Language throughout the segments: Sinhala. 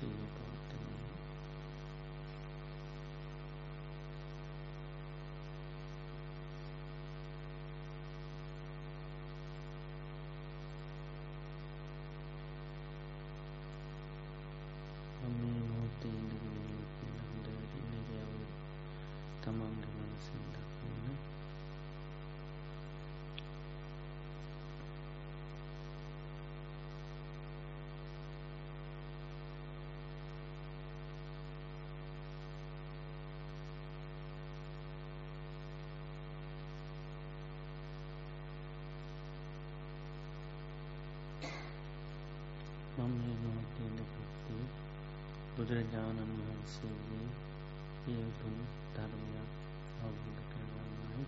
see බුදුරජාණන් වහන්සේගේ ඒ උතුම් ධර්මයක් අවබෝධ කරගන්නයි.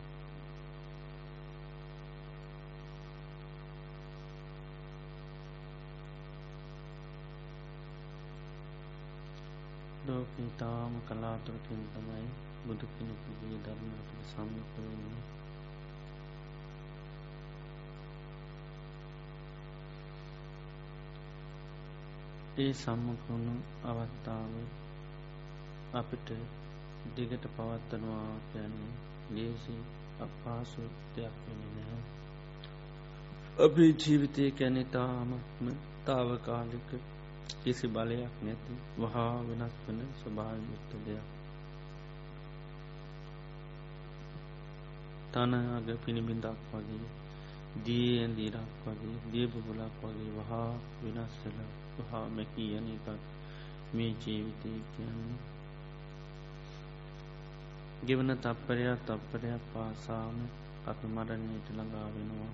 ලෝක ඉතාම කලාතුරකින් තමයි බුදු කෙනෙකුගේ ධර්මයට සම්මුඛ වෙන්නේ. ඒ සම්මකුණු අවත්තාව අපිට දිගට පවත්වනවා කියන්නේ ලේසි අපහසු දෙයක් වෙන නැහැ. අපේ ජීවිතය කැනෙතාමත්ම තාවකාලික කිසි බලයක් නැති වහා වෙනස් වන ස්වභායයුත්ත දෙයක්. තනග පිණිබිඳක් වගේ දී ඇදීරක් වගේ දියබුබලක් වගේ වහා වෙනස්සල වහා මැකී යන එකක් මේ ජීවිතය කියන්නේ. ගෙවන තප්පරයක් තප්පරයක් පාසාම අපි මරණයට ළඟා වෙනවා.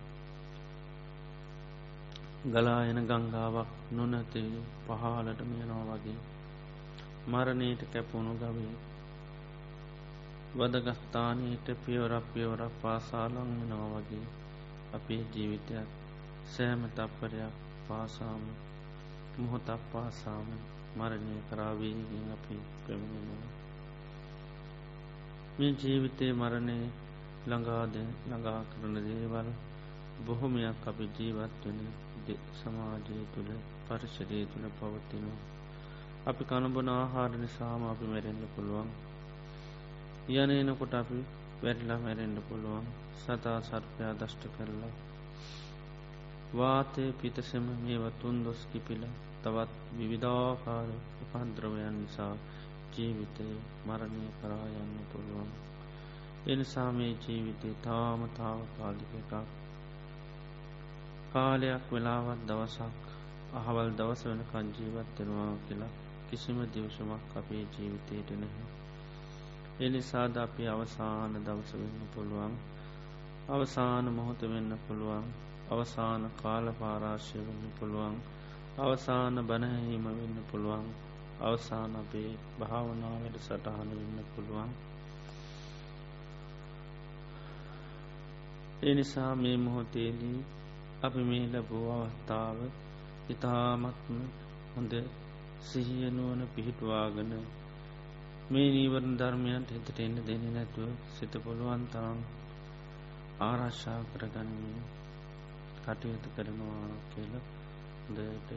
ගලායන ගංගාවක් නොනැතේ පහලට මේනවා වගේ මරණයට කැපුණු ගවේ වදගස්ථානයට පියවරක් පියවරක් පාසාලං වෙනවා වගේ අපේ ජීවිතයක් සෑම තප්පරයක් පාසාම මොහොතක් පාසාම මරණය කරාවීගෙන් අපි පැමිණෙනවා මේ ජීවිතය මරණය ළඟාද ළඟා කරන දේවල් බොහොමයක් අපි ජීවත් වෙන සමාජය තුළ පරිශරය තුළ පවත්තිනවා අපි කණබන ආහාර නිසාම අපි මැරෙන්න්න පුළුවන්. යනනකොට අපි වැටලා මැරෙන්ඩ පුළුවන්. සතා සර්පයා දෂ්ට කරලා වාතය පිතසෙම මේවතුන් දොස් කිපිල තවත් විවිධාකාර උපන්ද්‍රවයන් නිසා ජීවිතය මරණය කරා යන්න පුළුවන්. එනිසා මේ ජීවිතය තාම තාවකාලික එකක්. කාලයක් වෙලාවත් දවසක් අහවල් දවස වෙන කංජීවත් වෙනවා කියලා කිසිම දිවසමක් අපේ ජීවිතයට නැහැ. එනිසාද අපි අවසාන දවස වෙන්න පුළුවන්. අවසාන මොහොත වෙන්න පුළුවන්. අවසාන කාල පාරාශය වෙන්න පුළුවන්. අවසාන බණහීම වෙන්න පුළුවන්. අවසාන අපේ භාවනාවට සටහන වෙන්න පුළුවන්. එනිසා මේ මොහොතේදී අපි මේ ලැබූ අවස්ථාව ඉතාමත්ම හොඳ සිහියනුවන පිහිටවාගන මේ නීවරණ ධර්මයන්ට හිතට එන්න දෙන්න නැතුව සිත පුළුවන් තරම් ආරශ්ා කරගන්නේ කටයුතු කරනවා කියල දට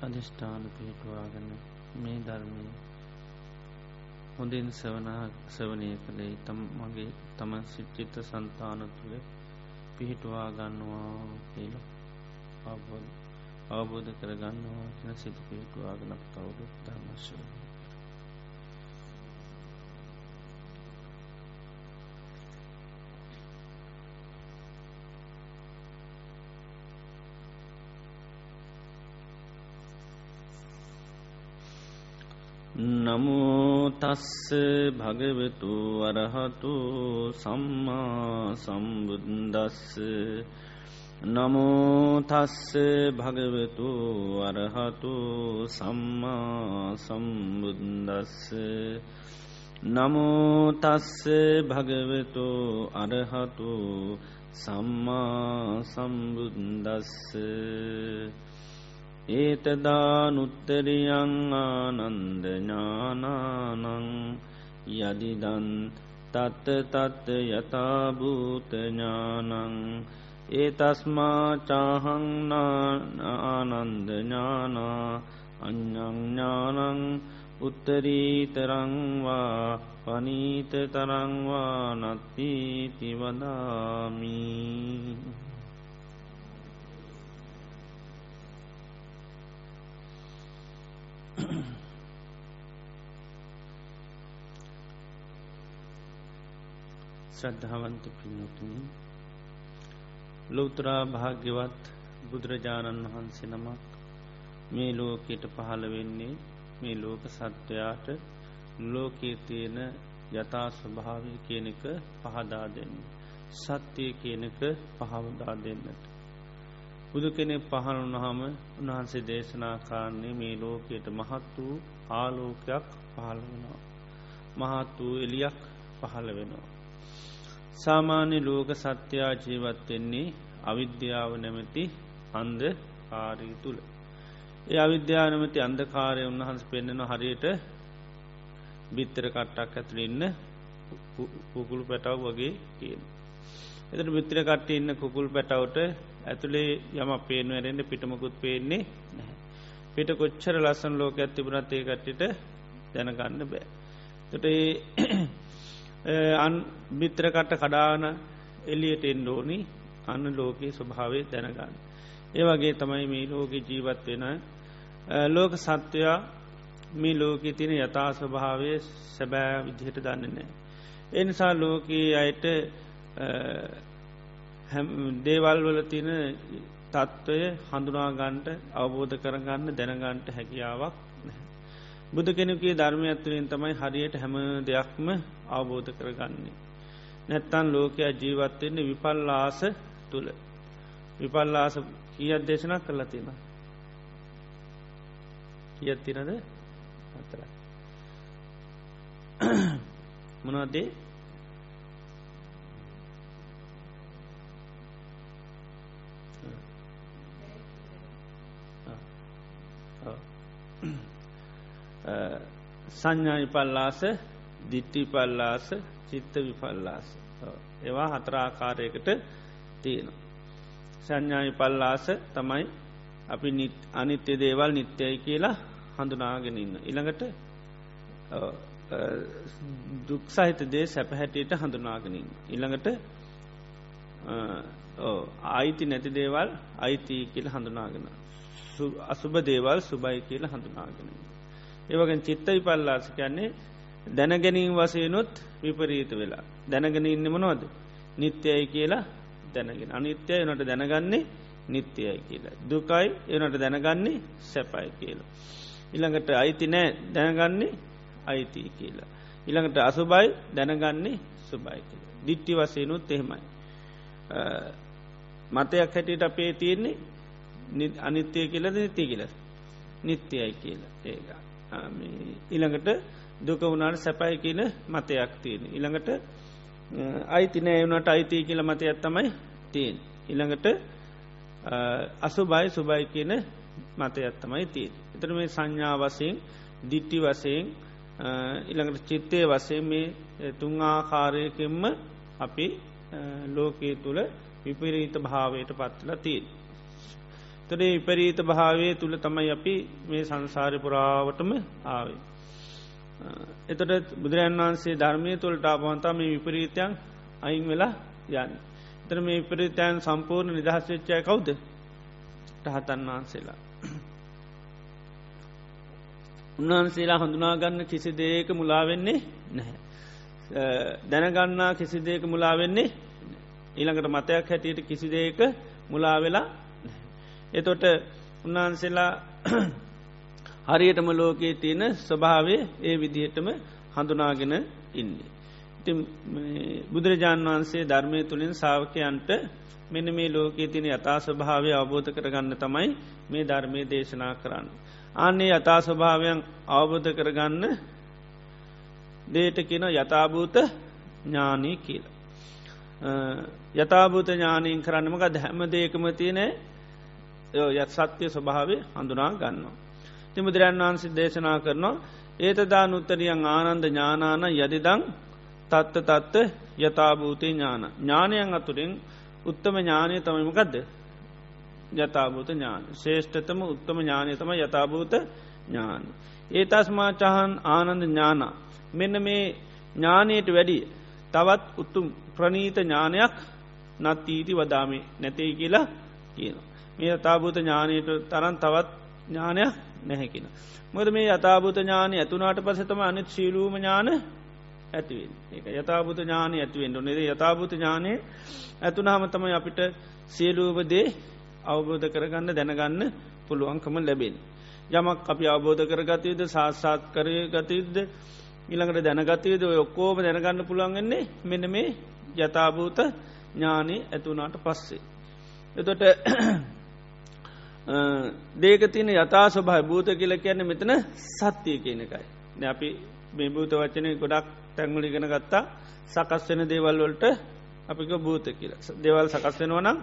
අධිෂ්ඨාන පිහිටවාගන්න මේ ධර්මය හොඳින් සවනා සවනය කළේ තම් මගේ තම සිච්චිත සන්තාන තුළ පිහිටවා ගන්නවා කියල අවබෝධ අවබෝධ කරගන්නවා කියෙන සිත පිහිටවාගෙන කවුඩු ධර්මශය නමුතස්ස භගවතු වරහතු සම්මා සම්බුද්දස්ස නමුතස්ස භගවතු වරහතු සම්මා සම්බුද්දස්ස නමුතස්ස භගවතු අරහතු සම්මා සම්බුද්දස්ස ඒතදානුත්තරියං ආනන්දඥානානං යදිදන් තත්ත තත්ත යථභූතඥානං ඒ තස්මා චාහංනානන්දඥානා අඥඥානං උත්තරීතරංවා පනීත තරංවා නත්තිති වදාමී ශ්‍රද්ධාවන්ත පින්නතුනි ලෝතරා භාග්‍යවත් බුදුරජාණන් වහන්සේ නමක් මේ ලෝකයට පහළ වෙන්නේ මේ ලෝක සත්වයාට ලෝකයේ තියෙන යථා ස්වභාවය කියනක පහදා දෙන්න. සත්‍යය කියනක පහවදා දෙන්නට. බුදු කෙනෙ පහළ වනහම උන්වහන්සේ දේශනා කාරන්නේ මේ ලෝකයට මහත් වූ ආලෝකයක් පහළ වෙනවා. මහත් වූ එලියක් පහළ වෙනවා. සාමාන්‍ය ලෝක සත්‍යයා ජීවත්වෙන්නේ අවිද්‍යාව නැමැති අන්ද කාරී තුළ. ඒ අවිද්‍යානමති අන්දකාරය උන්වහන්ස පෙන්නෙන හරියට බිත්තර කට්ටක් ඇතුළ ඉන්න කුකුළු පැටව් වගේ කියන. එතට බිත්‍ර කට්ට ඉන්න කුකුල් පැටවට ඇතුළේ යම පේනුවරෙන්ට පිටමකුත් පේන්නේ නැහැ. පිට කොච්චර ලස්සන් ලෝක ඇතිබුණත් ඒ කට්ටිට දැනගන්න බෑ. තොට අන් බිත්‍රකට කඩාන එලියට එන්ඩෝනි අන්න ලෝකයේ ස්වභාවය දැනගන්න. ඒ වගේ තමයි මේ ලෝක ජීවත් වෙන ලෝක සත්වයා මේ ලෝකෙ තින යථා ස්වභාවය සැබෑ විදිහට දන්නනෑ. එනිසා ලෝකයේ අයට දේවල් වල තින තත්ත්වය හඳුනාගන්ට අවබෝධ කරගන්න දැනගන්ට හැකියාවක් බුදු කෙනෙකේ ධර්මය ඇත්තුවෙන් තමයි හරියට හැම දෙයක්ම අවබෝධ කරගන්නේ. නැත්තන් ලෝකයා ජීවත්වෙන්නේ විපල්ලාස තුළ. විපල්ලාස කියත් දේශනක් කරලා තියෙන. කියත් තිනද අතර. මොනවදේ සංඥා විපල්ලාස දිට්ටි පල්ලාස චිත්ත විපල්ලාස ඒවා හතරාකාරයකට තියෙන. සංඥාවි පල්ලාස තමයි අපි අනිත්‍ය දේවල් නිත්‍යයි කියලා හඳුනාගෙන ඉන්න. ඉළඟට දුක් සහිත දේ සැපහැටියට හඳුනාගෙනින්. ඉළඟට ආයිති නැති දේවල් අයිති කියල හඳුනාගෙන. අසුභ දේවල් සුබයි කියල හඳුනාගෙන. ඒවගෙන් චිත්ත විපල්ලාස කියන්නේ දැනගැනීම් වසයනොත් විපරීත වෙලා. දැනගෙන ඉන්නමනොද නිත්‍යයයි කියලා දැනගෙන අනිත්‍යය නට දැනගන්නේ නිත්‍යයයි කියලා. දුකයි එනට දැනගන්නේ සැපයි කියලා. ඉළඟට අයිති නෑ දැනගන්නේ අයිති කියලා. ඉළඟට අසුබයි දැනගන්නේ සුබයි කියලා. දිට්ටි වසයනුත් එහෙමයි. මතයක් හැටියට අපේ තියෙන්නේ අනිත්‍යය කියලද නිතිය කියල නිත්‍යයයි කියලා ඒක. ඉළඟට දුක වුණට සැපයි කියන මතයක් තියෙන. ඉළඟට අයිති නෑවනට අයිති කියල මතයක් තමයි තියෙන්. ඉළඟට අසුබයි සුබයි කියන මතයක් තමයි තිය. එතර මේ සංඥා වසයෙන් දිට්ටි වසයෙන් ඉළඟට චිත්තය වසේ මේ තුන් ආකාරයකෙන්ම අපි ලෝකයේ තුළ විපරීත භාවයට පත්වල තිය. තොරේ විපරීත භාවය තුළ තමයි අපි මේ සංසාරය පුරාවටම ආවේ. එතට බුදුරන් වහන්සේ ධර්මය තුළට ආපවන්තා මේ විපරීතයන් අයින් වෙලා යන්න. එතර මේ විපරීතයන් සම්පූර්ණ නිදහස් වෙච්චය කවුද රහතන් වහන්සේලා. උන්වහන්සේලා හඳුනාගන්න කිසි දේක මුලාවෙන්නේ නැහැ. දැනගන්නා කිසි දේක මුලාවෙන්නේ ඊළඟට මතයක් හැටියට කිසි දේක මුලාවෙලා එතොට උන්වහන්සේලා හරියටම ලෝකයේ තියෙන ස්වභාවය ඒ විදිහටම හඳුනාගෙන ඉන්නේ. ඉති බුදුරජාණන් වහන්සේ ධර්මය තුළින් සාාවකයන්ට මෙන මේ ලෝකයේ තින යථා ස්වභාවය අවබෝධ කරගන්න තමයි මේ ධර්මය දේශනා කරන්න. අන්නේ යථා ස්වභාවයන් අවබෝධ කරගන්න දේට කියන යථභූත ඥානී කියල. යථභූත ඥානීන් කරන්නමක හැම දේකම තියන යත් සත්‍යය ස්වභාවය හඳුනා ගන්නවා. තිමුදුරන් වහන්සේ දේශනා කරනවා ඒතදා නුත්තරියන් ආනන්ද ඥානාන යදිදං තත්ත තත්ත යථභූතය ඥාන ඥානයන් අතුරින් උත්තම ඥානය තමයිමකක්ද යථභූත ඥාන ශේෂ්ඨතම උත්තම ඥානය තම යථභූත ඥාන. ඒ තස්මා චහන් ආනන්ද ඥාන මෙන්න මේ ඥානයට වැඩිය තවත් උත්තුම් ප්‍රනීත ඥානයක් නත්තීති වදාමේ නැතේ කියලා කියනවා. මේ යථභූත ඥානයට තරන් තවත් ඥානයක් නැහැකින. මොද මේ යථභූත ඥානය ඇතුනාට පසතම අනිත් ශීලූම ඥාන ඇතිවෙන් ඒ යථභූත ඥානය ඇතිවෙන් ොනෙද යථභූත ඥානය ඇතුනාහම තමයි අපිට සියලූපදේ අවබෝධ කරගන්න දැනගන්න පුළුවන්කම ලැබෙන්. යමක් අපි අවබෝධ කරගතයුද සාස්සාත් කරය ගතයුද්ද ඉළඟට දැනගතයද ඔක්කෝම දැනගන්න පුළුවන්ගන්නේ මෙන මේ යථභූත ඥානය ඇතුනාට පස්සේ. එතොට දේකතින යතා ස්වභයි භූත කියල කියන්න මෙතන සත්‍යය කියන එකයි. අපි මේ භූත වචනය ගොඩක් තැංගුලිගෙන ගත්තා සකස් වෙන දේවල් වලට අපික භූත කියල දෙවල් සකස් වෙනවා නම්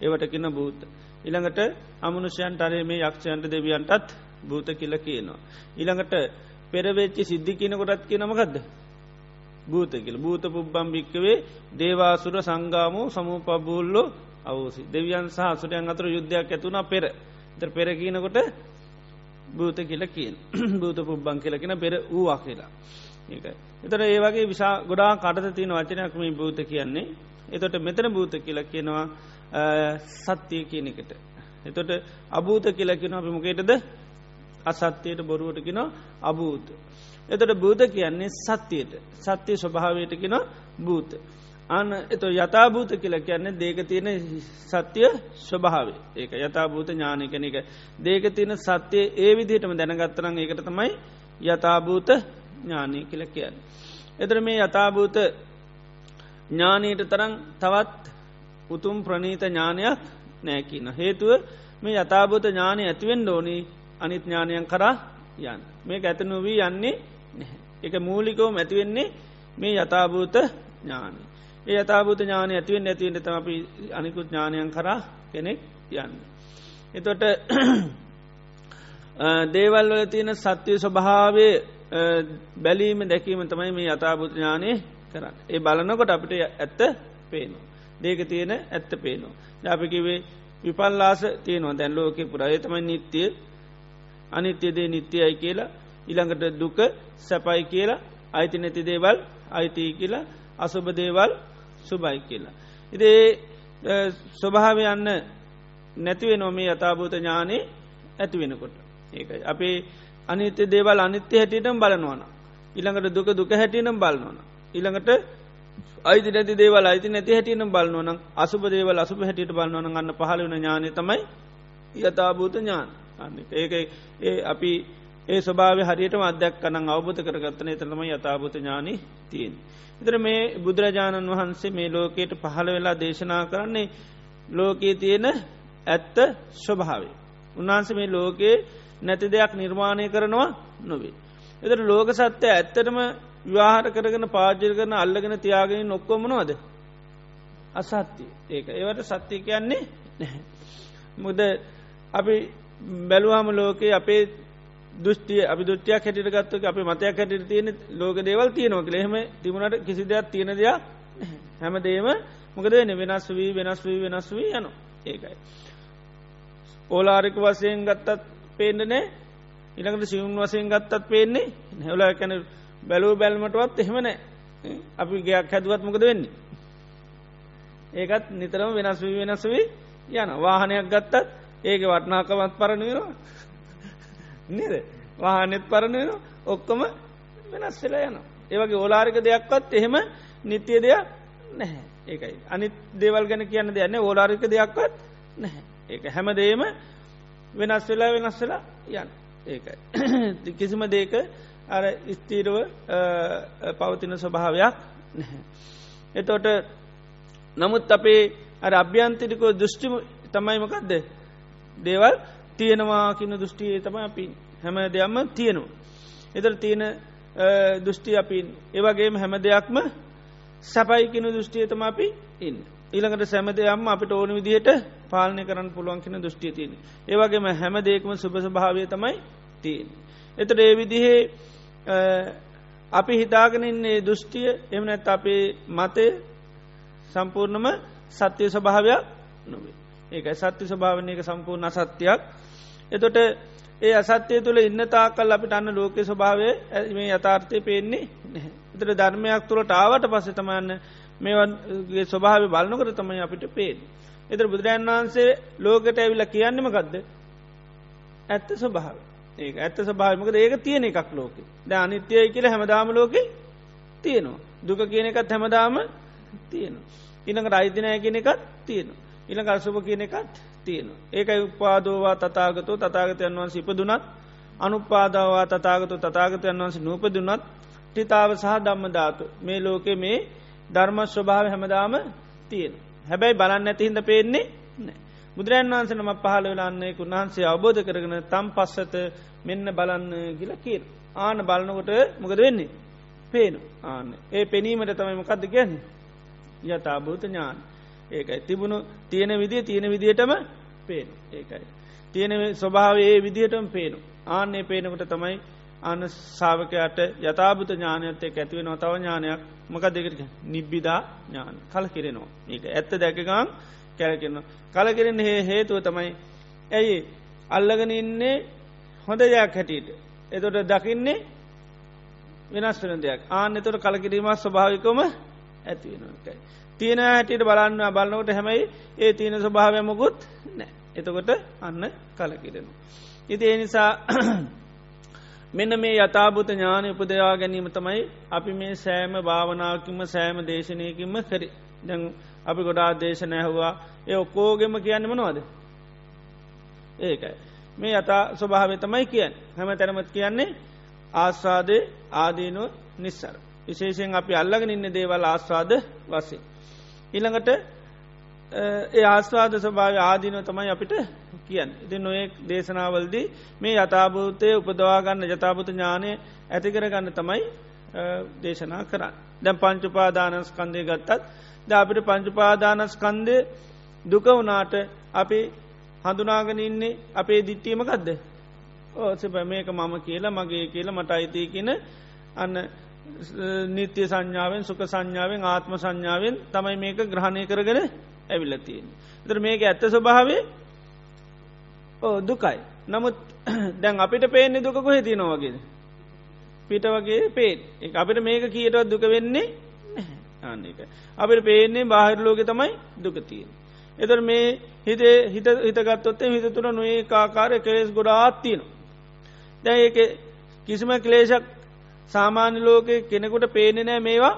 ඒවට කියන භූත. ඉළඟට අමනුෂයන් ටරේ මේ යක්ෂයන්ට දෙවියන්ටත් භූත කියල කියනවා. ඉළඟට පෙරවෙච්චි සිද්ධි කියන කොටත් කියනමකක්ද. භූත කියල භූත පුබ්බම් භික්කවේ දේවාසුර සංගාමෝ සමූපබූල්ලෝ අවසි දෙවියන් සහ සුරයන් අතර යුද්ධයක් ඇතුනා පෙර තර පෙර කියනකොට භූත කියල කියෙන් භූත පුබ්බං කියලකෙන පෙර වූවා කියලා. ඒක. එතට ඒවගේ විසා ගොඩා කටත තියෙන වචනයක්ම භූත කියන්නේ. එතොට මෙතන භූත කියල කියනවා සත්‍යය කියන එකට. එතොට අභූත කියලකින අපි මොකේටද අසත්‍යයට බොරුවට කියෙන අභූත. එතට භූත කියන්නේ සත්‍යයට. සත්‍යය ස්වභාවයට කියෙන භූත. අන්න එත යථභූත කියල කියන්නේ දේක තියෙන සත්‍යය ස්වභාවේ ඒක යථභූත ඥානකන එක දේක තියෙන සත්‍යය ඒ විදිහටම දැනගත්තරන් ඒකට තමයි යථභූත ඥානය කියල කියන්න. එතර මේ යථභූත ඥානීට තරන් තවත් උතුම් ප්‍රනීත ඥානයක් නෑකින. හේතුව මේ යථභූත ඥානය ඇතිවෙන් ඩෝනී අනිත් ඥානයන් කරා යන්න. මේ ඇතනුවී යන්නේ එක මූලිකවම ඇතිවෙන්නේ මේ යථභූත ඥානය. ඒ අතාභූත ඥානය ඇතිවෙන් ඇතිවෙන්ට තම අපි අනිකුත් ඥානයන් කරා කෙනෙක් යන්න. එතොට දේවල් වල තියෙන සත්‍යය ස්වභාවේ බැලීම දැකීම තමයි මේ අතාභූත ඥානය කරන්න. ඒ බලනකොට අපිට ඇත්ත පේනවා. දේක තියෙන ඇත්ත පේනවා. ජාපිකිවේ විපල්ලාස තියනවා දැන් ලෝක පුරා තමයි නිත්‍යය අනිත්‍යදේ නිත්‍යයයි කියලා ඉළඟට දුක සැපයි කියලා අයිති නැති දේවල් අයිතිී කියලා අසුභ දේවල් සුබයි කියලා. ඉදේ ස්වභාව යන්න නැතිවේ නොමේ යථභූත ඥානය ඇති වෙනකොට. ඒකයි. අපේ අනිත්‍ය දේවල් අනිත්‍ය හැටියටම් බලනවන. ඉළඟට දුක දුක හැටියනම් බලනවන. ඉළඟට අයිති නැති දේවල් අයිති නැති හැටියනම් බලනවන අසුබ දේවල් අසුබ හැටියට බලනවන ගන්න පහල වන ඥානය තමයි යථභූත ඥාන. ඒක ඒ අපි ඒ ස්වභාව හරියට අධ්‍යක් කනං අවබධ කරගත්තන එතරම යථභූත ඥානී තියෙන්. ඉතර මේ බුදුරජාණන් වහන්සේ මේ ලෝකයට පහළ වෙලා දේශනා කරන්නේ ලෝකයේ තියෙන ඇත්ත ස්වභාවේ. උන්වහන්සේ මේ ලෝකයේ නැති දෙයක් නිර්මාණය කරනවා නොවේ. එතර ලෝක සත්‍යය ඇත්තටම විවාහර කරගෙන පාජර කරන අල්ලගෙන තියාගෙන නොක්කොමනවාද. අසත්තිය ඒක ඒවට සත්‍යය කියන්නේ නැහැ. මුද අපි බැලුවහම ලෝකයේ අපේ දෘෂ්ටිය අපි දුෘෂ්ටියක් හැටිට ගත්තුක අපි මතයක් හැටිට තියෙන ලෝක දේවල් තියනොක ලෙහෙම තිබුණට කිසි දෙයක් තියෙන දෙයක් හැම දේම මොකද වෙන වෙනස් වී වෙනස් වී වෙනස් වී යන ඒකයි. ඕලාරික වසයෙන් ගත්තත් පේන්නනෑ ඉළඟට සිවුන් වසයෙන් ගත්තත් පේන්නේ හැවල කැන බැලූ බැල්මටවත් එහෙමනෑ අපි ගයක් හැදුවත් මොකද වෙන්නේ. ඒකත් නිතරම වෙනස් වී වෙනස් වී යන වාහනයක් ගත්තත් ඒක වටනාකමත් පරණවෙනවා නේද වාහනෙත් පරණයන ඔක්කොම වෙනස් වෙලා යන. ඒවගේ ඕලාරික දෙයක්වත් එහෙම නිත්‍යය දෙයක් නැහැ ඒකයි. අනිත් දේවල් ගැන කියන්න දෙයන්න ඕලාරික දෙයක්වත් නැහැ. ඒක හැම දේම වෙනස් වෙලා වෙනස් වෙලා යන්න ඒකයි. කිසිම දේක අර ස්තීරව පවතින ස්වභාවයක් නැහැ. එතෝට නමුත් අපේ අර අභ්‍යන්තිරිකෝ දෘෂ්ටිම තමයිමකක්ද දේවල් තියෙනවා කියන දෘෂ්ටියේ තම අපි හැම දෙයක්ම තියෙනවා. එතර තියෙන දෘෂ්ටි අපින් ඒවගේම හැම දෙයක්ම සැපයිකින දෘෂ්ටිය තම අපි ඉන්න. ඊළඟට සැම දෙයක්ම අපිට ඕන විදිහයට පාලනය කරන්න පුළුවන් කෙන දෘෂ්ටිය තියෙන. ඒවගේම හැම දෙයක්ම සුභ භාවය තමයි තියෙන්. එතට ඒ විදිහේ අපි හිතාගෙනන්නේ දෘෂ්ටිය එමනැත් අපේ මතය සම්පූර්ණම සත්‍යය ස්වභාවයක් නොවේ ඒකයි සත්‍ය ස්වභාවනයක සම්පූර්ණ අසත්‍යයක් එතොට ඒ අසත්‍යය තුළ ඉන්න තාකල් අපිට අන්න ලෝක ස්වභාවය මේ යථාර්ථය පේන්නේ එතර ධර්මයක් තුළට ආවට පස්ස තමන්න මේගේ ස්වභාව බලනකර තමයි අපිට පේෙන්. එතර බුදුරජන් වහන්සේ ලෝකට ඇවිල කියන්නම ගදද ඇත්ත ස්වභාව ඒ ඇත්ත ස්වභාවමකද ඒක තියෙන එකක් ලෝක ද අනිත්‍යය කියල හැමදාම ලෝක තියෙනවා දුක කියන එකත් හැමදාම තියෙනවා. ඉනකට අයිතිනය කියන එකත් තියෙනවා. ඉළඟ අසුභ කියන එකත් තියෙනවා. ඒකයි උපාදෝවා තතාගතු තතාගතයන් වන්ස ඉපදුනත් අනුපාදාවා තතාගතු තතාගතයන් වන්ස නූපදුනත් ටිතාව සහ දම්ම ධාතු මේ ලෝකෙ මේ ධර්ම ස්වභාව හැමදාම තියෙන. හැබැයි බලන්න ඇතිහින්ද පේන්නේ බුදුරන් වන්ස නම පහල වෙලාන්නේ උන්හන්සේ අවබෝධ කරගෙන තම් පස්සත මෙන්න බලන්න කියල කියර. ආන බලනකොට මොකද වෙන්නේ. පේනු ආන්න ඒ පෙනීමට තමයි මොකක්ද ගැන්නේ. යථභූත ඥාන ඒකයි. තිබුණු තියෙන විදිිය තියෙන විදිහටම පේන ඒකයි. තියෙන ස්වභාව ඒ විදිහටම පේනු ආන්නේ පේනකට තමයි අන්න සාාවකයට යථභත ඥානයත්තේ ඇතිවෙන තව ඥානයක්. මක දෙකට නිබ්බිදා ඥාන. කල කිරෙනවා ඒක ඇත්ත දැකගම් කැරකෙන කලකිරෙන හේ හේතුව තමයි ඇයි? අල්ලගෙන ඉන්නේ හොඳ දෙයක් හැටියට. එතොට දකින්නේ වෙනස් වෙන දෙයක්. ආන එතොට කලකිරීමත් ස්වභාවිකම ඇතිවෙනකයි තියෙන හැටියට බලන්න බලන්නකොට හැමයි ඒ තියෙන ස්වභාවයමකුත් නෑ එතකොට අන්න කලකිරෙනවා. ඉති ඒ නිසා මෙන්න මේ යථභූත ඥාන උපදයා ගැනීම තමයි අපි මේ සෑම භාවනාවකින්ම සෑම දේශනයකින්ම කරි. දැන් අපි ගොඩා දේශන ඇහවා. ඒ ඔක්කෝගෙම කියන්න මනවාද? ඒකයි. මේ යතා ස්වභාව තමයි කියන්න. හැම තැනමත් කියන්නේ ආස්වාදය ආදීනුව නිස්සර. විශේෂයෙන් අපි අල්ලගෙන ඉන්න දේවල් ආස්වාද වසේ ඉළඟට ඒ ආස්වාද ස්වභාව ආදීනව තමයි අපිට කියන්න. ඉති නොයෙක් දේශනාවල්දී මේ යථභූතය උපදවාගන්න ජතාපත ඥානය ඇතිකරගන්න තමයි දේශනා කරන්න. දැම් පංචුපාදානස්කන්දය ගත්තත් ද අපිට පංචුපාදානස්කන්දය දුක වනාට අපි හඳුනාගෙන ඉන්නේ අපේ දිට්ටීමකක්ද. ඕසප මේක මම කියලා මගේ කියලා මට අයිතිය කියන අන්න නිත්‍ය සංඥාවෙන් සුක සංඥාවෙන් ආත්ම සංඥාවෙන් තමයි මේක ග්‍රහණය කරගෙන ඇවිල්ලතියෙන්. තර මේක ඇත්ත ස්වභාවේ ඕ දුකයි. නමුත් දැන් අපිට පේන්නේ දුක කොහෙ තිනවාගේද. පිට වගේ පේත් එක අපිට මේක කියටවත් දුක වෙන්නේ ආන්නක. අපිට පේන්නේ බාහිරලෝක තමයි දුකතියෙන්. එතර මේ හිතේ හිත හිතගත්තොත්තේ හිත තුර නොඒ කාකාරය කෙලෙස් ගොඩාත්තියන. දැ ඒක කිසිම කලේශක් සාමාන්‍ය ලෝකෙ කෙනෙකුට පේනෙ නෑ මේවා.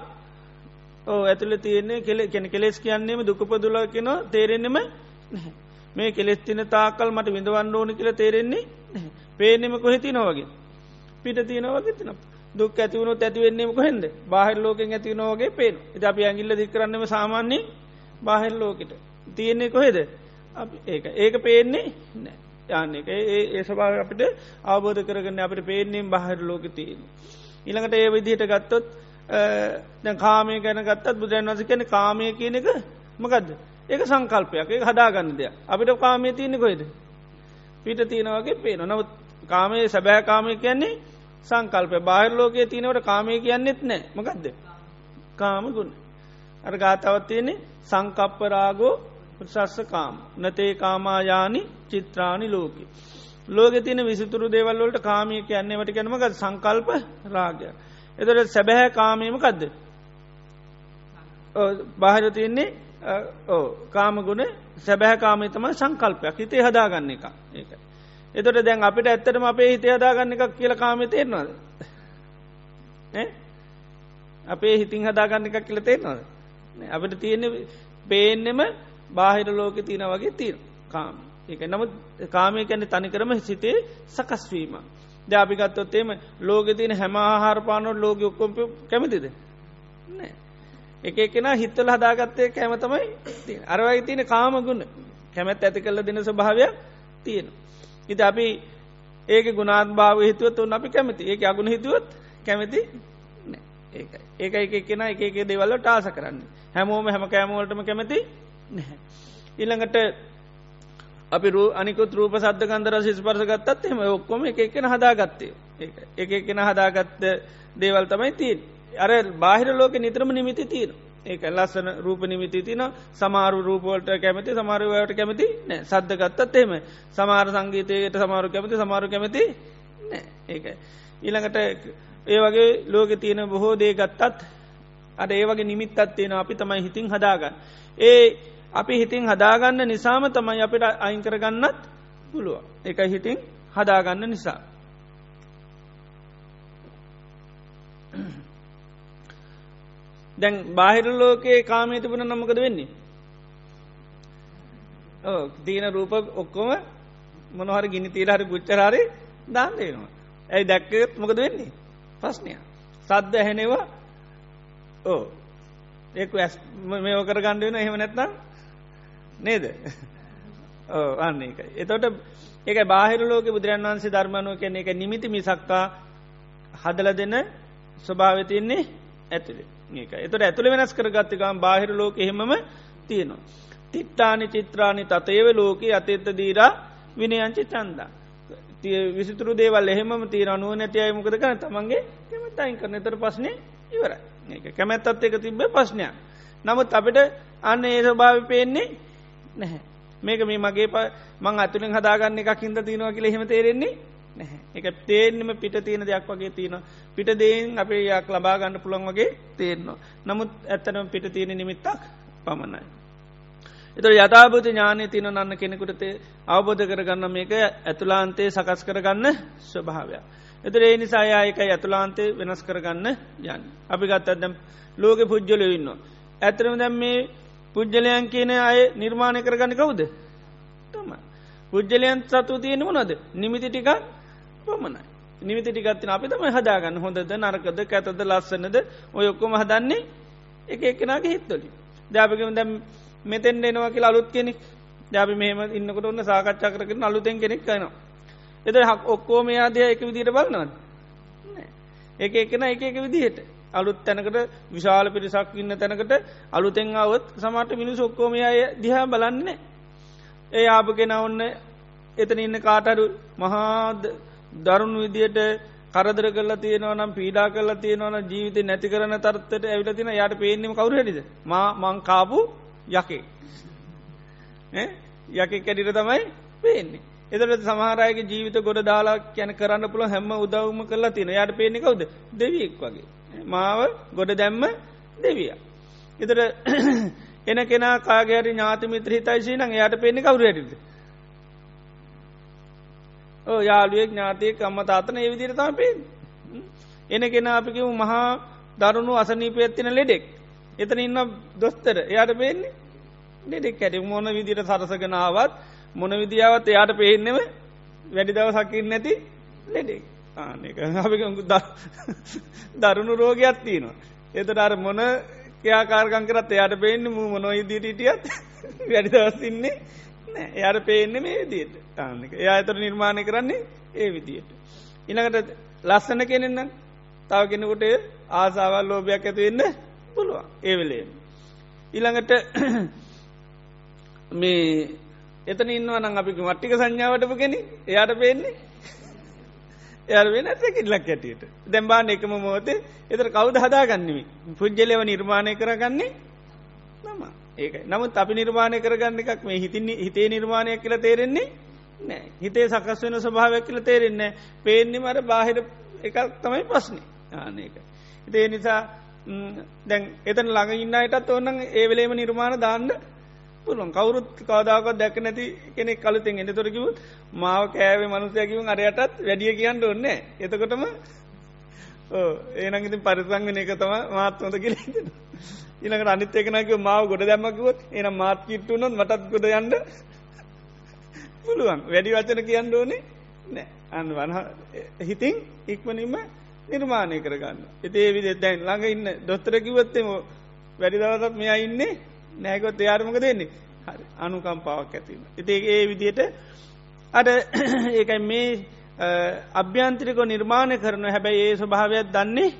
ඕ ඇතුළ තියන්නේ කෙලෙ කෙන කෙලෙස් කියන්නේම දුකපදුල කෙන තේරෙන්නෙම මේ කෙලෙස් තින තාකල් මට විඳවන්න ඕන කියල තේරෙන්නේ පේනෙම කොහෙති නොවගේ පිට තියෙනවගේ තින දුක් ඇතිවුණු ඇතිවෙන්නේම කොහෙද බාහිර ලෝකෙන් ඇති නෝගේ පේන එත අපි ඇගිල්ල දිකරන්නම සාමාන්‍ය බාහිර ලෝකට. තියෙන්නේ කොහෙද? ඒක. ඒක පේන්නේ නෑ යන්න එක. ඒ සභාව අපිට අවබෝධ කරගන්න අපට පේනෙන් බාහිර ලෝක තියෙන ඉළඟට ඒ විදිහට ගත්තොත් දැ කාමය ගැන ගත්තත් බුදුරන් වස කැන කාමය කියන එක මකදද? ඒක සංකල්පයක්. ඒ හදාගන්න දෙයක්. අපිට කාමය තියනෙ කොයිද පිට තියෙනවගේ පේන නවත් කාමය සැබෑ කාමය කියන්නේ සංකල්පය. බාහිර ලෝකයේ තියනවට කාමය කියන්නෙත් නෑ. මකදද? කාම ගුණ. අර ගාතවත් තියෙන්නේ සංකප්පරාගෝ සස්ස කාම. නතේ කාමායානි චිත්‍රාණි ලෝකි. ලෝක තින විසිතුරු දේවල්ලට කාමය කියන්නේ වට ගැනමක සංකල්ප රාගයක් එතට සැබැහැ කාමීම කදද බාහිර තියන්නේ ඕ කාමගුණ සැබැහ කාමී තම සංකල්පයක්. හිතේ හදාගන්න එක ඒක. එතොට දැන් අපිට ඇත්තටම අපේ හිතේ හදාගන්න එකක් කියල කාමය තේරනවාද? අපේ හිතින් හදාගන්න එකක් කියල තේරනවාද? අපිට තියෙන පේනෙම බාහිර ලෝක තියෙන වගේ තියෙන කාම. ඒක නමුත් කාමය කැන්නේ තනිකරම සිතේ සකස්වීම ද අපිගත්තොත්තේම ලෝක තියන හැම ආහාරපානොට ලෝක ඔක්කොම කැමතිද? නෑ. එක එකෙන හිත්තල හදාගත්තය කැම තමයි අරවයි තියෙන කාමගුණ කැමැත් ඇති කල්ල දෙන ස්වභාවයක් තියෙන. ඉති අපි ඒක ගුණාත් භාව හිතුවත් ඔන්න අපි කැමති. ඒක අගුණ හිතුවත් කැමති ඒක ඒක එක කෙන එක එක දෙවල්ල ටාස කරන්න. හැමෝම හැම කෑමවලටම කැමති නැහැ. ඉල්ළඟට අපි රු අනිකුත් රූප සද්ධ කන්දර සිස්පර්ස ගත්තත් එම ඔක්කොම එක එකන හදාගත්තේ. එක එකෙන හදාගත්ත දේවල් තමයි තිීන් අර බාහිර ලෝක නිතරම නිමිති තියෙන ඒක ලස්සන රූප නිමිති තින සමාරු රූපෝල්ට කැමති සමාරුවයට කැමති නෑ. සද්ධගත්තත් එෙම සමාර සංගීතයට සමාරු කැමති සමාරු කැමති නෑ. ඒක ඊළඟට ඒ වගේ ලෝක තියෙන බොහෝ දේ ගත්තත් අට ඒ වගේ නිමිත්තත් තියෙන අපි තමයි හිතින් හදාගන්න. ඒ අපි හිතින් හදාගන්න නිසාම තමයි අපිට අයිංකරගන්නත් පුළුව එක හිතින් හදාගන්න නිසා. දැන් බාහිර ලෝකයේ කාමය තිබුණ නමකද වෙන්නේ? ඕ දීන රූප ඔක්කොම මොනහර ගිනි තීරහරි පුච්චරාරි දාන්න දෙනවා ඇයි දැක්කත් මොකද වෙන්නේ? ප්‍රශ්නය සද්ද ඇහෙනවා. ඕ ඒක ඇස් මේ ඕකර ගණ්ඩ වෙන එහෙම නැත්නම් නේද? ඕ අන්න එක එතොට ඒක බාහිර ලෝක බුදුරන් වන්සේ ධර්මණුව කියන එක නිමිති මිසක්කා හදල දෙන්න ස්වභාවතියන්නේ ඇතුළේ ඒක එතට ඇතුළ වෙනස් කරගත්තකම් බාහිර ලෝක එහෙමම තියෙනවා. තිට්ටානි චිත්‍රානි තතේව ලෝක අතෙත්ත දීරා විනයංචි චන්දා. තිය විසිතුරු දේවල් එහෙම තීර අනුව නැතියයි මොකද කන තමන්ගේ කැමතයින් කරන තර පස්්නය ඉවර ඒක කැමැත්තත් එක තිබ්බ ප්‍රශ්නයක්. නමුත් අපිට අන්න ඒ ස්වභාව පේන්නේ නැහැ. මේක මේ මගේ මං අතුළින් හදාගන්න එකක් හිද තිනවා කියල හෙම තේරෙන්නේ නැහැ එක තේන්නම පිට තියෙන දෙයක් වගේ තියෙන පිට දේෙන් අපේ යක් ලබා ගන්න පුළන් වගේ තේරනවා නමුත් ඇත්තනම් පිට තියෙන නිමිත්තක් පමණයි. එතර යථභූත ඥානය තින නන්න කෙනෙකුට අවබෝධ කරගන්න මේක ඇතුලාන්තේ සකස් කරගන්න ස්වභාවයක්. එතර ඒ නිසා යායක ඇතුලාන්තේ වෙනස් කරගන්න යන්න. අපි ගත්තදම් ලෝක පුද්ජලය ඉන්න. ඇතරම දැම් මේ පුද්ජලයන් කියන අය නිර්මාණය කරගන්න කවුද. තම. පුද්ජලයන් සතු තියෙන මොනද නිමිති ටිකක් පමණයි. නිවිති ටිකත්තින අපි තම හදාගන්න හොඳද නරකද ඇතද ලස්සනද ඔය ඔක්කොම හදන්නේ එක එකනගේ හිත්වලි. ජාපකම දැම් මෙතෙන් එනවා කියලා අලුත් කෙනෙක් ජාපි මෙහම ඉන්නකොට ඔන්න සාකච්ඡා කරගෙන අලුතෙන් කෙනෙක් කනවා. එද හක් ඔක්කෝම යාදය එක විදිට බලන්නවද. එක එකන එක එක විදිහට අලුත් තැනකට විශාල පිරිසක් ඉන්න තැනකට අලුතෙන් අවත් සමට මිනිස් ඔක්කෝමය දිහා බලන්නේ. ඒ ආපගෙන ඔන්න එතන ඉන්න කාටරු මහාද දරුණු විදියට කරදර කල තියනවනම් පීඩා කල තියනවන ජීවිත නැති කරන තර්තට ඇවිල තින යට පේනීම කවුරහෙටිද මා මංකාපු යකේ. යකෙ කැඩිට තමයි පේන්නේ. එතට සමහරයක ජීවිත ගොඩ දාලා කැන කරන්න පුළ හැම උදවම කරලා තින යට පේනෙ කවුද? දෙවියෙක් වගේ. මාව ගොඩ දැම්ම දෙවිය. එතට එන කෙනා කාගේරි ඥාතිමිත්‍ර හිතයිශී නං යට පේනෙ කවුරටද යාළුවෙක් ඥාතියෙක් අම්ම තාතන ඒ විදිර තම පේ එන කෙන අපිකිව මහා දරුණු අසනීපයත්තින ලෙඩෙක්. එතන ඉන්න දොස්තර. එයාට පේන්නේ? ලෙඩෙක් ඇඩි මොන විදිර සරසගෙනාවත් මොන විදිාවත් එයාට පේන්නෙම වැඩි දව සකින් නැති ලෙඩෙක්. ආනක අපික දරුණු රෝගයක් තියනවා. එතට අර මොන ක්‍යාකාරකං කරත් එයාට පේන්න මු මොනො ඉදිරිටියත් වැඩි දවස්සින්නේ නෑ එයාට පේන්න මේ විදියට. තාන්නක එයා අතර නිර්මාණය කරන්නේ ඒ විදියට. ඉනකට ලස්සන කෙනෙන්න තව කෙනෙකුට ආසාවල් ලෝභයක් ඇතිවෙන්න පුළුවන් ඒවෙලේ. ඉළඟට මේ එතන ඉන්නවනම් අපි මට්ටික සංඥාවටපු කෙනෙ එයාට පේන්නේ එයාර වෙන ඇතකිල්ලක් ඇටියට දැම්බාන එකම මෝතේ එතර කවුද හදාගන්නමි පුද්ජලව නිර්මාණය කරගන්නේ නම ඒක නමුත් අපි නිර්මාණය කරගන්න එකක් මේ හිතින්නේ හිතේ නිර්මාණයක් කියල තේරෙන්නේ නෑ හිතේ සකස් වෙන ස්වභාවයක් කියල තේරෙන්නේ පේන්නේ මර බාහිර එකක් තමයි ප්‍රශ්නය ආනක. ඉතේ නිසා දැන් එතන ළඟ ඉන්නයටත් ඕන්න ඒ වෙලේම නිර්මාණ දාන්න පුළුවන්. කවුරුත් කවදාවත් දැක නැති කෙනෙක් කලුතෙන් එට තොරකිවත් මාව කෑවේ මනුසයකිවන් අරයටත් වැඩිය කියන්න ඔන්න එතකොටම ඒනගති පරිසංගෙන එක තම මාත් හොඳ කියෙන ඉනකට අනිත් එකනක මාව ගොඩ දැම්මකිවොත් එන මාත් කිට්ටුනොත් මටත් ගොඩ යන්න පුළුවන්. වැඩි වචන කියන්න ඕනේ නෑ අන්න වන හිතින් ඉක්මනින්ම නිර්මාණය කරගන්න. එතේ විදි දැන් ළඟ ඉන්න දොස්තර කිවත්තෙම වැඩි දවසක් මෙයා ඉන්නේ නෑකොත් එයාරමක දෙන්නේ හරි අනුකම්පාවක් ඇතිීම. ඉති ඒ විදියට අට ඒකයි මේ අභ්‍යන්ත්‍රික නිර්මාණය කරන හැබැයි ඒ ස්වභාවයක් දන්නේ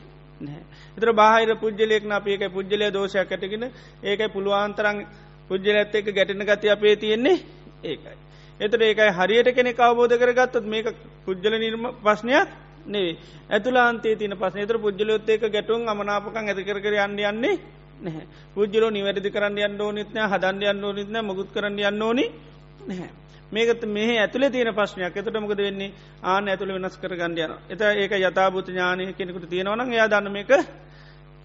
නැහැ. එතර බාහිර පුද්ජලයෙක් අපඒක පුද්ජලය දෝෂයක් ඇටගෙන ඒකයි පුළුවන්තරං පුද්ජල ඇත්ත එක ගැටන ගති අපේ තියෙන්නේ ඒකයි. එතට ඒකයි හරියට කෙනෙ අවබෝධ කරගත්තත් මේක පුද්ජල නිර්ම ප්‍රශ්නයක් නෙවේ ඇතුලාන්තේ තින පස තර පුද්ජලොත් ඒක ගැටුන් අමනාපකන් ඇතිකර යන්න යන්නේ නැහැ. පුද්ජලෝ නිවැරදි කරන්න යන්න ඕනිත්න හදන්ඩ යන්න ඕනිත්න මුකුත් කරන්න යන්න ඕනි නැහැ. මේකත මේ ඇතුල තියෙන ප්‍රශ්නයක්. එතට මොකද වෙන්නේ? ආන ඇතුළ වෙනස් කර ගණඩයන එත ඒක යථභූත ඥානය කෙනෙකුට තියෙනවන එයා දන්න මේක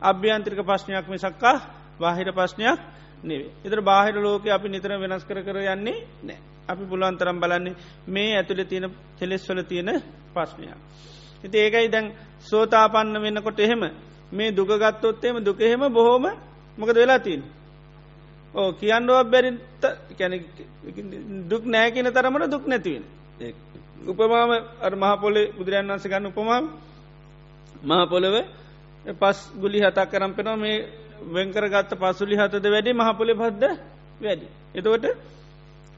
අභ්‍යන්ත්‍රික ප්‍රශ්නයක් මිසක්කා බාහිර ප්‍රශ්නයක් නෙවේ එතර බාහිර ලෝක අපි නිතර වෙනස් කර කර යන්නේ නෑ අපි පුලුවන්තරම් බලන්නේ මේ ඇතුළ තියෙන කෙලෙස්වල තියෙන ප්‍රශ්නයක්. ඉති ඒකයි දැන් සෝතාපන්න වෙන්නකොට එහෙම. මේ දුකගත්තොත්තේම දුකහෙම බොහෝම මොකද වෙලා තින්. ඕ කියන්නුවක් බැරිත දුක් නෑකින තරමට දුක් නැතිවෙන. උපමාම අර මහපොලේ බුදුරන් වන්ස ගන්න උපමාම මහපොළව පස් ගුලි හතක් කරම් පෙනවා මේ වෙංකර ගත්ත පසුලි හතද වැඩි මහපොලි පද්ද වැඩි. එතවට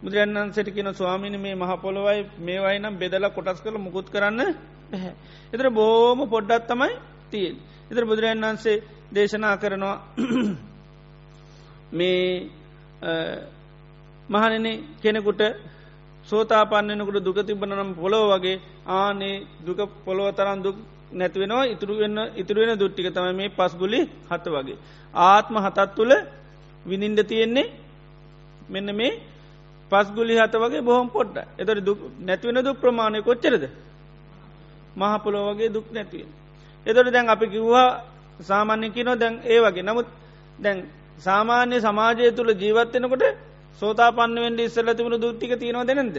බුදුරන්න්සට කියන ස්වාමිනි මේ මහපොළොවයි මේවයි නම් බෙදල කොටස් කළ මුකුත් කරන්න. එතර බෝම පොඩ්ඩත් තමයි තියෙන්. එතර බුදුරජන් වන්සේ දේශනා කරනවා මේ මහනන කෙනෙකුට සෝතාපන්නනකුට දුක තිබනනම් පොලොව වගේ ආනේ දුක පොළොව තරන් දුක් නැතිවෙනවා ඉතුරු වෙන්න ඉතුරුවෙන දුට්ටික තම මේ පස්ගුලි හත වගේ. ආත්ම හතත් තුළ විනින්ඩ තියෙන්නේ මෙන්න මේ පස්ගුලි හත වගේ බොහොම පොඩ්ඩ එතට නැතිවෙන දුක් ප්‍රමාණය කොච්චරද මහපොලෝ වගේ දුක් නැතිවෙන. එතොට දැන් අපි කිව්වා සාමාන්‍යකි නො දැන් ඒ වගේ. නමුත් දැන් සාමාන්‍ය සමාජය තුළ ජීවත්වෙනකොට සෝතා පන්නවෙන්ඩ ඉස්සල්ල තිබුණු දුත්තික තියෙනවා දෙනද.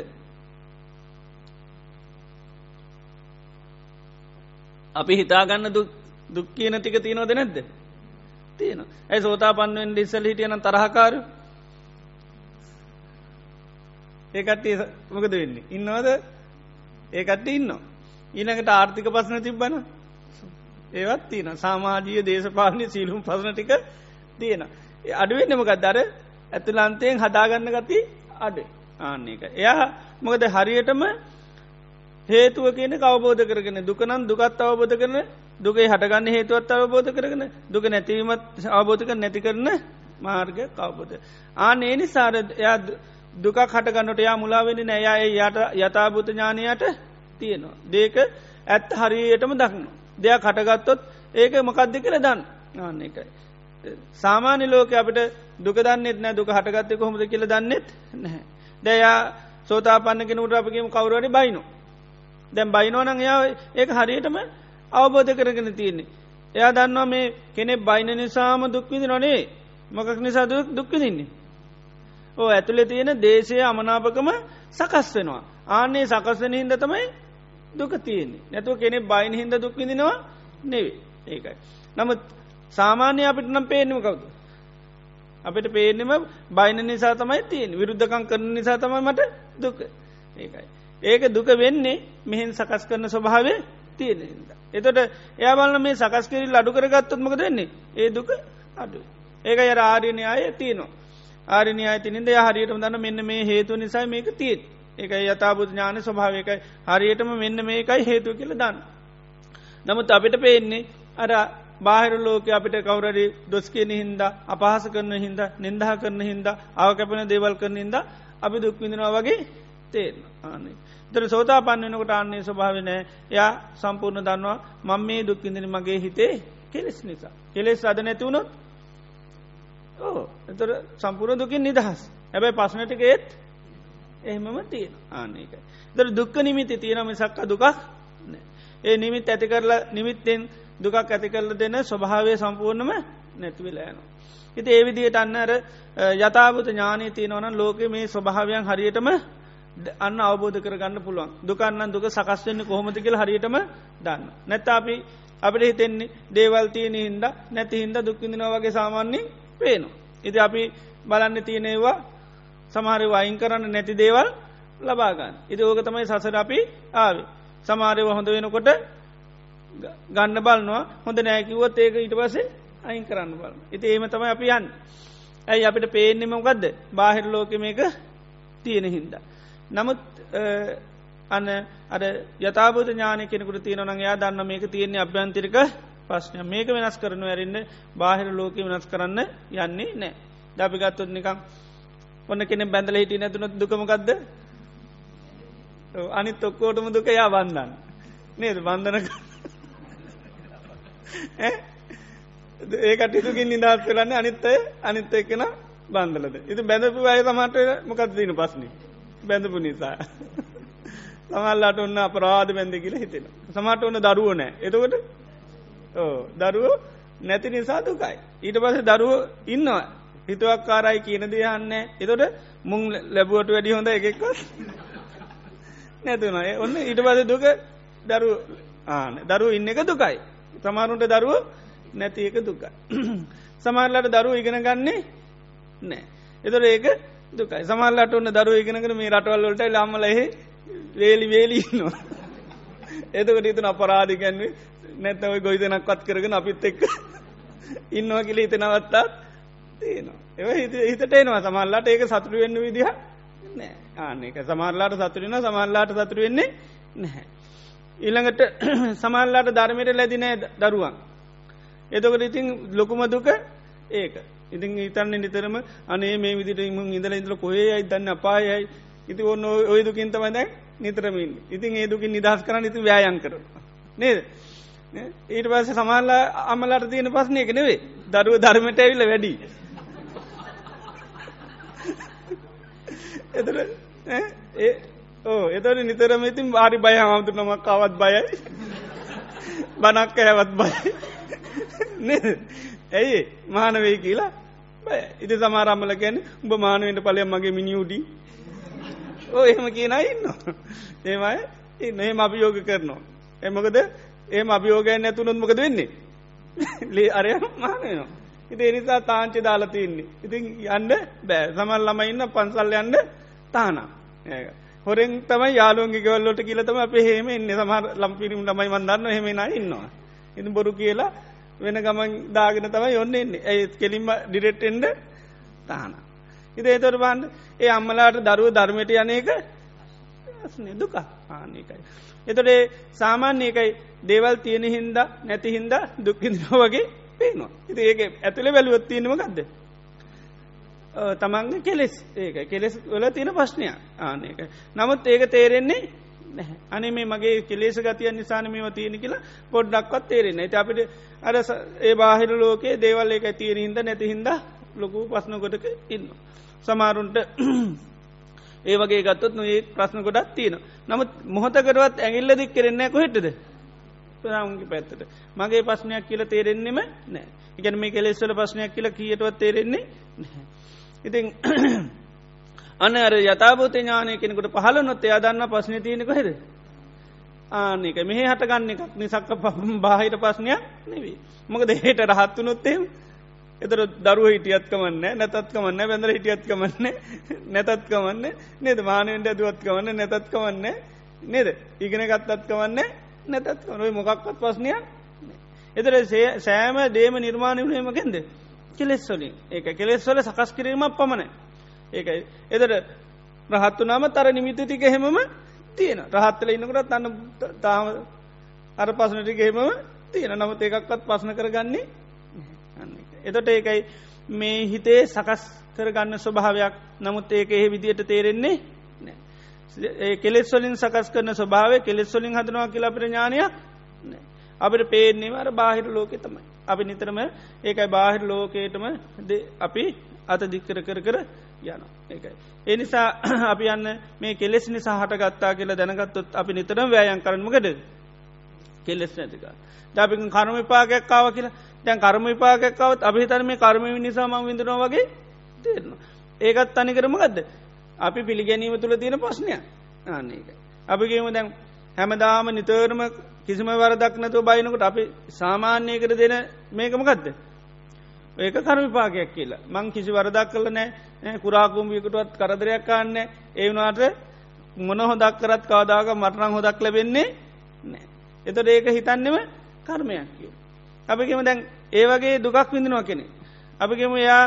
අපි හිතාගන්න දුක් කියන ටික තියෙනවද නැද්ද? තියෙන ඇයි සෝතා පන්නුවෙන් ඉස්සල් හිටියන තරහකාරු ඒකට මොකද වෙන්නේ? ඉන්නවද? ඒකට ඉන්න ඊනකට ආර්ථික පසන තිබ්බන ඒවත් තියෙන සාමාජීය දේශපාලනය සීලුම් පසන ටික තියෙන අඩුවෙන්නමකක් දර ඇතුලන්තයෙන් හදාගන්න ගති අඩ ආන්න එක එයා මොකද හරියටම හේතුව කියන අවබෝධ කරගෙන දුකනම් දුකත් අවබෝධ කරන දුකේ හටගන්න හේතුවත් අවබෝධ කරගෙන දුක නැතිවීමත් අවබෝධක නැති කරන මාර්ග කවබෝධ. ආන ඒ නිසාර එයා දුකක් හටගන්නට යා මුලාවෙනි නෑ යට යථභූත ඥානයට තියෙනවා. දේක ඇත්ත හරියටම දක්න. දෙයක් හටගත්තොත් ඒක මොකක්ද කළ දන්න ආන්න එකයි. සාමාන්‍ය ලෝක අපට දුක දන්නෙත් නෑ දුක හටගත්තය කොහොමද කියල දන්නෙත් නැහැ. දැයා සෝතා පන්න කෙනට අපගේම කවරුවරි බයිනු. දැම් බයිනෝනං යා ඒක හරියටම අවබෝධ කරගෙන තියන්නේ. එයා දන්නවා මේ කෙනෙ බයින නිසාම දුක්විදි නොනේ මොකක් නිසා දුක් දුක්විදින්නේ. ඕ ඇතුළෙ තියෙන දේශය අමනාපකම සකස් වෙනවා. ආනේ සකස්වන හින්ද තමයි දුක තියන්නේ නැතුව කෙනෙ බයින හින්ද දුක්විදිනවා නෙවේ ඒකයි. නමුත් සාමාන්‍ය අපිට නම් පේනම කවුද. අපිට පේනෙම බයින නිසා තමයි තියෙන් විරුද්ධකං කරන නිසා තමයි මට දුක ඒකයි. ඒක දුක වෙන්නේ මෙහෙන් සකස් කරන ස්වභාවේ තියෙන හිද. එතොට එයා බලන්න මේ සකස් කිරල් අඩු කරගත්තොත්මක දෙන්නේ ඒ දුක අඩු. ඒක යර ආර්යනය අය තියනවා. ආරණය අතිනින්ද හරියටම දන්න මෙන්න මේ හේතු නිසා මේක තිීත් එක යථබුද ඥාන ස්වභාවකයි හරියටම මෙන්න මේකයි හේතු කියල දන්න. නමුත් අපිට පේන්නේ අර බාහිර ලෝක අපිට කවුරරි දොස් කියන හින්ද අපහස කරන හින්ද නින්දහ කරන හින්ද අවකැපෙන දේවල් කරන හින්ද අපි දුක්විඳනවා වගේ තේරන ආනේ. තර සෝතා පන්නනකොට අන්නේ ස්වභාවනෑ යා සම්පූර්ණ දන්නවා මං මේ දුක්කිඳන මගේ හිතේ කෙලෙස් නිසා. කෙලෙස් අද නැතිවුණොත් ඕ එතර සම්පූර්ණ දුකින් නිදහස් හැබැයි පස්සනටික ඒත් එහෙමම තියෙන ආනක දර දුක්ක නිමිති තියෙන මිසක්ක දුකක් ඒ නිමිත් ඇති කරලා නිමිත්තෙන් දුකක් ඇති කරල දෙන්න ස්වභාවය සම්පූර්ණම නැතිවෙලෑනවා. හිති ඒවිදියට අන්නර යථාවත ඥානය තියෙනවන ලෝක මේ ස්වභාවයන් හරියටම අන්න අවබෝධ කරගන්න පුළුවන් දුකන්න දුක සකස්වෙන්නේ කොහොමති කියල හරියටම දන්න. නැත්ත අපි අපිට හිතෙන්නේ දේවල් තියෙන හින්ද නැති හින්ද දුක්කිදිනවා වගේ සාමාන්‍යෙන් පේනවා. ඉති අපි බලන්න තියනෙවා සමහර වයින් කරන්න නැති දේවල් ලබාගන්න. ඉති ඕක තමයි සසර අපි ආවේ. සමාරයව හොඳ වෙනකොට ගන්න බලනවා හොඳ නෑකිවොත් ඒක ඊට පසේ අයින් කරන්න බල. ඉති ඒම තමයි අපි යන්න. ඇයි අපිට පේනෙමකක්ද බාහිර ලෝක මේක තියෙන හින්ද. නමුත් අන්න අර යතාබෝධ ඥාන කෙනෙකුට තියෙනවන යා දන්න මේක තියෙන්නේ අභ්‍යන්තිරික ප්‍රශ්නය මේක වෙනස් කරනු ඇරන්න බාහිර ලෝක වෙනස් කරන්න යන්නේ නෑ දපිගත්තුත් නිකම් ඔන්න කෙනෙ බැඳල හිටිය නැතුන දුකමකක්ද අනිත් ඔක්කෝටම දුක යා බන්ධන්න නේද බන්ධන ඒකට ඉතුකින් නිදහස් කරන්න අනිත්තය අනිත්ත එක්කෙන බන්ධලද. ඉති බැඳපු අය තමට මොකක් දීන පස්්නි. බැඳපු නිසා. සමල්ලාට ඔන්න අපරාධ බැඳ කියල හිතෙන. සමට ඔන්න දරුව නෑ. එතකොට දරුව නැති නිසා දුකයි. ඊට පස දරුව ඉන්නවා. හිතුවක් කාරයි කියන දයන්න එතොට මුං ලැබුවට වැඩි හොඳ එකෙක්ව නැතුන ඔන්න ඊට පස දුක දරු ආන දරුව ඉන්න එක දුකයි. සමාරුන්ට දරුව නැති එක දුකයි. සමහරලට දරුව ඉගෙන ගන්නේ නෑ. එතොර ඒක දුකයි සමල්ලට ඔන්න දරුව ඉගෙනකන මේ රටවල්ලට ලාම්මලහෙ වේලි වේලීන්නවා. එතකට ඉතුන අපරාධිකැන්වේ නැත්තව ගොයිතනක් පත් කරගෙන අපිත් එක්ක ඉන්නවා කියල හිතනවත්තාත් තියෙනවා. ඒ හිත හිතට එනවා. සමල්ලාට ඒක සතුරු වෙන්න විදිහ නෑ ආනක සමල්ලාට සතුරෙන සමල්ලාට සතුරු වෙන්නේ නැහැ. ඊළඟට සමල්ලාට ධර්මයට ලැදිනෑ දරුවන්. එතකට ඉතින් ලොකුම දුක ඒක. ඉතින් ඉතන්න නිතරම අනේ මේ විදිට ඉම ඉදල ඉදල කොේ අයි දන්න අපායයි ඉති ඔන්න ඔය දුකින්තමද නිතරමින් ඉතින් ඒ දුකින් නිදහස් කරන්න ඉති ව්‍යයන් කර නේද? ඊට පස සමල්ලා අමලට තියෙන පස්නය එක නෙවේ දරුව ධර්මට ඇවිල්ල වැඩි. එතර ඒ ඕ එතර නිතරම ඉතින් වාරි බය හාමුතුනමක් කවත් බයයි. බනක්ක හැවත් බයි ඇයි මානවෙයි කියලා බය ඉති සමාරම්මල ගැන උඹ මානුවෙන්ට පලය මගේ මිනිියුඩී ඕ එහෙම කියන ඉන්න ඒමයි ඉන්න එහෙම අභියෝග කරනවා. එමකද ඒ අභියෝගයන් ඇතුනුත් මොකද වෙන්නේ? ලේ අරය මානයනවා ඉති එනිසා තාංචි දාලා තියන්නේ ඉතින් යන්න බෑ. සමල් ළම ඉන්න පන්සල් යන්න තානා ඒක. හොරෙන් තමයි යාලුවන්ගේ ගවල්ලොට කියලතම අප හෙම එන්න සමහර ලම්පිරිම් ළමයි මන්දන්න හෙමෙන ඉන්නවා. ඉති බොරු කියලා වෙන ගමන් දාගෙන තමයි ඔන්න එන්නේ ඇයි කෙලින්ම ඩිරෙට්ෙන්ඩ තාන. ඉද ඒතොර බන්ඩ ඒ අම්මලාට දරුව ධර්මයට යනක දුක. ආනකයි. එතොටේ සාමාන්‍යකයි දේවල් තියෙන හින්ද නැති හින්ද දුක්කිදිනෝ වගේ පේනවා. ඉති ඒක ඇතුළේ වැලුවත් තියෙනම ගදද. තමන්ගේ කෙලෙස් ඒක කෙලෙස් වල තියෙන ප්‍රශ්නය ආනක. නමුත් ඒක තේරෙන්නේ අනේ මේ මගේ කෙලේස ගතිය නිසාන මේව තියෙන කියලා පොඩ්ඩක්වත් තේරෙන්නේ ඇති අපිට අර ඒ බාහිර ලෝකයේ දේවල් එක තියෙන හින්ද නැති හින්ද ලොකු පස්්නකොටක ඉන්න. සමාරුන්ට ඒ වගේ ගත්තොත් නොඒ ප්‍රශ්න කොඩත් තියෙන. නමුත් මොහොතකරවත් ඇගිල්ල දික් කරෙන්නේ කොහෙටද ප්‍රාම්ගේ පැත්තට. මගේ පස්්නයක් කියල තේරෙන්නෙම නෑ එකන මේ කෙලෙස්වල ප්‍රශ්නයක් කියල කියටවත් තේරෙන්නේ නැහැ. ඉතින් අන්න අර යථභූත ඥානය කෙනෙකුට පහල නොත් එයා දන්න පස්න තියනෙක හෙද ආනක මෙහ හටගන්න එකක් නිසක්ක බාහිට පස්නයක් නෙවී. මොකද හට රහත්තු නොත්තේම එතර දරුව හිටියත්කමන්න නැතත්කමන්න බැඳර හිටියත්කමන්න නැතත්කමන්න නේද? මානවෙන්ට ඇදුවත්කමන්න නැතත්කමන්න නේද? ඉගෙන ගත්තත්කමන්න නැතත්කමයි මොකක්වත් පස්නයක් එතර සෑම දේම නිර්මාණය වුණේමකෙන්ද කෙලෙස්වලින් ඒක කෙලෙස්වල සකස් කිරීමක් පමණ ඒකයි එදර රහත්තු නම තර නිමිති ටික හෙමම තියෙන රහත්තල ඉන්නකට අන්න තාම අර පසනටික හෙමම තියෙන නමුත් ඒකක්වත් පසන කරගන්නේ එතොට ඒකයි මේ හිතේ සකස් කරගන්න ස්වභාවයක්. නමුත් ඒක එහෙ විදියට තේරෙන්නේ කෙලෙස්වලින් සකස් කරන ස්වභාව කෙලෙස්වලින් හදනවා කියලා ප්‍රඥානයක් අපට පේන්නේ අර බාහිර ලෝකෙ තමයි අපි නිතරම ඒකයි බාහිර ලෝකයටම අපි අත දික්කර කර කර යන ඒකයි. එනිසා අපි යන්න මේ කෙලෙස් නිසා හටගත්තා කියලා දැනගත්තොත් අපි නිතරම් වෑයන් කරනමකද කෙලෙස් නැතික. දැපි කර්ම විපාගැක්කාව කියලා දැන් කර්ම විපාගැක්කාවත් අභිතර මේ කර්ම නිසාම විඳනවා වගේ තේරනවා. ඒකත් තනි කරම ගදද. අපි පිළිගැනීම තුළ තියෙන ප්‍රශ්නය ආන්නේක. අපිගේම දැන් හැමදාම නිතරම කිසිම වරදක් නැතුව බයිනකොට අපි සාමාන්‍යය කර දෙන මේකම ගදද. ඒක කර්මිපාකයක් කියලා මං කිසි වරදක් කල නෑ කුරාකුම්ියකටුවත් කරදරයක් කාන්න ඒවනාට මොන හොදක් කරත් කාදාක මටනං හොදක් ලැබෙන්නේ නෑ. එතට ඒක හිතන්නෙම කර්මයක් කිය. අපිකෙම දැන් ඒ වගේ දුකක් විඳනවා කෙනෙ. අපිකෙම යා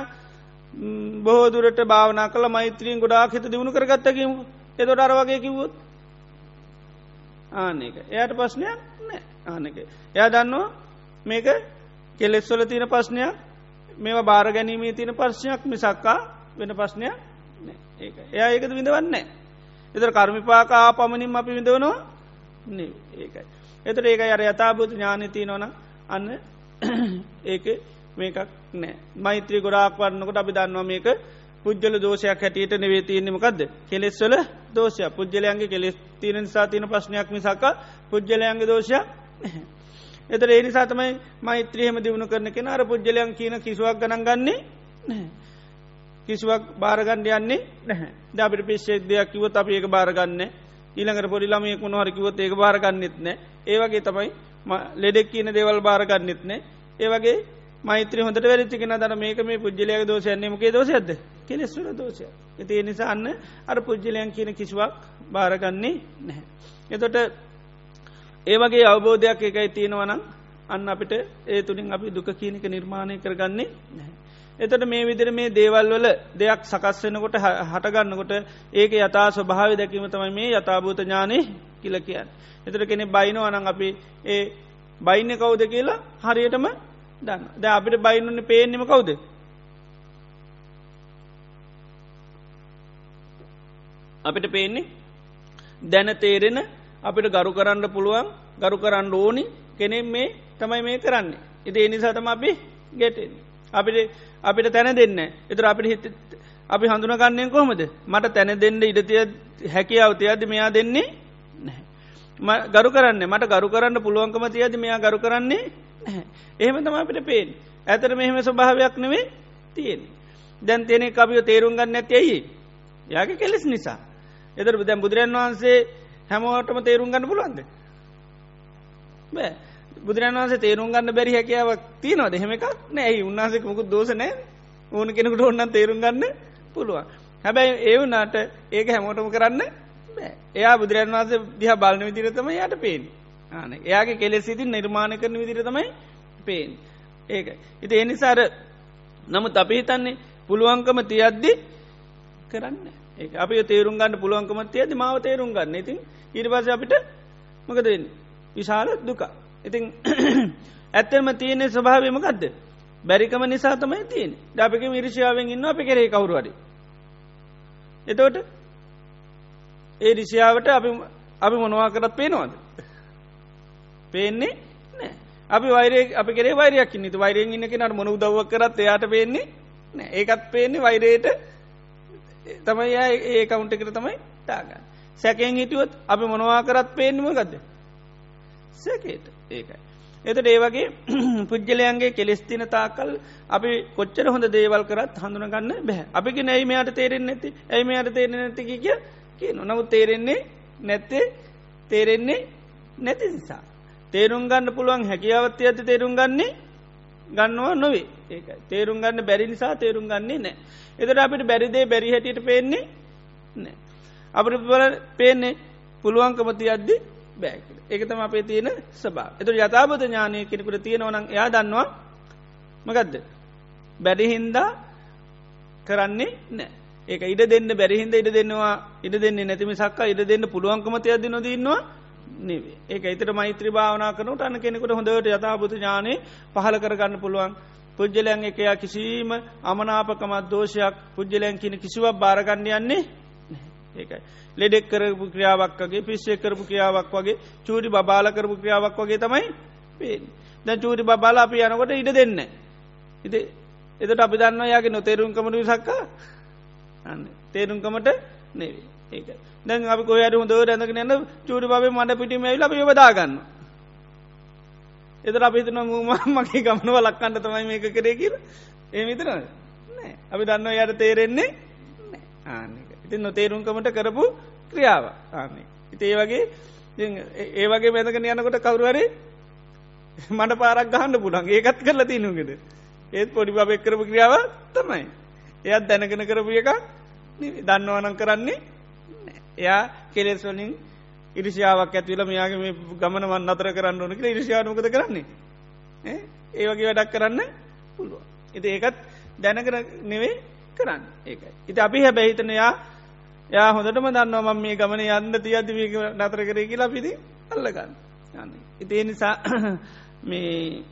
බොහෝ දුරට භාවනා කළ මෛත්‍රීන් ගොඩාක් හිත දියුණු කරගත්තකීම එතොට අර වගේ කිව්වොත්? ආනක එයට ප්‍රශ්නයක් නෑ. ආනක එයා දන්නවා මේක කෙලෙස්වල තියෙන ප්‍රශ්නයක් මේවා බාර ගැනීමේ තියෙන ප්‍රශ්නයක් මිසක්කා වෙන ප්‍රශ්නයක් ඒක. එයා ඒකද විඳවන්නේ එතර කර්මිපාකා පමණින් අපි විඳවනවා ඒකයි. එතට ඒක අර යථභූත ඥානති නොන අන්න ඒක මේකක් නෑ. මෛත්‍රී ගොඩාක් වන්නකට අපි දන්නවා මේක පුද්ගල දෝෂයක් හැටියට නෙවේ තියන්නමකක්ද කෙලෙස්වල දෝෂය පුද්ගලයන්ගේ කෙලෙස් තීරෙන සාතියන ප්‍රශ්නයක් මිසක පුද්ගලයන්ගේ දෝෂයක් එතර ඒ නිසා තමයි මෛත්‍රියහම දියුණු කරන කෙන අර පුද්ගලයන් කියන කිසුවක් ගණන් ගන්නේ කිසිවක් භාරගණ්ඩ යන්නේ නැහැ. දපිට පිශ්ෂෙක් දෙයක් කිවත් අප ඒක භාරගන්න ඊළඟට පොඩි ළමයෙක් මොහර කිවත් ඒක භාරගන්නෙත් නෑ. ඒවගේ තමයි ලෙඩෙක් කියන දේවල් භාරගන්නෙත් නෑ. ඒවගේ මෛත්‍ර හොට වැරිච්චිකෙන දර මේක මේ පුද්ජලයක දෝෂයන්නේ මොකේ දෝෂයද කෙලෙස්වර දෝෂය ඇති නිසා අන්න අර පුද්ජලයන් කියන කිසිවක් භාරගන්නේ නැහැ. එතොට ඒවගේ අවබෝධයක් එකයි තියෙනවනම් අන්න අපිට ඒ තුළින් අපි දුක කියනක නිර්මාණය කරගන්නේ නැහැ. එතට මේ විදිර මේ දේවල් වල දෙයක් සකස් වෙනකොට හටගන්නකොට ඒක යතා ස්වභාව දැකීම තමයි මේ යථභූත ඥානය කියල කියන්න. එතට කෙනෙ බයිනෝ අනං අපි ඒ බයින්න කවුද කියලා හරියටම දන්න. ද අපිට බයින්නන්න පේනෙම කවුද? අපිට පේන්නේ? දැන තේරෙන අපිට ගරු කරන්න පුළුවන් ගරු කරන්න ඕනි කෙනෙ මේ තමයි මේ කරන්නේ. එති එනිසාතම අපි ගැටෙන්. අපිට අපිට තැන දෙන්න එතුර අපිට හිත අපි හඳුනගන්නයෙන් කොහොමද? මට තැන දෙන්න ඉඩතිය හැකියාව තියද මෙයා දෙන්නේ ගරු කරන්න මට ගරු කරන්න පුළුවන්කම තියද මෙයා ගරු කරන්නේ එහෙම තම අපිට පේෙන් ඇතර මෙහෙම ස්වභාවයක් නෙවේ තියෙන දැන් තියෙනෙ අපිය තේරුම් ගන්න ඇති ඇයි? යාගේ කෙලෙස් නිසා. එතර දැම් බුදුරන් වහන්සේ හැමෝටම තේරුම් ගන්න පුළුවන්ද? බෑ. බුදුරන් වන්සේ තේරුම් ගන්න බැරි හැකියාවක් තියනවා දෙහෙම එකක් නෑ. උන්නාසක මුකුත් දෝසනෑ ඕන කෙනෙකුට ඔන්නන් තේරුම් ගන්න පුළුවන්. හැබැයි ඒ වනාට ඒක හැමෝටම කරන්න එයා බුදුරන් වන්සේ දිහ බලන විදිරතම යට පේෙන් ආන එයාගේ කෙලෙ සිතින් නිර්මාණ කරන විදිරතමයි පේෙන් ඒක. ඉති එනිසාර නමුත් අපි හිතන්නේ පුළුවන්කම තියද්දි කරන්න ඒ අපි තේරුම් ගන්න පුළුවන්කම තියද මාව තේරුම් ගන්න. ඉතින් ඉරිවාස අපිට මකද විශාල දුකා ඉතින් ඇත්තම තියනෙ ස්වභාවමකක්ද බැරිකම නිසා තමයි තියෙන් ඩාපික විරිෂාවෙන් ඉන්න අපි කරේ කවරුවඩ එතවට ඒ රිෂාවට අපි අපි මොනවා කරත් පේනවාද? පේන්නේ නෑ. අපි වෛරය අපි කරේ වෛරයක් නිත වෛරයෙන් ඉන්න කෙනට මොන දව කරත් එයාට පේන්නේ නෑ. ඒකත් පේන්නේ වෛරයට තමයි ඒ කවුන්ට කර තමයි තාගන්න සැකෙන් හිටියොත් අපි මොනවා කරත් පේන්නම ගත්ද සැකේට ඒකයි. එතට ඒ වගේ පුද්ගලයන්ගේ කෙලෙස්තින තාකල් අපි කොච්චර හොඳ දේවල් කරත් හඳුනගන්න බැහ අපික නැයි මෙයාට තේරෙන් නැති. ඇයි මෙයාට තේරෙන නැතිකි කිය? කිය නොනමුත් තේරෙන්නේ නැත්තේ තේරෙන්නේ නැති නිසා. තේරුම් ගන්න පුළුවන් හැකියාවත්ය ඇති තේරුම් ගන්නේ ගන්නවා නොවේ. ඒක තේරුම් ගන්න බැරි නිසා තේරුම් ගන්නේ නෑ. එතට අපිට බැරිදේ බැරි හැටියට පේන්නේ නෑ. අපට බල පේන්නේ පුළුවන්කමති අද්දි බෑක ඒකතම අපේ තියෙන සබා එතු යථබත ඥානය කෙනෙකුට තියෙනවනං එයා දන්නවා මගදද බැරිහින්දා කරන්නේ නෑ ඒක ඉඩ දෙන්න බැරිහින්ද ඉඩ දෙන්නවා ඉඩ දෙන්නේ නැතිම සක්කා ඉඩ දෙන්න පුළුවන්කමති අද නොදන්නවා නෙවේ ඒක එතර මෛත්‍ර භාවනා කනට අන්න කෙනෙකුට හොඳට යථබත ඥානය පහල කරගන්න පුළුවන්. පුද්ජලයන් එකයා කිසිීම අමනාපකමත් දෝෂයක් පුද්ජලයන් කියන කිසිවක් භාරගන්න යන්නේ ඒකයි. ලෙඩෙක් කරපු ක්‍රියාවක් වගේ පිස්සේ කරපු ක්‍රියාවක් වගේ චූඩි බාල කරපු ක්‍රියාවක් වගේ තමයි පේ දැ චූඩි බාල අපි යනකොට ඉඩ දෙන්න ඉති එතට අපි දන්න යාගේ නොතේරුම්කමට විසක්කා අන්න. තේරුම්කමට නෙවේ ඒක. දැන් අපි කොහයට හොඳ රැඳක නන්න චූඩි බේ මට පිටිම ඇවිල අපි යොදාගන්න එතර අපිතන මගේ ගමනව ලක්කන්න තමයි මේක කරේ කියල. ඒ විතර නෑ. අපි දන්න යට තේරෙන්නේ ආන්න ඉතින් නොතේරුම්කමට කරපු ක්‍රියාව. ආන්නේ ඉති ඒ වගේ ඒ වගේ මැදකන යනකොට කවරුවරේ මට පාරක් ගහන්න පුඩන් ඒකත් කරලා තියනුගෙද ඒත් පොඩි බෙක් කරපු ක්‍රියාව තමයි. එයත් දැනගෙන කරපු එක දන්නවනන් කරන්නේ එයා කෙලෙස්වලින් ඉරිෂාවක් ඇතිවල මෙයාගේ මේ ගමනවන් අතර කරන්න ඕනක ඉරිෂානකද කරන්නේ? ඒ වගේ වැඩක් කරන්න පුළුව ඉති ඒකත් දැනකර නෙවේ කරන්න. ඒකයි. ඉති අපි හැබැහිතනයා යා හොඳටම දන්නවා මම මේ ගමන යන්න තියද නතර කරේ කියලා පිදි අල්ලගන්න. යන්න. ඉතිේ නිසා මේ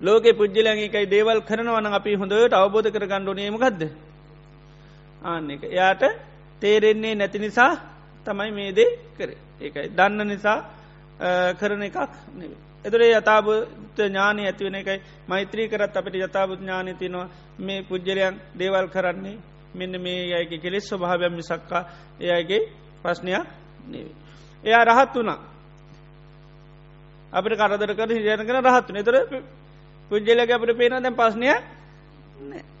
ලෝක පුද්ජලයගේකයි දේවල් කරනවන අපි හොඳට අවබෝධ කර ගණ්ඩු නේමකක්ද ආන්න එක. එයාට තේරෙන්නේ නැති නිසා තමයි මේ දේ කරේ. ඒකයි. දන්න නිසා කරන එකක් නෙවේ. එතුරේ යථභූත ඥානය ඇතිවෙන එකයි. මෛත්‍රී කරත් අපට යථභූත ඥානය තිනවා මේ පුද්ජලයන් දේවල් කරන්නේ මෙන්න මේ අයගේ කෙලෙස් ස්වභාවයම් මිසක්කා එයගේ ප්‍රශ්නයක් නෙවේ. එයා රහත් වුණා. අපට කරදර කර හිජයන කන රහත්තු නතර පුද්ජලක අපට පේන දැන් පස්නය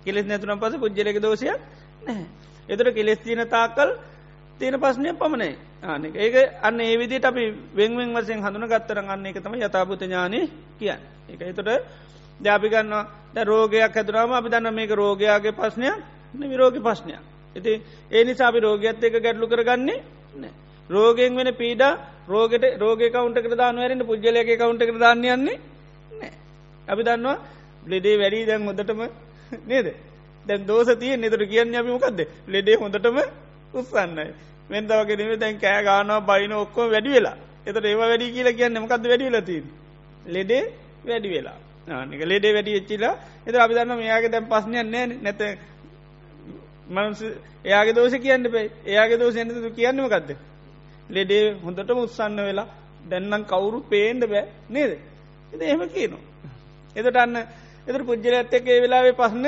කෙලෙස් නැතුනම් පස පුද්ජලක දෝෂයක් නැහැ. එතර කෙලෙස් තියන තාකල් තියෙන පස්නය පමණයි. ආනක ඒක අන්න ඒ විදිට අපි වෙන්වෙන් වසෙන් හඳුන ගත්තර අන්න එක තම යථපුත ඥානය කියන්න. එක එතොට ජාපිගන්නවා ද රෝගයක් ඇතුරාම අපි දන්න මේක රෝගයාගේ පස්නයක් විරෝග පස්්නයක් ඇති ඒ නිසා අපි රෝගයක්ත් එක ගැටලු කරගන්නේ නෑ රෝගෙන් වෙන පීඩ රෝගට රෝග කවුන්ට කර දානවරට පුද්ජලයක කවුන්ට කර දාන්නයන්නේ නෑ අපි දන්නවා ලෙඩේ වැඩී දැන් හොඳටම නේද? දැන් දෝස තිය නෙතර කියන්න අපි මොකක්ද ලෙඩේ හොඳටම උත්සන්නයි මෙන්දවගෙනම දැන් කෑ ගානවා බයින ඔක්කෝ වැඩි වෙලා. එතට ඒවා වැඩි කියලා කියන්න මකක්ද වැඩි වෙලති ලෙඩේ වැඩි වෙලා. ආනික ලෙඩේ වැඩි එච්චිලා එත අපි දන්න මෙයාගේ දැන් පස්්නයන් නෑ නැත මනස එයාගේ දෝෂ කියන්න පේ එයාගේ දෝෂ ඇනතු කියන්නම ගත්ද ලෙඩේ හොඳටම උත්සන්න වෙලා. දැන්නම් කවුරු පේන්ඩ බෑ. නේද? එද එහෙම කියනවා. එතට අන්න එතර පුද්ජල ඇත්ත එක ඒ වෙලාවේ පස්න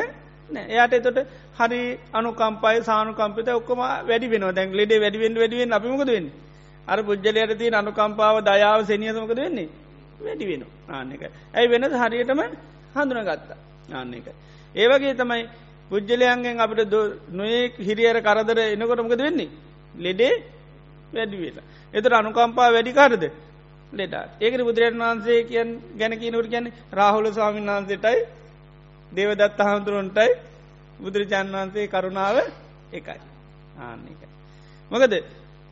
එයාට එතොට හරි අනුකම්පයි සානුකම්පිත ඔක්කම වැඩි වෙන දැන් ලෙඩේ වැඩිවෙන් වැඩිවෙන් අපිමකද වෙන්න අර පුද්ජලයට තිය අනුකම්පාව දයාව සනියසමකද වෙන්නේ? වැඩි වෙන ආන්න එක ඇයි වෙනද හරියටම හඳුන ගත්තා ආන්න එක ඒවගේ තමයි පුද්ජලයන්ගෙන් අපට නොයෙක් හිරියර කරදර එනකොටමකද වෙන්නේ? ලෙඩේ වැඩි වෙලා. එතර අනුකම්පා වැඩිකාරද ලෙඩා ඒකට බුදුරජන් වහන්සේ කියන් ගැන කියනවට ගැන රාහුල ස්වාමීන් වහන්සේටයි දේවදත්ත හාමුදුරුවන්ටයි බුදුරජාන් වහන්සේ කරුණාව එකයි ආන්න එක. මොකද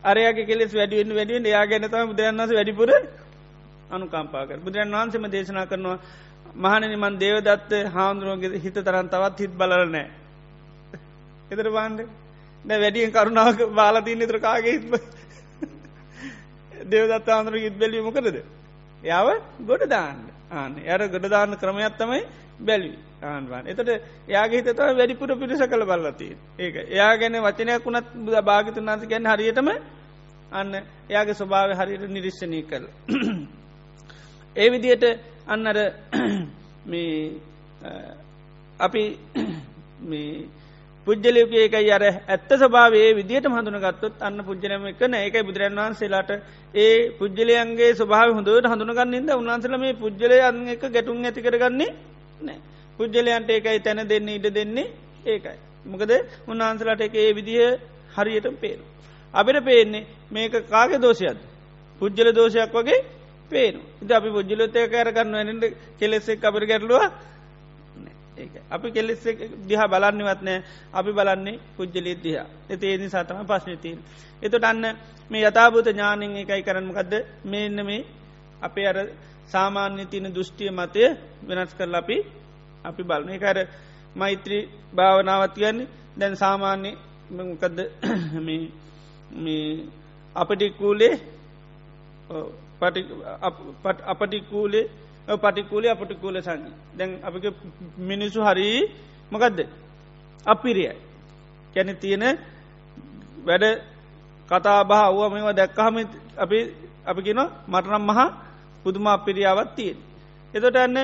අරයාගේ කෙලෙස් වැඩිවෙන් වැඩියෙන් එයා ගැනතම බුදුරන් වන්ස වැඩිපුර අනුකම්පාක බුදුරන් වහන්සේම දේශනා කරනවා මහනනි මන් දේවදත්ත හාමුදුරුවන්ගේ හිත තරන් තවත් හිත් බලරනෑ. එතර බාන්ඩ දැ වැඩියෙන් කරුණාව බාලතින් එතර කාගේ හිත්බ දේවදත්ත ආන්දුර හිත් බැලි මොකරද. යාව ගොඩ දාන්න. ආන්න. යට ගොඩ දාන්න ක්‍රමයක් තමයි බැලි ආන්වාන් එතට යාගේ හිතත වැඩිපුර පිරිස කළ බල්ලති ඒක. එයා ගැන වචනයක් වුණත් බුද භාගිතුන් වන්ස ගැන හරියටම අන්න එයාගේ ස්වභාව හරියට නිරිශ්ෂණය කළ. ඒ විදියට අන්නර මේ අපි මේ පුද්ජලයක ඒකයි අර ඇත්ත ස්භාවේ විදිට හඳුන ගත්තොත් අන්න පුද්ජනම එකන ඒකයි බුදුරන් වහන්සේලාට ඒ පුද්ජලයන්ගේ ස්භාව හොඳට හඳුනගන්නද උන්වන්සල මේ පුද්ජලය අන්න එක ගැටුන් ඇති කරගන්නේ නෑ පුද්ජලයන්ට ඒකයි තැන දෙන්න ඉඩ දෙන්නේ ඒකයි. මොකද උන්වහන්සලට එක ඒ විදිහ හරියට පේන. අපිට පේන්නේ මේක කාගේ දෝෂයද. පුද්ජල දෝෂයක් වගේ පේනු ඉද අපි පුද්ජලොත්තය කෑරගන්න ඇනට කෙලෙස්සෙක් අපරි ගැටලුව අපි කෙලෙස්ස දිහා බලන්නවත් නෑ. අපි බලන්නේ පුද්ජලී දිහ. එති ඒනි සාතම පශ්නතිීන්. එතොට අන්න මේ යථභූත ඥානින් එකයි කරන්නමකක්ද මේන්න මේ අපේ අර සාමාන්‍ය තියන දෘෂ්ටිය මතය වෙනස් කරලා අපි අපි බලන එකර මෛත්‍රී භාවනාවත් කියන්නේ. දැන් සාමාන්‍ය මොකදද? අපටික්කූලේ අපටිකූලේ පටිකූලේ අපටිකූල සංඥ දැන් අපි මිනිසු හරි මොකදද? අපිරියයි. කැන තියෙන වැඩ කතා බහ වුව මෙවා දැක්කහම අපි අපි කියන මටනම් මහා පුදුම අපිරියාවත් තියෙන්. එතොට ඇන්න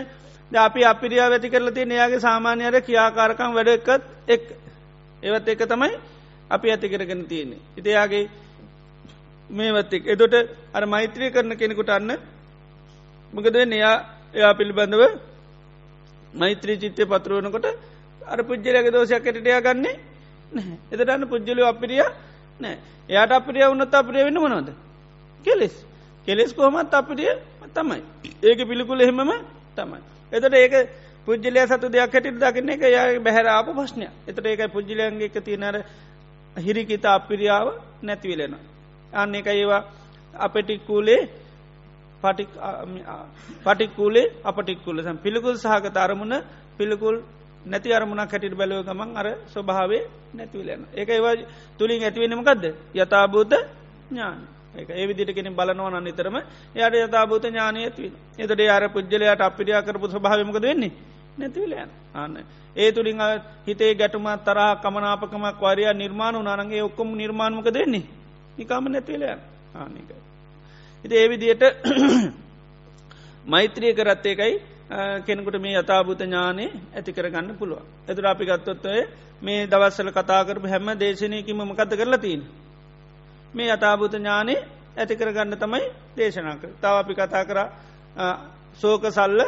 අපි අපිරියා ඇති කරල තිය එයාගේ සාමාන්‍යයට කියාකාරකම් වැඩ එකත් එක්. ඒවත් එක තමයි අපි ඇති කරගෙන තියෙන්නේ. ඉතියාගේ මේවත්තෙක් එදොට අර මෛත්‍රය කරන කෙනෙකුට අන්න මකද එයා එයා පිළිබඳව මෛත්‍රී චිත්තය පතුරුවනකොට අර පුද්ජලයක දෝෂයක් ඇටටයා ගන්නේ එතටන්න පුද්ජලය අපිරිය නෑ එයාට අපිරිය උන්නත් අපිරිය වෙන්න මනොද කෙලෙස්. කෙලෙස් කොහොමත් අපිරිය තමයි. ඒක පිළිකුල එහෙමම තමයි. එතට ඒක පුද්ජලය සතු දෙයක් හැටිට දකින්න එක යා බැහැරාප ප්‍රශ්නය එතට ඒක පුද්ජලයන්ගේ එක තියනර හිරිකිතා අපිරියාව නැතිවිලෙනවා අන්න එක ඒවා අපටික්කූලේ පටික්කූලේ අපටික්කුල. පිළිකුල් සහගත අරමුණ පිළිකුල් නැති අරමුණ කැටිට බැලව ගමන් අර ස්වභාවේ නැතිවලන්න එක ඒවා තුළින් ඇතිවෙනමකක්ද යථභූත ඥාන එක ඒ විදිට කෙන බලනවා අනිතරම යට යථභූත ඥානය ඇතිව එතට යාර පුද්ජලයට අපිරියා කරපු ස්භාවමකද වෙන්නේ? නැතිවලයන් අන්න. ඒ තුළින් හිතේ ගැටුම තරහ කමනාපකමක් වරයා නිර්මාණ උනානගේ ඔක්කොම නිර්මාණමක දෙන්නේ නිකාම නැතිවලයන් ආනකයි. ඉති ඒවිදියට මෛත්‍රිය කරත් ඒකයි කෙනෙකුට මේ යථභූත ඥානය ඇති කරගන්න පුළුව. ඇතුර අපි ගත්තොත්වය මේ දවස්සල කතා කරපු හැම දේශනයකිම මකත කරලා තිීන්. මේ යථභූත ඥානය ඇති කරගන්න තමයි දේශනා කර තව අපි කතා කර සෝක සල්ල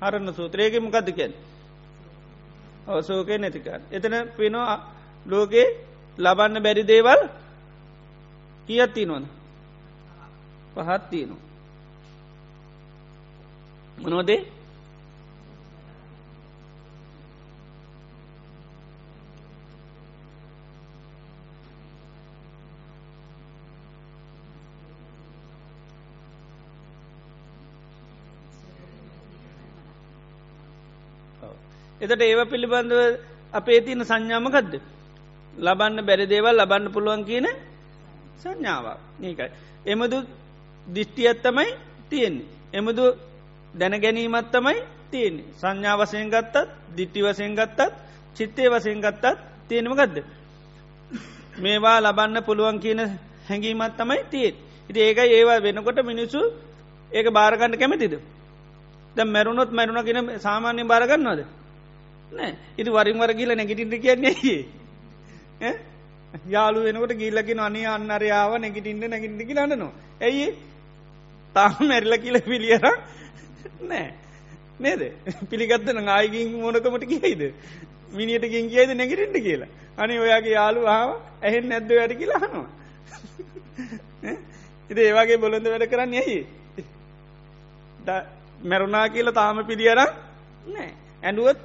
හරන්න සූත්‍රයක මොකක්ද කියැන්. සෝකය නැතිකර. එතන පෙනවා ලෝකේ ලබන්න බැරි දේවල් කියත්ති නොද. පහත් තියනවා. මොනෝදේ එතට ඒව පිළිබඳව අපේ තියන සංඥාමකදද. ලබන්න බැරි දේවල් ලබන්න පුළුවන් කියන සංඥාවක් ඒකයි. එමදු දිිෂ්ටියත්තමයි තියෙන්නේ. එමදු දැන ගැනීමත් තමයි තියෙන්නේ. සංඥා වසයෙන් ගත්තත් දිට්ටි වසයෙන් ගත්තත් චිත්තේ වසයෙන් ගත්තත් තියෙනම ගදද. මේවා ලබන්න පුළුවන් කියන හැඟීමත් තමයි තියෙන්. ඉති ඒක ඒවා වෙනකොට මිනිස්සු ඒක භාරගන්න කැමතිද. ද මැරුණොත් මැරුණ කියෙන සාමාන්‍ය භාරගන්නවද. නෑ ඉති වරින් වර කියල නැගිටිට කියන්නේ යාලු වෙනකට ගිල්ලකින අනි අන්නරයාව නැගිටින්ට නැගිටි කියලන්නනවා. ඇයි තාම මැරිල කියල පිළියර නෑ. නේද? පිළිගත්තන ආයකින් මොනකමට කියයිද මිනිට ගින් කියයිද නැගිටින්ට කියලා. අනි ඔයාගේ යාලු ආව ඇහෙන් නැද්ද වැඩ කියලා හනවා ඉති ඒවාගේ බොලොඳ වැඩ කරන්න ඇයි? මැරුණා කියලා තාම පිළියර නෑ. ඇඩුවත්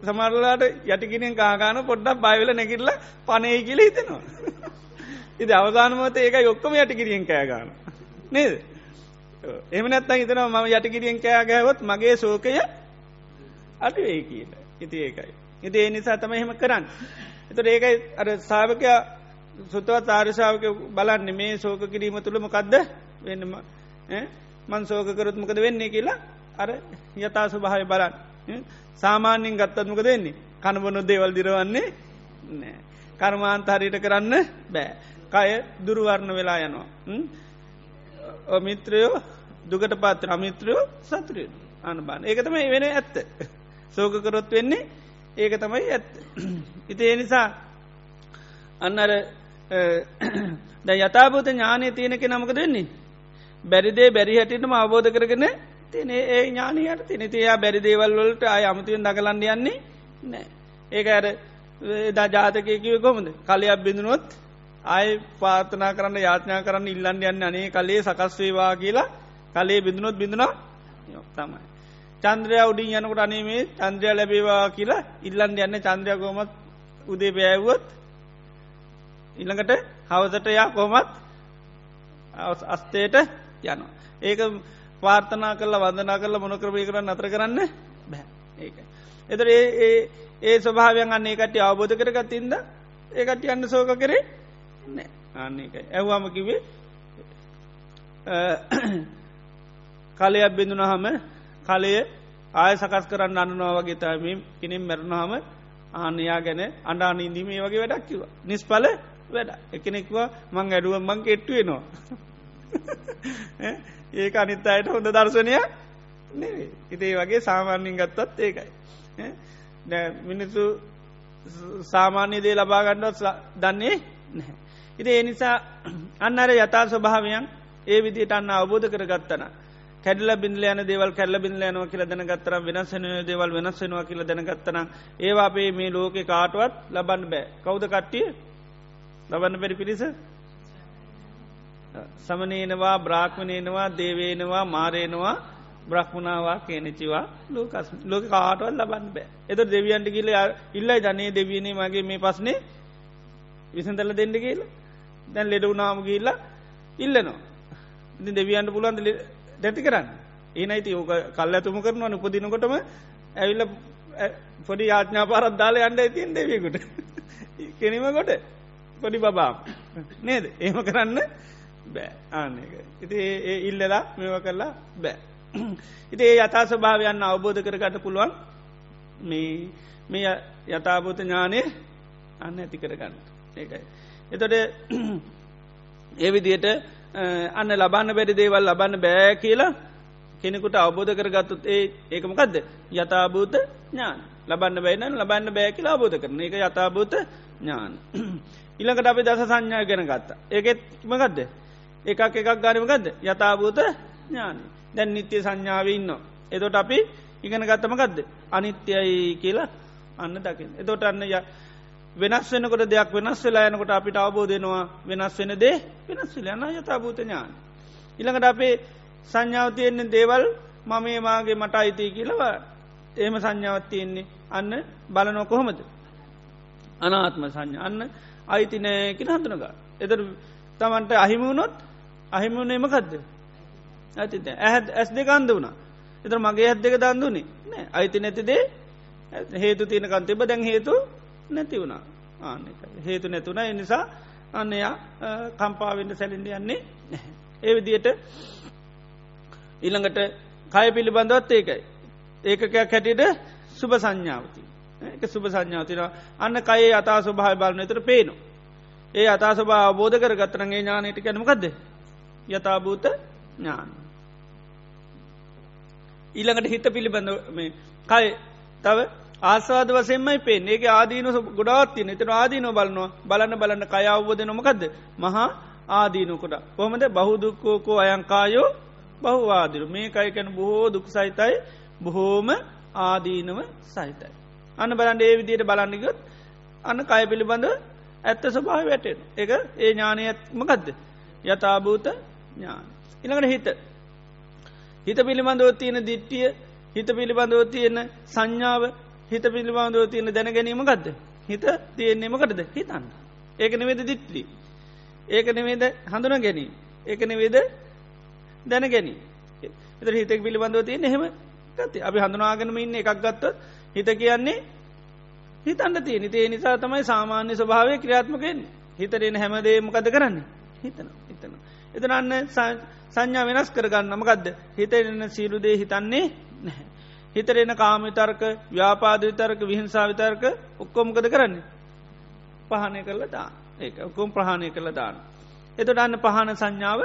සමරලාට යටිකිනෙන් කාගාන පොඩ්ඩක් බයිවෙල නැකිරල පනය කියල හිතෙනවා. ඉති අවසානමත ඒක යොක්කම යටිකිරියෙන් කෑගාන. නේද. එම නැත්තන් හිතනවා මම යටිකිරියෙන් කෑගෑවොත් මගේ සෝකය අඩුවේ කියල ඉති ඒකයි. ඉති ඒ නිසා තම එහෙම කරන්න. එතට ඒකයි අර සාාවකයා සුතුවත් ආර්ශාවක බලන්න මේ සෝක කිරීම තුළම කක්ද වෙන්නම මන් සෝකකරොත්මකද වෙන්නේ කියලා අර යතා සුභාය බලන්න. සාමාන්‍යෙන් ගත්තත්මක දෙන්නේ කණබොනො දේවල් දිරවන්නේ නෑ. කර්මාන්ත හරිට කරන්න බෑ. කය දුරුවර්ණ වෙලා යනවා. මිත්‍රයෝ දුකට පාත්‍ර අමිත්‍රයෝ සතුරය අනබාන ඒක තමයි වෙන ඇත්ත. සෝකකරොත් වෙන්නේ ඒක තමයි ඇත්ත. ඉති ඒ නිසා අන්නර ද යථභූත ඥානය තියෙනක නමක දෙන්නේ. බැරිදේ බැරි හැටිටම අවබෝධ කරගෙන තින ඒ ඥානයට තින තියා බැරි දේවල් වලට අය අමතුවෙන් දකලන්න යන්නේ නෑ ඒක ඇර දා ජාතකයකිව කොමද කලයක් බිඳුනොත් අය පාතනා කරන්න යාඥා කරන්න ඉල්ලන්න යන්න අනේ කලේ සකස්වේවා කියලා කලේ බිඳුනොත් බිඳුනා තමයි. චන්ද්‍රය උඩින් යනකට අනීමේ චන්ද්‍රය ලැබේවා කියලා ඉල්ලන් යන්න චන්ද්‍රය කෝමත් උදේ පෑවුවොත් ඉළඟට හවසට යා කොමත් අස්තේට යනවා. ඒක පාර්ථනා කරලා වදනා කරලා මොනක්‍රමය කරන්න අතර කරන්න බැ ඒක. එතර ඒ ඒ ස්වභාවයන් අන්නේ කට අවබෝධ කරගත්තින්ද ඒකට අන්න සෝක කරේ නෑ අන්නේකයි ඇව්වාම කිවේ කලයක් බිඳුනහම කලය ආය සකස් කරන්න අන්නනවා වගේ තම කෙනෙම් මැරුණහම ආනයා ගැන අඩාන ඉදීම ඒ වගේ වැඩක් කිව නිස්පල වැඩ එකනෙක්වා මං ඇඩුව මං කෙට්ටුවෙනවා ඒක අනිත් අයට හොඳ දර්ශනය නෙවේ ඉතේ වගේ සාමාන්‍යින් ගත්තත් ඒකයි. මිනිස්සු සාමාන්‍ය දේ ලබාගණ්ඩත් දන්නේ නැහැ. ඉති ඒ නිසා අන්න අර යථා ස්වභාවයන් ඒ විදිට අන්න අවබෝධ කර ගත්තන. කැඩල බින්ලයන දේවල් කැල්ල බින්ලයනව කියල දැනගත්තර වෙනස්සන දේවල් වෙනස්සෙනවා කියල දැනගත්තන ඒවා අපේ මේ ලෝකෙ කාටුවත් ලබන්න බෑ. කෞද කට්ටිය? ලබන්න පෙරි පිරිස? සමනේනවා බ්‍රාක්්මණයනවා දේවේනවා මාරයනවා බ්‍රහ්මණවා කියනචිවා ලෝකස් ලෝක කාටවල් ලබන්න බෑ. එත දෙවියන්ට කියල ඉල්ලයි ජනය දෙවියනේ මගේ මේ පස්නේ විසඳල දෙන්න කියල. දැන් ලෙඩ වුනාම කියල්ල ඉල්ලනවා. ඉති දෙවියන්ට පුළුවන්ද දැති කරන්න ඒනයිති ඕක කල් ඇතුම කරනවා උපදිනකොටම ඇවිල්ල පොඩි යාඥා පාරත් දාල යන්න ඇතින් දෙවියකුට කෙනීමකොට පොඩි බබාම් නේද ඒම කරන්න බෑ ආන්න එක. ඉති ඒ ඉල්ලලා මෙව කරලා බෑ. ඉති ඒ යථා ස්වභාවයන්න අවබෝධ කරගට පුළුවන් මේ මේ යථභූත ඥානය අන්න ඇති කරගන්න ඒකයි. එතොට ඒවිදියට අන්න ලබන්න බැරි දේවල් ලබන්න බෑ කියලා කෙනෙකුට අවබෝධ කරගත්තුත් ඒ ඒකමකක්ද යථභූත ඥාන. ලබන්න බැයින ලබන්න බෑ කියලා අවබෝධ කරන එක යථභූත ඥාන. ඉළඟට අපි දස සංඥා ගැන ගත්තා. ඒකෙත් මකක්ද එකක් එකක් ගානමකක්ද යථභූත ඥාන. දැන් නිත්‍ය සංඥාව ඉන්න එතොට අපි ඉගෙන ගත්තමකක්ද අනිත්‍යයි කියලා අන්න දකිින් එතොට අන්න වෙනස් වෙනකොට දෙයක් වෙනස් වෙලා යනකොට අපිට අවබෝධයනවා වෙනස් වෙන දේ වෙනස් වෙලයන්න යථභූත ඥාන. ඉළඟට අපේ සංඥාව තියෙන්නේ දේවල් මම ඒමාගේ මට අයිති කියලව ඒම සංඥාවත් තියෙන්නේ. අන්න බලනො කොහොමද? අනාත්ම සංඥ. අන්න අයිති නෑකින හඳුනග එතර තමන්ට අහිමුණොත් අහිමුණේමකදද ඇති ඇත් ඇස් දෙක අන්ද වුණා. එතර මගේ ඇත් දෙක දන්දුනේ නෑ. අයිති නැතිදේ හේතු තියෙනකන් තිබ දැන් හේතු නැති වුණා. ආන හේතු නැතුන එනිසා අන්නයා කම්පාවෙන්ට සැලින්ඩ යන්නේ ඒ විදියට ඊළඟට කය පිළිබඳවත් ඒකයි. ඒකකයක් හැටියට සුභ සංඥාවති එක සුභ සංඥාතින අන්න කයේ අතා ස්වභාය බලන එතර පේනු ඒ අතා ස්වභා අවබෝධ කර ගත්තරගේ ඥානයට කැනමකක්ද යථභූත ඥාන. ඊළඟට හිත පිළිබඳ මේ කය තව ආසාද වසෙන්මයි පේ ඒක ආදීන ගොඩාත්තින එතන ආදීනෝ බලනවා. බලන්න බලන්න කයව්වද නොමකක්ද මහා ආදීනකොට කොහමද? බහුදුක්කෝකෝ අයංකායෝ බහුවාදිරු මේ කයිකැන බොහෝ දුක් සහිතයි. බොහෝම ආදීනව සහිතයි. අන්න බලන්ඩ ඒ විදියට බලන්නගොත් අන්න කය පිළිබඳ ඇත්ත ස්වභාව වැටෙන් එක ඒ ඥානයත්මකදද යථභූත ඥාන. ඉළඟට හිත. හිත පිළිබඳව තියෙන දිට්ටිය හිත පිළිබඳව තියෙන සංඥාව හිත පිළිබඳව තියෙන දැන ගැනීම ගදද හිත තියෙන්නේමකටද හිතන්න. ඒක නෙවේද දිට්ලි ඒක නෙවේද හඳුන ගැනීම ඒක නෙවේද දැන ගැනී එත හිතෙක් පිළිබඳව තිය එහෙම ගති අපි හඳුනාගෙනම ඉන්න එකක් ගත්ත හිත කියන්නේ හිතන්න තිය නිතේ නිසා තමයි සාමාන්‍ය ස්වභාවය ක්‍රියාත්මකෙන් හිතරෙන හැමදේ මොකද කරන්න? හිතන හිතන එතනන්න සංඥා වෙනස් කරගන්නම ගදද හිතෙන සීරුදේ හිතන්නේ නැහැ. හිතරෙන කාමිතර්ක ව්‍යාපාද විතර්ක විහිංසා විතර්ක ඔක්කොමකද කරන්නේ? පහනය කරල දා ඒ ඔක්කොම් ප්‍රහණය කරල දාන්න එතට අන්න පහන සංඥාව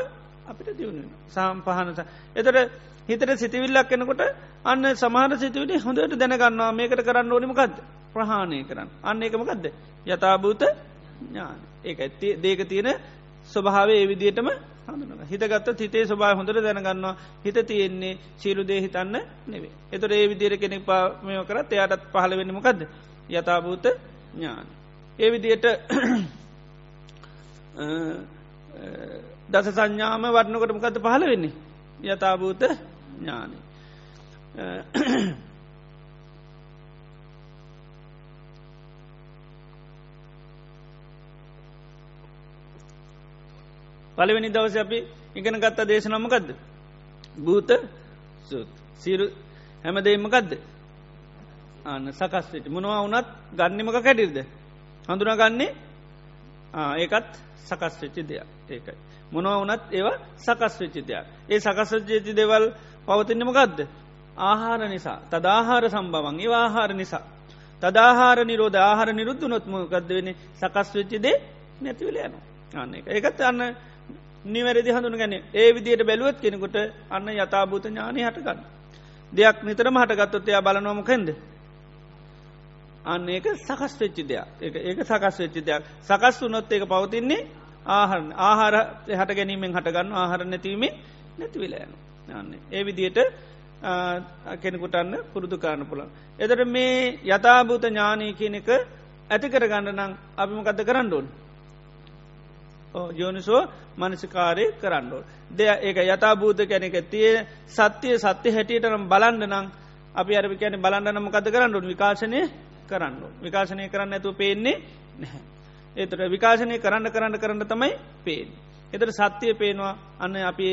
අපිට දියුණු සාම් පහනස එතට හිතට සිතිවිල්ලක් කෙනකොට අන්න සමහර සිතුවිට හොඳට දැනගන්නවා මේකට කරන්න ඕනිමකක්ද ප්‍රහාණය කරන්න. අන්න එකමකක්ද යථභූත ඥාන. ඒ ඇත්ති දේක තියෙන ස්වභාවේ ඒවිදිටම හඳුන හිතගත්ත හිතේ ස්වභා හොඳට දැනගන්නවා. හිත තියෙන්නේ සීලු දේ හිතන්න නෙවේ එතොට ඒ විදිර කෙනෙක් පාමය කරත් එයාටත් පහල වෙන්නමකක්ද යථභූත ඥාන. ඒ විදියට දස සංඥාම වටනකොට මකත පහල වෙන්නේ? යථභූත ඥානය පළවෙනි දවස අපි ඉගෙන ගත්තා දේශනමකක්ද භූත සීරු හැමදේමකක්ද අන්න සකස්වෙට මොනවා වනත් ගන්නමක කැටිර්ද හඳුනාගන්නේ ඒකත් සකස් වෙච්චි දෙයක් ඒකයි. මොනව වනත් ඒවා සකස් වෙච්චි දෙයක්. ඒ සකස්ජේති දෙවල් පවතින්නමකක්ද. ආහාර නිසා තදාහාර සම්බවන් ඒ ආහාර නිසා. තදාහාර නිරෝධ ආහාර නිරුද්ධ නොත්මකක්ද වෙන සකස් වෙච්චිදේ නැතිවල යන. අන්න එක ඒකත් අන්න නිවැරදි හඳුන ගැන ඒ විදියට බැලුවත් කෙනෙකුට අන්න යථභූත ඥානය හටගන්න. දෙයක් නිතරම හටගත්තොත් එයා බලනොමකෙන්ද. අන්න ඒක සකස් වෙච්චි දෙයක් ඒ ඒක සකස් වෙච්චි දෙයක් සකස් වනොත් ඒක පවතින්නේ ආහර ආහාර හට ගැනීමෙන් හටගන්න ආහර නැතිවීමේ නැතිවිලයන යන්න ඒ විදියට කෙනෙකුටන්න පුරුදු කාරණ පුළන්. එදට මේ යථභූත ඥානී කියන එක ඇති කරගන්න නං අපිමකත කරන්න ඕන්. යෝනිසෝ මනසිකාරය කරන්නඩෝ. දෙය ඒක යථභූත කැනෙක තිය සත්‍යය සත්‍ය හැටියටනම් බලන්න නං අපි අරි කැන බලන්නනම කත කරන්නඩුන් විකාශනය කරන්න. විකාශනය කරන්න ඇතු පේන්නේ නැහැ. ඒතට විකාශනය කරන්න කරන්න කරන්න තමයි පේෙන්. එතට සත්‍යය පේනවා අන්න අපි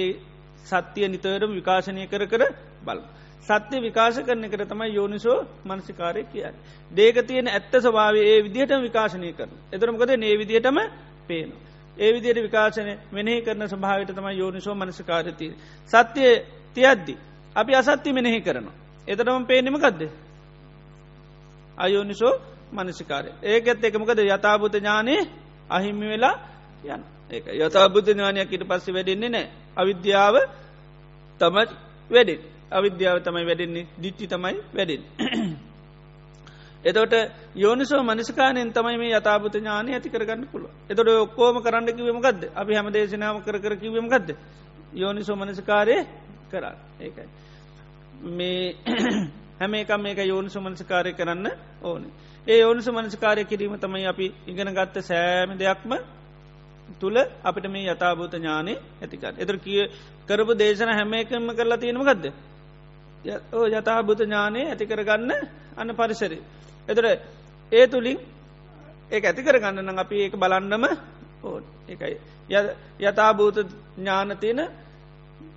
සත්‍යය නිතරම විකාශනය කර කර බල. සත්‍ය විකාශ කරන කර තමයි යෝනිසෝ මනසිකාරය කියන්න. දේක තියෙන ඇත්ත ස්භාවේ ඒ විදිහට විකාශනය කරන. එතරමකද ඒ විදිහටම පේන. ඒ විදියට විකාශනය මෙනෙහි කරන ස්භාවට තමයි යෝනිසෝ මනසිකාරතිය. සත්‍යය තියද්දි. අපි අසත්‍ය මෙනෙහි කරනවා. එතරම පේනෙමකක්ද. අයෝනිසෝ මනසිකාරය ඒකෙත් එකමකද යථභූත ඥානය අහිමි වෙලා යන ඒ යථබුද්ධ ඥානයක් ඉට පස්ස වැඩෙන්නේ නෑ අවිද්‍යාව තමයි වැඩෙන් අවිද්‍යාව තමයි වැඩෙන්නේ දිට්ටි තමයි වැඩෙන් එතොට යෝනිසෝ මනිස්කානයෙන් තමයි මේ යථාපත ඥානය ඇති කරගන්න පුළුව එතොට ඔක්කෝම කරන්න කිවීමකක්ද අපි හැම දේශනාව කර කර කිවීමකක්ද යෝනිසෝ මනස්කාරය කරා. ඒකයි. මේ හැම එක මේක යෝනිසු මනස්කාරය කරන්න ඕනේ. ඒ යෝනිසු මනස්කාරය කිරීම තමයි අපි ඉගෙන ගත්ත සෑම දෙයක්ම තුළ අපිට මේ යථභූත ඥානය ඇතිකත් එතර කිය කරපු දේශන හැම එකම කරලා තියෙනම ගදද යථභූත ඥානය ඇති කරගන්න අන්න පරිසරේ එතර ඒ තුළින් ඒ ඇති කරගන්න නම් අපි ඒක බලන්නම ඕ එකයි යථභූත ඥානතියන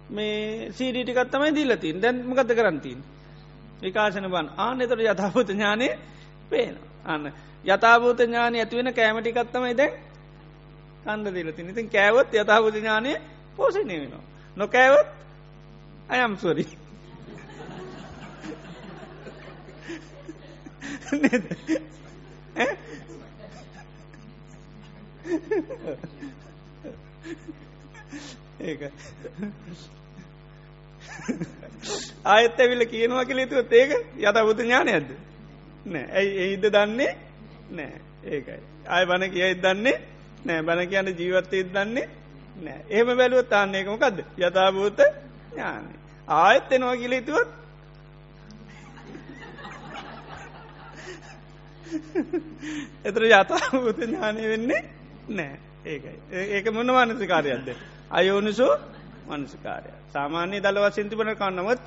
මේ සීඩීටිකත් තමයි දීලතින් දැන් මකත කරන්තින් විකාශන බන්. ආන එතට යථභූත ඥානය පේන අන්න. යථභූත ඥානය ඇතිවෙන කෑමටිකත්තමයි දැන් කන්ද දිලතින් ඉතින් කෑවොත් යථභූත ඥානය පෝසනය වෙනවා. නොකෑවොත් අයම් සොරි ඒක. ආයත් ඇවිල්ල කියනවා කළේතුවත් ඒක යත බුදු ඥානයද නෑ. ඇයි එහිද දන්නේ? නෑ. ඒකයි. ආය බණ කියයිත් දන්නේ? නෑ. බණ කියන්න ජීවත්තයත් දන්නේ? නෑ. එහෙම බැලුවත් තාන්න එකමකක්ද යථභූත ඥානය. ආයත් එනවා කියලේතුවත් එතර යථභූත ඥානය වෙන්නේ නෑ ඒකයි. ඒක මොන මානසිකාරයක්ද? අයෝනිසෝ මනසිකාරය. සාමාන්‍ය දළව සින්තිපන කන්නවත්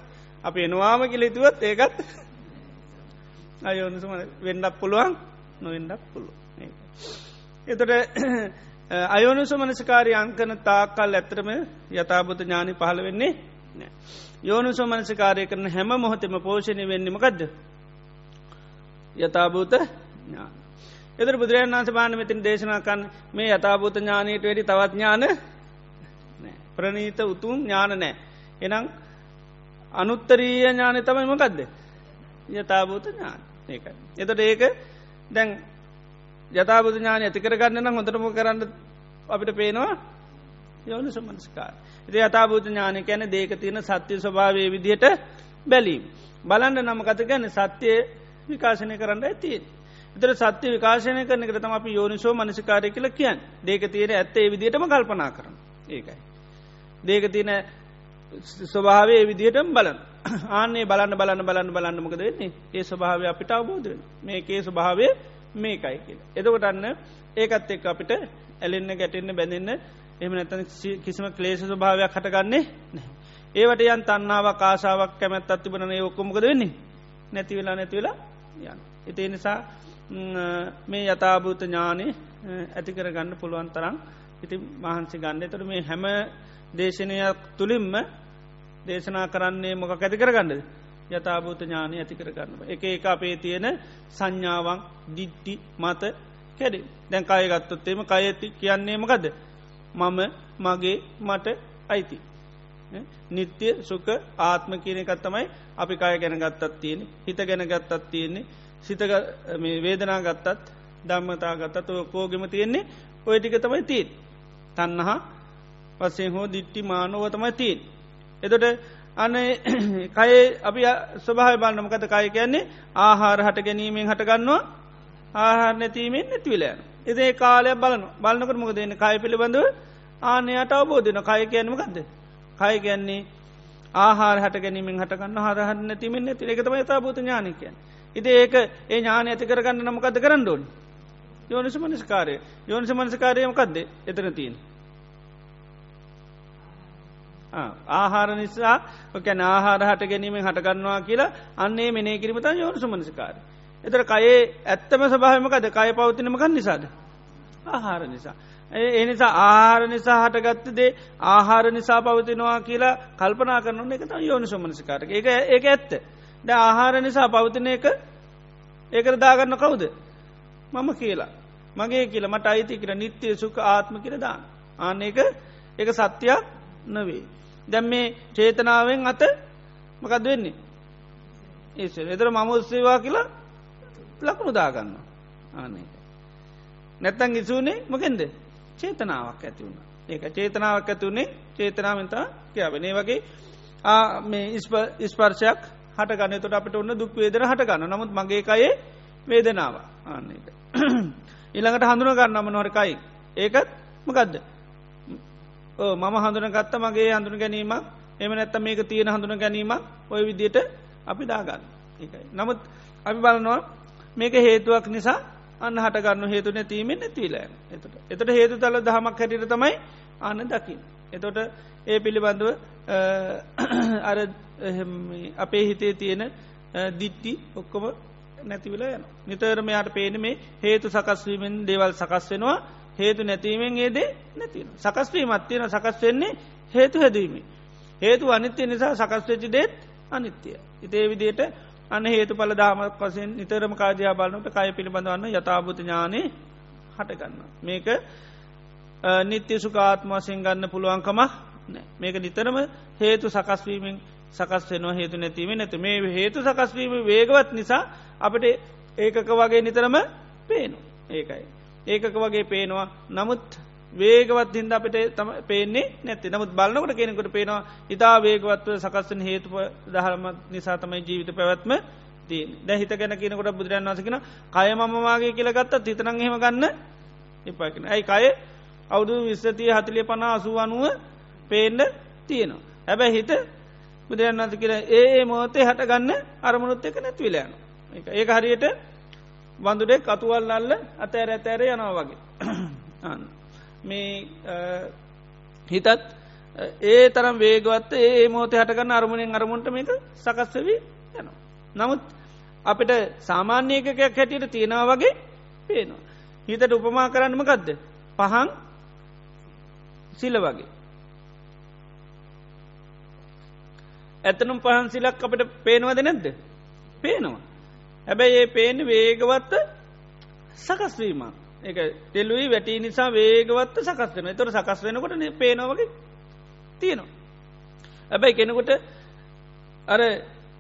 අප එනවාම කිලිතුවත් ඒකත් අයෝනිසු වෙන්ඩක් පුළුවන් නොවෙන්ඩක් පුළුව එතට අයෝනුසු මනසිකාරය අංකන තාකල් ඇතරම යථභූත ඥානි පහළ වෙන්නේ නෑ යෝනුසු මනසිකාරය කරන හැම මොහොතෙම පෝෂණය වෙන්නමකක්ද යථභූත ඥාන එදර බුදුරජන් වන්ස බාන මෙතින් දේශනාකන් මේ යථභූත ඥානයට වැඩි තවත් ඥාන ප්‍රනීත උතුම් ඥාන නෑ. එනම් අනුත්තරීය ඥානය තමයි මොකක්ද. යථභූත ඥාන ඒකයි. එතට ඒක දැන් යථබුදු ඥාන ඇතිකර ගන්න නම් හොඳටම කරන්න අපිට පේනවා යවන සමන්ස්කාර. ඉති යථබූත ඥානය කැන දේක තියෙන සත්‍යය ස්වභාවය විදිහට බැලීම්. බලන්න නම කත ගැන සත්‍යය විකාශනය කරන්න ඇතියෙන්. එතර සත්‍ය විකාශනය කරන කරතම අපි යෝනිසෝ මනසිකාරය කියල කියන් දේක තියෙන ඇත්තේ විදිහටම කල්පනා කරන ඒකයි. දේක තියන ස්වභාවේ විදිහටම බලන් ආනේ බලන්න බලන්න බලන්න බලන්න මොකද වෙන්නේ ඒ ස්වභාවය අපිට අවබෝධ මේකේ ස්වභාවය මේකයි කියල. එදකොටන්න ඒකත් එක් අපිට ඇලෙන්න ගැටෙන්න්න බැඳන්න එම නැතන කිසිම ක්ලේෂ ස්වභාවයක් හටගන්නේ නෑ. ඒවට යන් තන්නාව කාසාාවක් කැමැත් අත්තිබන ඒ ඔක්කොමකද වෙන්නේ නැතිවෙලා නැතිවෙලා යන්න. එතේ නිසා මේ යථභූත ඥානය ඇතිකර ගන්න පුළුවන් තරම් ඉති මහන්සි ගන්න. තොර මේ හැම දේශනයක් තුළින්ම දේශනා කරන්නේ මොක ඇති කරගන්නද? යථභූත ඥානය ඇති කරගන්න. එක එක අපේ තියෙන සංඥාවන් දිට්ටි මත කැඩ. දැන් කාය ගත්තොත්තේම කයඇති කියන්නේ මකද මම මගේ මට අයිති. නිත්‍ය සුක ආත්ම කියන එකත්තමයි අපි කාය ගැන ගත්තත් තියෙන හිත ගැන ගත්තත් තියෙන්නේ සිත වේදනා ගත්තත් ධම්මතා ගත්තත් කෝගෙම තියෙන්නේ ඔය ටික තමයි තිීන් තන්නහා පස්සේ හෝ දිට්ටි මානුව තමයි තිීන්. එතොට අන කයේ අපි ස්වභාව බලන්නමකත කය කියන්නේ ආහාර හට ගැනීමෙන් හටගන්නවා ආහාර නැතිීමෙන් නැතිවිලයන. එදේ කාලයක් බලන බලන්නකට මොක දෙන්න කය පිළිබඳව ආනයට අවබෝධන කය කියන්නමකක්ද. කය කියන්නේ ආහාර හට ගැනීමෙන් හටගන්න හරහන්න නැතිීමෙන් නැති එකතම තා භූත ඥානකයන්. ඉති ඒක ඒ ඥාන ඇති කරගන්න නමකද කරන්න ඕන්. යෝනිස මනස්කාරය යෝනිස මනස්කාරයමකක්ද එතන තිීන්. ආහාර නිසා කැන ආහාර හට ගැනීමෙන් හටගන්නවා කියලා අන්නේ මෙනේ කිරීමත යෝනිසු මනසිකාර. එතර කයේ ඇත්තම සභහමකද කය පවතිනමකන් නිසාද. ආහාර නිසා. ඒ නිසා ආහාර නිසා හටගත්ත දේ ආහාර නිසා පවතිනවා කියලා කල්පනා කරන එක යෝනිසු මනසිකාරක එක ඒක ඇත්ත. ද ආහාර නිසා පවතින එක ඒකට දාගන්න කවුද. මම කියලා. මගේ කියල මට අයිති කියර නිත්‍යය සුක ආත්ම කියර දාන්න. ආන්න එක එක සත්‍යයක් නවේ. දැම් මේ චේතනාවෙන් අත මකද වෙන්නේ ඒ එතර මම උත්සේවා කියලා ලකුණු දාගන්න ආන නැත්තන් ඉසුනේ මොකෙන්ද චේතනාවක් ඇති වුණ. ඒක චේතනාවක් ඇතුවන්නේ චේතනාවතා කියවනේ වගේ මේ ඉස්පර්ශයක් හට ගන්නතට අපට ඔන්න දුක් වේදර හට ගන්න නමුත් මගේ කයේ වේදනාව. ආන්න එක. ඉළඟට හඳුන ගන්න මනොහරකයි ඒකත් මකදද? මම හඳුන ගත්ත මගේ හඳුන ගැනීම එම නැත්ත මේක තියෙන හඳුන ගැනීම ඔය විදියට අපි දාගන්න. ඒකයි. නමුත් අපි බලනවා මේක හේතුවක් නිසා අන්න හටගන්න හේතු නැතිීමෙන් නැතිීලෑ එතට එතට හේතු තල දහමක් හැටිට තමයි අන්න දකිින් එතොට ඒ පිළිබඳව අර අපේ හිතේ තියෙන දිට්ටි ඔක්කොම නැතිවල යන නිතරම යාට පේන මේ හේතු සකස්වීමෙන් දේවල් සකස් වෙනවා. හේතු නැතිීමෙන් ඒදේ නැතින සකස්වීමත් තියෙන සකස් වෙන්නේ හේතු හැදීම හේතු අනිත්‍ය නිසා සකස්වෙච්චි දේත් අනිත්‍යය. ඉතේ විදියට අන්න හේතු පල දාමක් වසෙන් නිතරම කාජයා බලනට කය පිළිබඳවන්න යථභූත ඥානය හටගන්න මේක නිත්‍ය සුකාත්ම වසයෙන් ගන්න පුළුවන්කමක් මේක නිතරම හේතු සකස්වීමෙන් සකස් වෙනවා හේතු නැතිීම නැත මේ හේතු සකස්වීම වේගවත් නිසා අපට ඒකක වගේ නිතරම පේනු ඒකයි. ඒකක වගේ පේනවා. නමුත් වේගවත් හින්ද අපට තම පේන්නේ නැති නමුත් බලන්නකට කෙනෙකට පේනවා ඉතා වේගවත්ව සකස්සන හේතු දහරම නිසා තමයි ජීවිත පැවැත්ම දැහිත ගැන කියනකොට බුදුරන් වසකෙන කය මමවාගේ කියලගත්ත තිතනං හෙම ගන්න එපාකෙන ඇයි කය අවුදු විස්සතිය හතිලිය පනා අසුව අනුව පේන්ඩ තියෙනවා. හැබැ හිත බුදුරන් වන්ස කියල ඒ මෝතේ හට ගන්න අරමුණුත් එක නැත්විලයන. ඒක හරියට වඳුඩෙක් කතුවල් අල්ල අතෑර ඇතෑර යනවා වගේ. මේ හිතත් ඒ තරම් වේගවත් ඒ මෝතය හටගන්න අරමුණෙන් අරමුන්ට මේක සකස්වවී යනවා. නමුත් අපිට සාමාන්‍යයකයක් හැටියට තියෙනවා වගේ පේනවා. හිතට උපමා කරන්නම ගදද. පහන් සිල වගේ. ඇතනුම් පහන්සිලක් අපට පේනවද නැද්ද. පේනවා. හැබැයි ඒ පේන වේගවත්ත සකස්වීමක් එක ටෙල්ලුයි වැටි නිසා වේගවත්ත සකස් වෙන තොර සකස් වෙනකොට පේනවගේ තියෙනවා. ඇබැයි කෙනෙකුට අර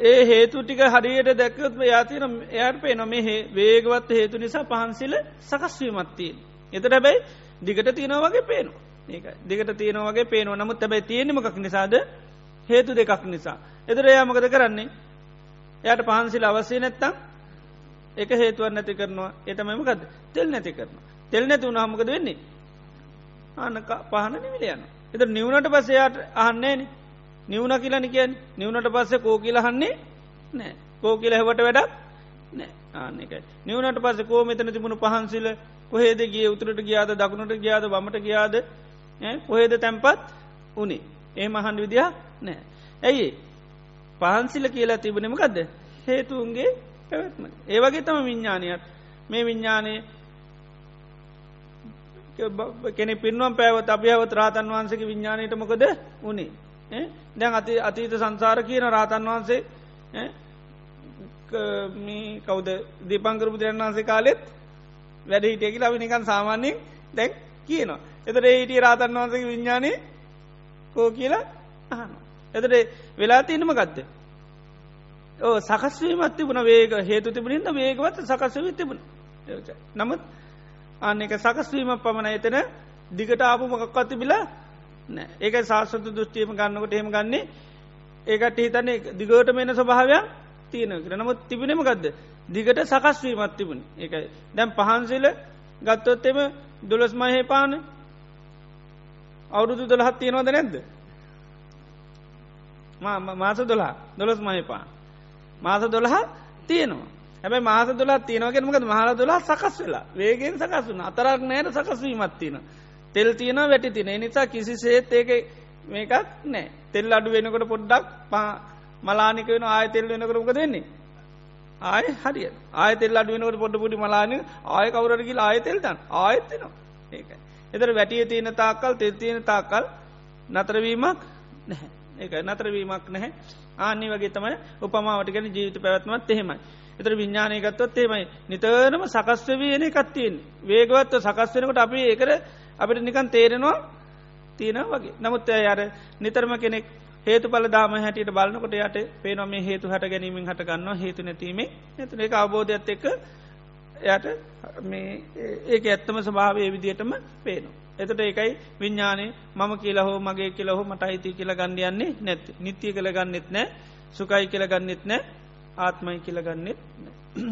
ඒ හේතු ටික හරියට දැක්කත්ම යාතින එයාට පේ නොම වේගවත් හේතු නිසා පහන්සිල සකස්වීමත්තියෙන්. එත හැබැයි දිගට තියෙනවගේ පේනවා ඒක දිගට තියෙනවගේ පේනවා නමුත් හැබැයි තියෙනමකක් නිසාද හේතු දෙකක් නිසා. එතර එයාමකද කරන්නේ එයට පහන්සිල අවස්සේ නැත්තම් එක හේතුව නැති කරනවා. එතමමකද තෙල් නැති කරන. තෙල් නැති වුණහමකද වෙන්නේ. ආන පහන නිවිලයන. එත නිවුණට පසයාට අහන්නේන නිවුණ කියලනි කියන් නිවුණට පස්සේ කෝ කියලහන්නේ නෑ කෝ කියල හැවට වැඩක් නෑ ආනෙකයි. නිවුණට පස්ස කෝ මෙතන තිබුණු පහන්සිල කොහේද ගිය? උතුරට ගියාද? දකුණට ගියාද? බමට ගියාද? කොහේද තැන්පත් උනේ? ඒ මහන් විදිහ නෑ. ඇයි පහන්සිල කියලා තිබුණෙමකක්ද හේතුන්ගේ පැවැත්ම. ඒවගේ තම විඤ්ඥානයක් මේ විඤ්ඥානය කෙනෙ පින්නම් පැවත් අපිහවත් රාතන් වහන්සේක විඤ්ඥානයට මොකද උනේ දැන් අති අතීත සංසාර කියන රාතන් වහන්සේ මේ කවද දීපංකරපු දෙරන් වහන්සේ කාලෙත් වැඩ හිටියකි ලබි නිකන් සාමාන්‍යෙන් දැක් කියනවා. එතට ඒටිය රාතන් වහන්සක විඤ්ඥානය කෝ කියලා අහන. එතට වෙලා තියනම ගත්ත. ඕ සකස්වීමත් තිබුණ. වේග හේතු තිබුණින්ද වේගවත් සකස්ව තිබුණ. නමුත් අන්න එක සකස්වීම පමණ එතන දිගට ආපු මොකක්වත් තිබිලා නෑ ඒක ශාස්ත්‍රතු දෘෂ්ටියම ගන්නකොට එහෙම ගන්නේ ඒකට හිතන්නේ දිගට මෙන ස්වභාවයක් තියෙන කර නමුත් තිබුණෙම ගදද දිගට සකස්වීමත් තිබුණ. ඒකයි දැම් පහන්සිල ගත්තොත්තෙම දුලස් මහේ පාන අවුරුදු දොළහත් තියෙනවද නැද්ද? මාස දොලා දොළොස් මහිපාන් මාස දොළහ තියෙනවා. හැබයි මාස දොලා තියෙනවගෙනමකද මහල දොලා සකස් වෙලා වේගෙන් සකස් වන අතරක් නෑට සකස්වීමත් තියෙන තෙල් තියෙන වැටි තින නිසා කිසි සේත් ඒක මේකක් නෑ තෙල් අඩු වෙනකොට පොඩ්ඩක් පා මලානික වෙන ආය තෙල් වෙනකරමක දෙන්නේ ආය හරිය ආය තෙල් අඩු වෙනකට පොඩ පුඩි මලාන ආය කවරටගි ආය තෙල්තන් ආයත්තනවා ඒකයි. එතර වැටිය තියෙන තාකල් තෙල් තියෙන තාකල් නතරවීමක් නැහැ. ඒක නතරවීමක් නැහැ. ආනි වගේ තමයි උපමාවට ගැන ජීවිත පැවත්මත් එහෙමයි. එතර විඤ්ඥානයකත්වත් එහෙමයි නිතරම සකස්වවයන කත්තියෙන් වේගවත්ව සකස් වෙනකොට අපි ඒකර අපිට නිකන් තේරෙනවා තියෙන වගේ නමුත් අර නිතරම කෙනෙක් හේතු පල දාම හැටියට බලන්නකොට යට පේනොම මේ හේතු හට ගැනීමෙන් හට ගන්නවා හේතු නැතිීමේ ඇතුන එක අවබෝධයක්ත් එක්ක යට මේ ඒක ඇත්තම ස්භාවය විදිහටම පේනවා. එතට ඒකයි විඤ්ඥානය මම කියලා හෝ මගේ කියලහෝ මට අයිති කියලා ගන්නයන්නේ නැත් නිත්‍යය කළ ගන්නෙත් නෑ සුකයි කියල ගන්නෙත් නෑ ආත්මයි කියල ගන්නෙත්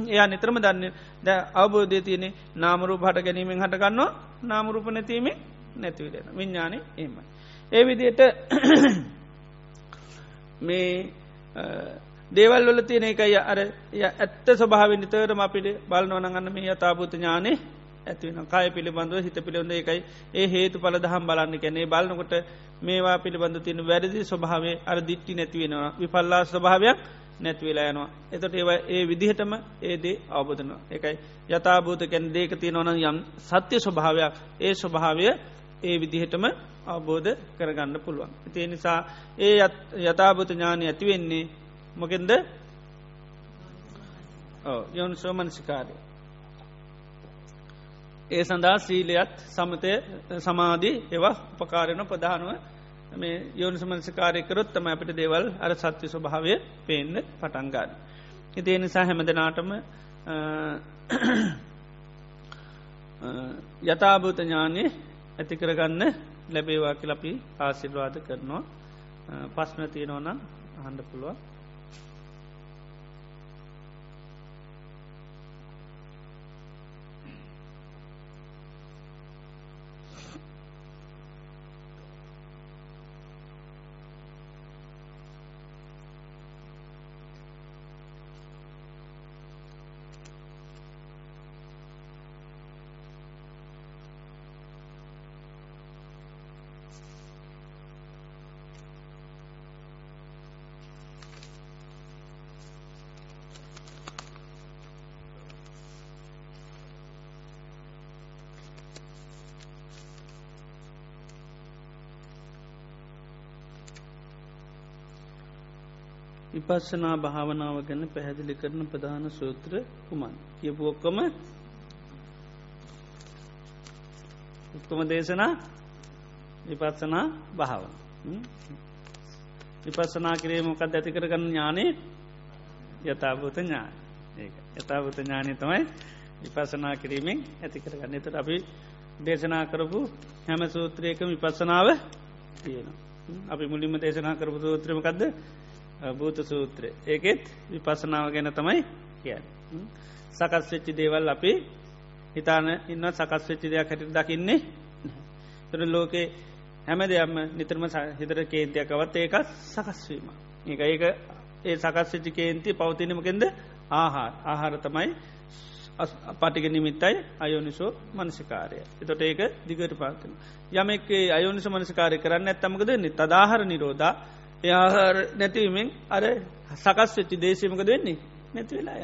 එයා නිතරම දන්න ද අවබෝධය තියනෙ නාමරූ හට ගැනීමෙන් හටගන්නවා නාමරූප නැතිීමේ නැතිවිලෙන විඤ්ඥානය එමයි. ඒ විදියට මේ දේවල් වල තියෙන එකයි අර ඇත්ත ස්වභාව නිතරම අපිට බලනවනගන්න මේ යතාපූත ඥානේ ඇතිවෙන කාය පිළිබඳව හිත පිළිබඳ එකයි ඒ හේතු පල දහම් බලන්න කැනේ බලන්නකොට මේවා පිළිබඳ තින වැරදි ස්වභාවේ අර දිට්ටි නැතිවෙනවා විපල්ලා ස්වභාවයක් නැත්වෙලා යනවා. එතට ඒව ඒ විදිහටම ඒදේ අවබෝධනවා. එකයි යථභූත කැන් දේක තියෙනවන යම් සත්‍ය ස්වභාවයක් ඒ ස්වභාවය ඒ විදිහටම අවබෝධ කරගන්න පුළුවන්. ඉතිේ නිසා ඒ යථභූත ඥානය ඇතිවෙන්නේ මොකෙන්ද යොන් සෝමනසිකාරය. ඒ සඳහා සීලයත් සමතය සමාධී ඒවා උපකාරණ ප්‍රධානුව. මේ යෝනිසමනසිකාරයකරොත් තම අපිට දේවල් අර සත්‍ය ස්වභාවය පේන්න පටන්ගාඩ. ඉතිේ නිසා හැමදනාටම යථභූත ඥානය ඇති කරගන්න ලැබේවා කියලපි ආසිල්වාද කරනවා. පස්න තියෙනවනම් අහන්ඩ පුළුවන්. විපස්සනා භාවනාව ගැන පැහැදිලි කරන ප්‍රධාන සූත්‍ර කුමන් කියපු ඔක්කොම ඔක්කොම දේශනා විපත්සනා භාව විපස්සනා කිරේ මොකක් ඇති කරගන්න ඥානේ? යථභූත ඥාන. ඒ යථභූත ඥානය තමයි විපසනා කිරීමෙන් ඇති කරගන්න. එතට අපි දේශනා කරපු හැම සූත්‍රයක විපස්සනාව තියෙන අපි මුලින්ම දේශනා කරපු සූත්‍රමකක්ද භූත සූත්‍රය ඒකෙත් විපසනාව ගැන තමයි කියන්න. සකස් වෙච්චි දේවල් අපි හිතාන ඉන්න සකස් වෙච්චි දෙයක් හැට දකින්නේ තුර ලෝකේ හැම දෙයක්ම නිතරම හිතර කේන්තියකවත් ඒක සකස්වීම. ඒක ඒක ඒ සකස් වෙච්චි කේන්ති පවතිනමකෙන්ද ආහාර ආහාර තමයි පටික නිමිත්තයි අයෝනිසෝ මනසිකාරය. එතොට ඒක දිගට පාතන. යමෙක්ේ අයෝනිස මනසිකාරය කරන්න ඇත්තමකද තදාහර නිරෝධා එයාහාර නැතිවීමෙන් අර සකස් වෙච්චි දේශීමක දෙන්නේ නැති වෙලාය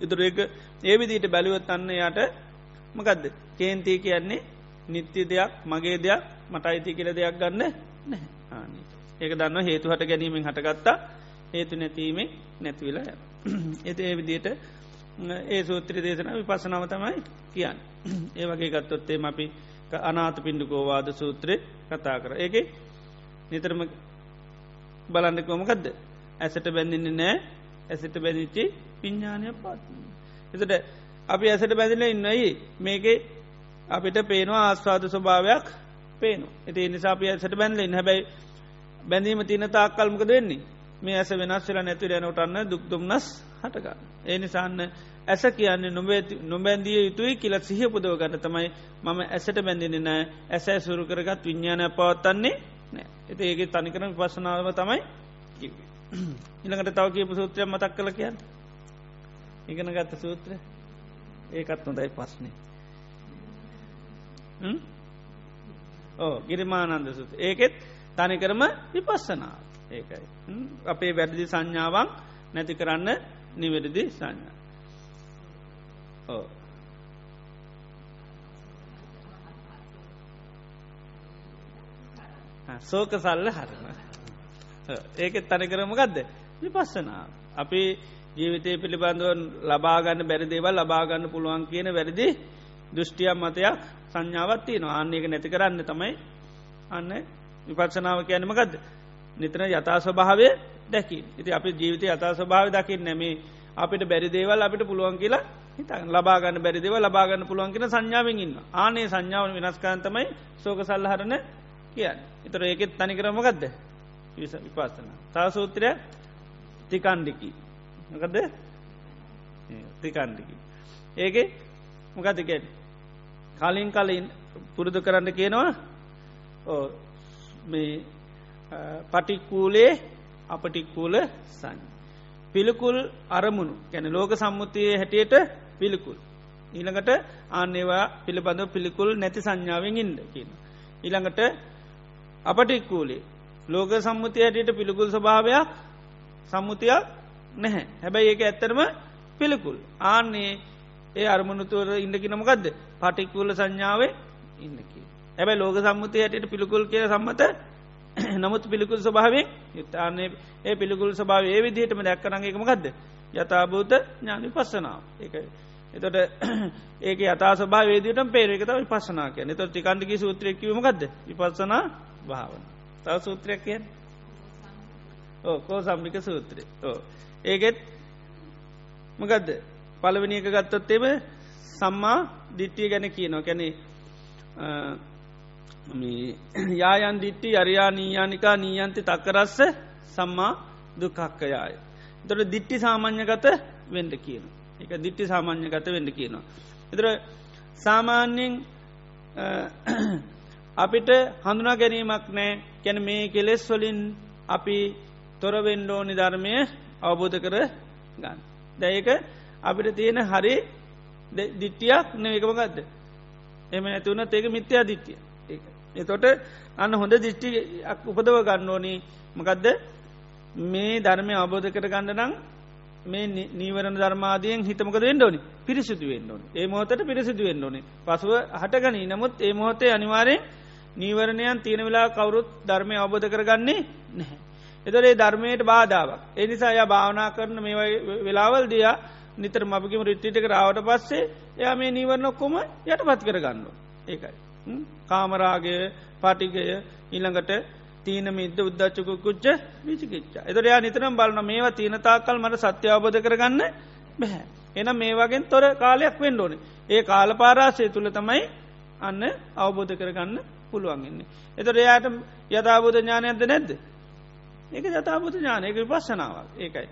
ඉතුර ඒක. ඒවිදිට බැලිවත් අන්න යට මකදද? කේන්තිය කියන්නේ නිත්‍ය දෙයක් මගේ දෙයක් මට අයිති කියල දෙයක් ගන්න නැහැ. ඒක දන්න හේතු හට ගැනීමෙන් හටගත්තා. හේතු නැතිීමෙන් නැතිවෙලා එත ඒ විදියට ඒ සූත්‍ර දේශන විපසනාව තමයි කියන්න. ඒ වගේ ගත්තොත්තේ අපි අනාත පින්ඩුකෝවාද සූත්‍රය කතා කර. ඒක නිතරම බලන්නෙකෝමකක්ද ඇසට බැඳින්නේ නෑ ඇසට බැඳිච්චි පිඤ්ඥානය පාත්. එතට අපි ඇසට බැඳිල ඉන්නයි මේකේ අපිට පේනවා ආස්වාද ස්වභාවයක් පේනු. ඇති නිසාපි ඇසට බැඳලෙන් හැබැයි බැඳීම තින තාක්කල්මක දෙන්නේ මේ ඇස වෙනස්වෙල නැතිර යනටන්න දුක්දුම්න්නස් හටක. ඒ නිසාන්න ඇස කියන්නේ නොබැන්දිය යුතුයි කියලත් සිහ පුදව ගන්න තමයි මම ඇසට බැඳින්නේ නෑ ඇස සුරු කරගත් විඤ්ඥානය පවත්තන්නේ නෑ එති ඒගේ තනිකරන පස්සනාව තමයි ඉළඟට තව කියපු සූත්‍රය මතක් කළ කියන්න. ඉගෙන ගත්ත සූත්‍ර ඒකත් නොදයි පස්නේ ඕ ගිරිමානන්ද සූත් ඒකෙත් තනිකරම විපස්සනා ඒකයි. අපේ වැඩදි සංඥාවක් නැති කරන්න නිවැරදි සංඥා. ඕ සෝක සල්ල හරම ඒකෙත් තනිකරම ගදද විපස්සනා. අපි ජීවිතය පිළිබඳව ලබාගන්න බැරි දේවල් ලබාගන්න පුළුවන් කියන වැරදි දෘෂ්ටියම් මතයක් සංඥාවත්තිය නවා අන්නේක නැති කරන්න තමයි අන්න විපත්සනාව කියනම ගද නිතන යථා ස්වභාවය දැකි ඉති අපි ජීවිතය යථා ස්වභාව දකිින් නැමේ අපිට බැරි දේවල් අපිට පුළුවන් කියලා හිතන් ලබාගන්න බැරිදිව ලබාගන්න පුළුවන්ගෙන සංඥාවෙන් ඉන්න ආනේ සංඥාවන් වෙනස්කාන්තමයි සෝක සල්හරණ කියන්න. එතර ඒකෙත් තනිකරමගදද විස විපස්සන. තා සූත්‍රය තිකණ්ඩිකි මකදද? තිකණ්ඩිකි ඒක මොකතිකෙන් කලින් කලින් පුරුදු කරන්න කියනවා ඕ මේ පටික්කූලේ අපටික්කූල සං. පිළිකුල් අරමුණු. ගැන ලෝක සම්මුතිය හැටියට පිළිකුල්. ඊළඟට ආන්නේවා පිළිබඳව පිළිකුල් නැති සංඥාවෙන් ඉන්න කියන. ඊළඟට අපටික්කූලේ ලෝක සම්මුතිය හැටියට පිළිකුල් ස්වභාවයක් සම්මුතියක් නැහැ. හැබැයි ඒක ඇත්තරම පිළිකුල්. ආන්නේ ඒ අරමුණුතුවර ඉන්නකි නොමකක්ද පටික්කුල සංඥාවේ ඉන්නකි. ඇබැයි ලෝක සම්මුතිය ඇයට පිළිකුල් කිය සම්මත නමුත් පිළිකුල් ස්වභාවෙන් යුත්තාන්නේ ඒ පිළිකුල් ස්වභාව ඒ විදිහටම දැක්කරගේකමකක්ද යථභූත ඥානි පස්සනාව ඒකයි. එතොට ඒක යතා සභා වේදට පේරකත විපසනා කිය එත ටිකන්දිකි සූත්‍රයකිවීමකක්ද විපස්සනා භාවන තව සූත්‍රයක් කියෙන් ඕ කෝ සම්මික සූත්‍රය ඕ ඒගෙත් මකදද පලවෙනි එක ගත්තොත්තේම සම්මා දිට්ටිය ගැන කියනවා කැනෙ යායන් දිට්ටි අරයා නීයානිකා නීයන්ති තක්කරස්ස සම්මා දුකක්කයාය. තොට දිට්ටි සාමාන්‍යගත වෙන්ඩ කියන. එක දිට්ටි සාමාන්‍යගත වෙන්ඩ කියනවා. එතර සාමාන්‍යෙන් අපිට හඳුනා ගැනීමක් නෑ. කැන මේ කෙලෙස් වලින් අපි තොරවෙන්ඩෝ නිධර්මය අවබෝධ කර ගන්න. දැයක අපිට තියෙන හරි දිට්ටියක් නවකම ගත්ද. එම ඇතිවුණ ඒක මිත්‍යා දිට්ටිය. එතොට අන්න හොඳ දිිෂ්ටි උපදව ගන්න ඕනී. මකදද? මේ ධර්මය අවබෝධ කර ගන්න නම් මේ නීවරණ ධර්මාදයෙන් හිතමක වෙන්න ඕනි? පිරිසිදු වෙන්න ඕන. ඒ මොහතට පිරිසිදු වෙන්න ඕනි. පසුව හටගනී. නමුත් ඒ මොහොතේ අනිවාරයෙන් නීවරණයන් තියෙන වෙලා කවුරුත් ධර්මය අවබෝධ කරගන්නේ නැහැ. එතොරේ ධර්මයට බාධාවක්. එනිසා ය භාවනා කරන මේ වෙලාවල් දයා නිතර මපකිම රිට්ටිට රාවට පස්සේ එයා මේ නීවරණ ඔක්කොම යට පත් කරගන්න. ඒකයි. කාමරාගය පටිකය ඉළඟට තීන මිද උද්දච්චක කුච්ච විචිකිච්චා. එතොරයා නිතරම් බලන මේවා තියනතාකල් මට සත්‍ය අවබෝධ කරගන්න බැහැ. එන මේ වගෙන් තොර කාලයක් වෙන්න ඕනේ. ඒ කාල පාරාසය තුළ තමයි අන්න අවබෝධ කරගන්න පුළුවන්ගන්නේ. එතොට එයාට යථබෝධ ඥානයක්ද නැද්ද. ඒක යථබෝධ ඥානයක විපස්සනාවක්. ඒකයි.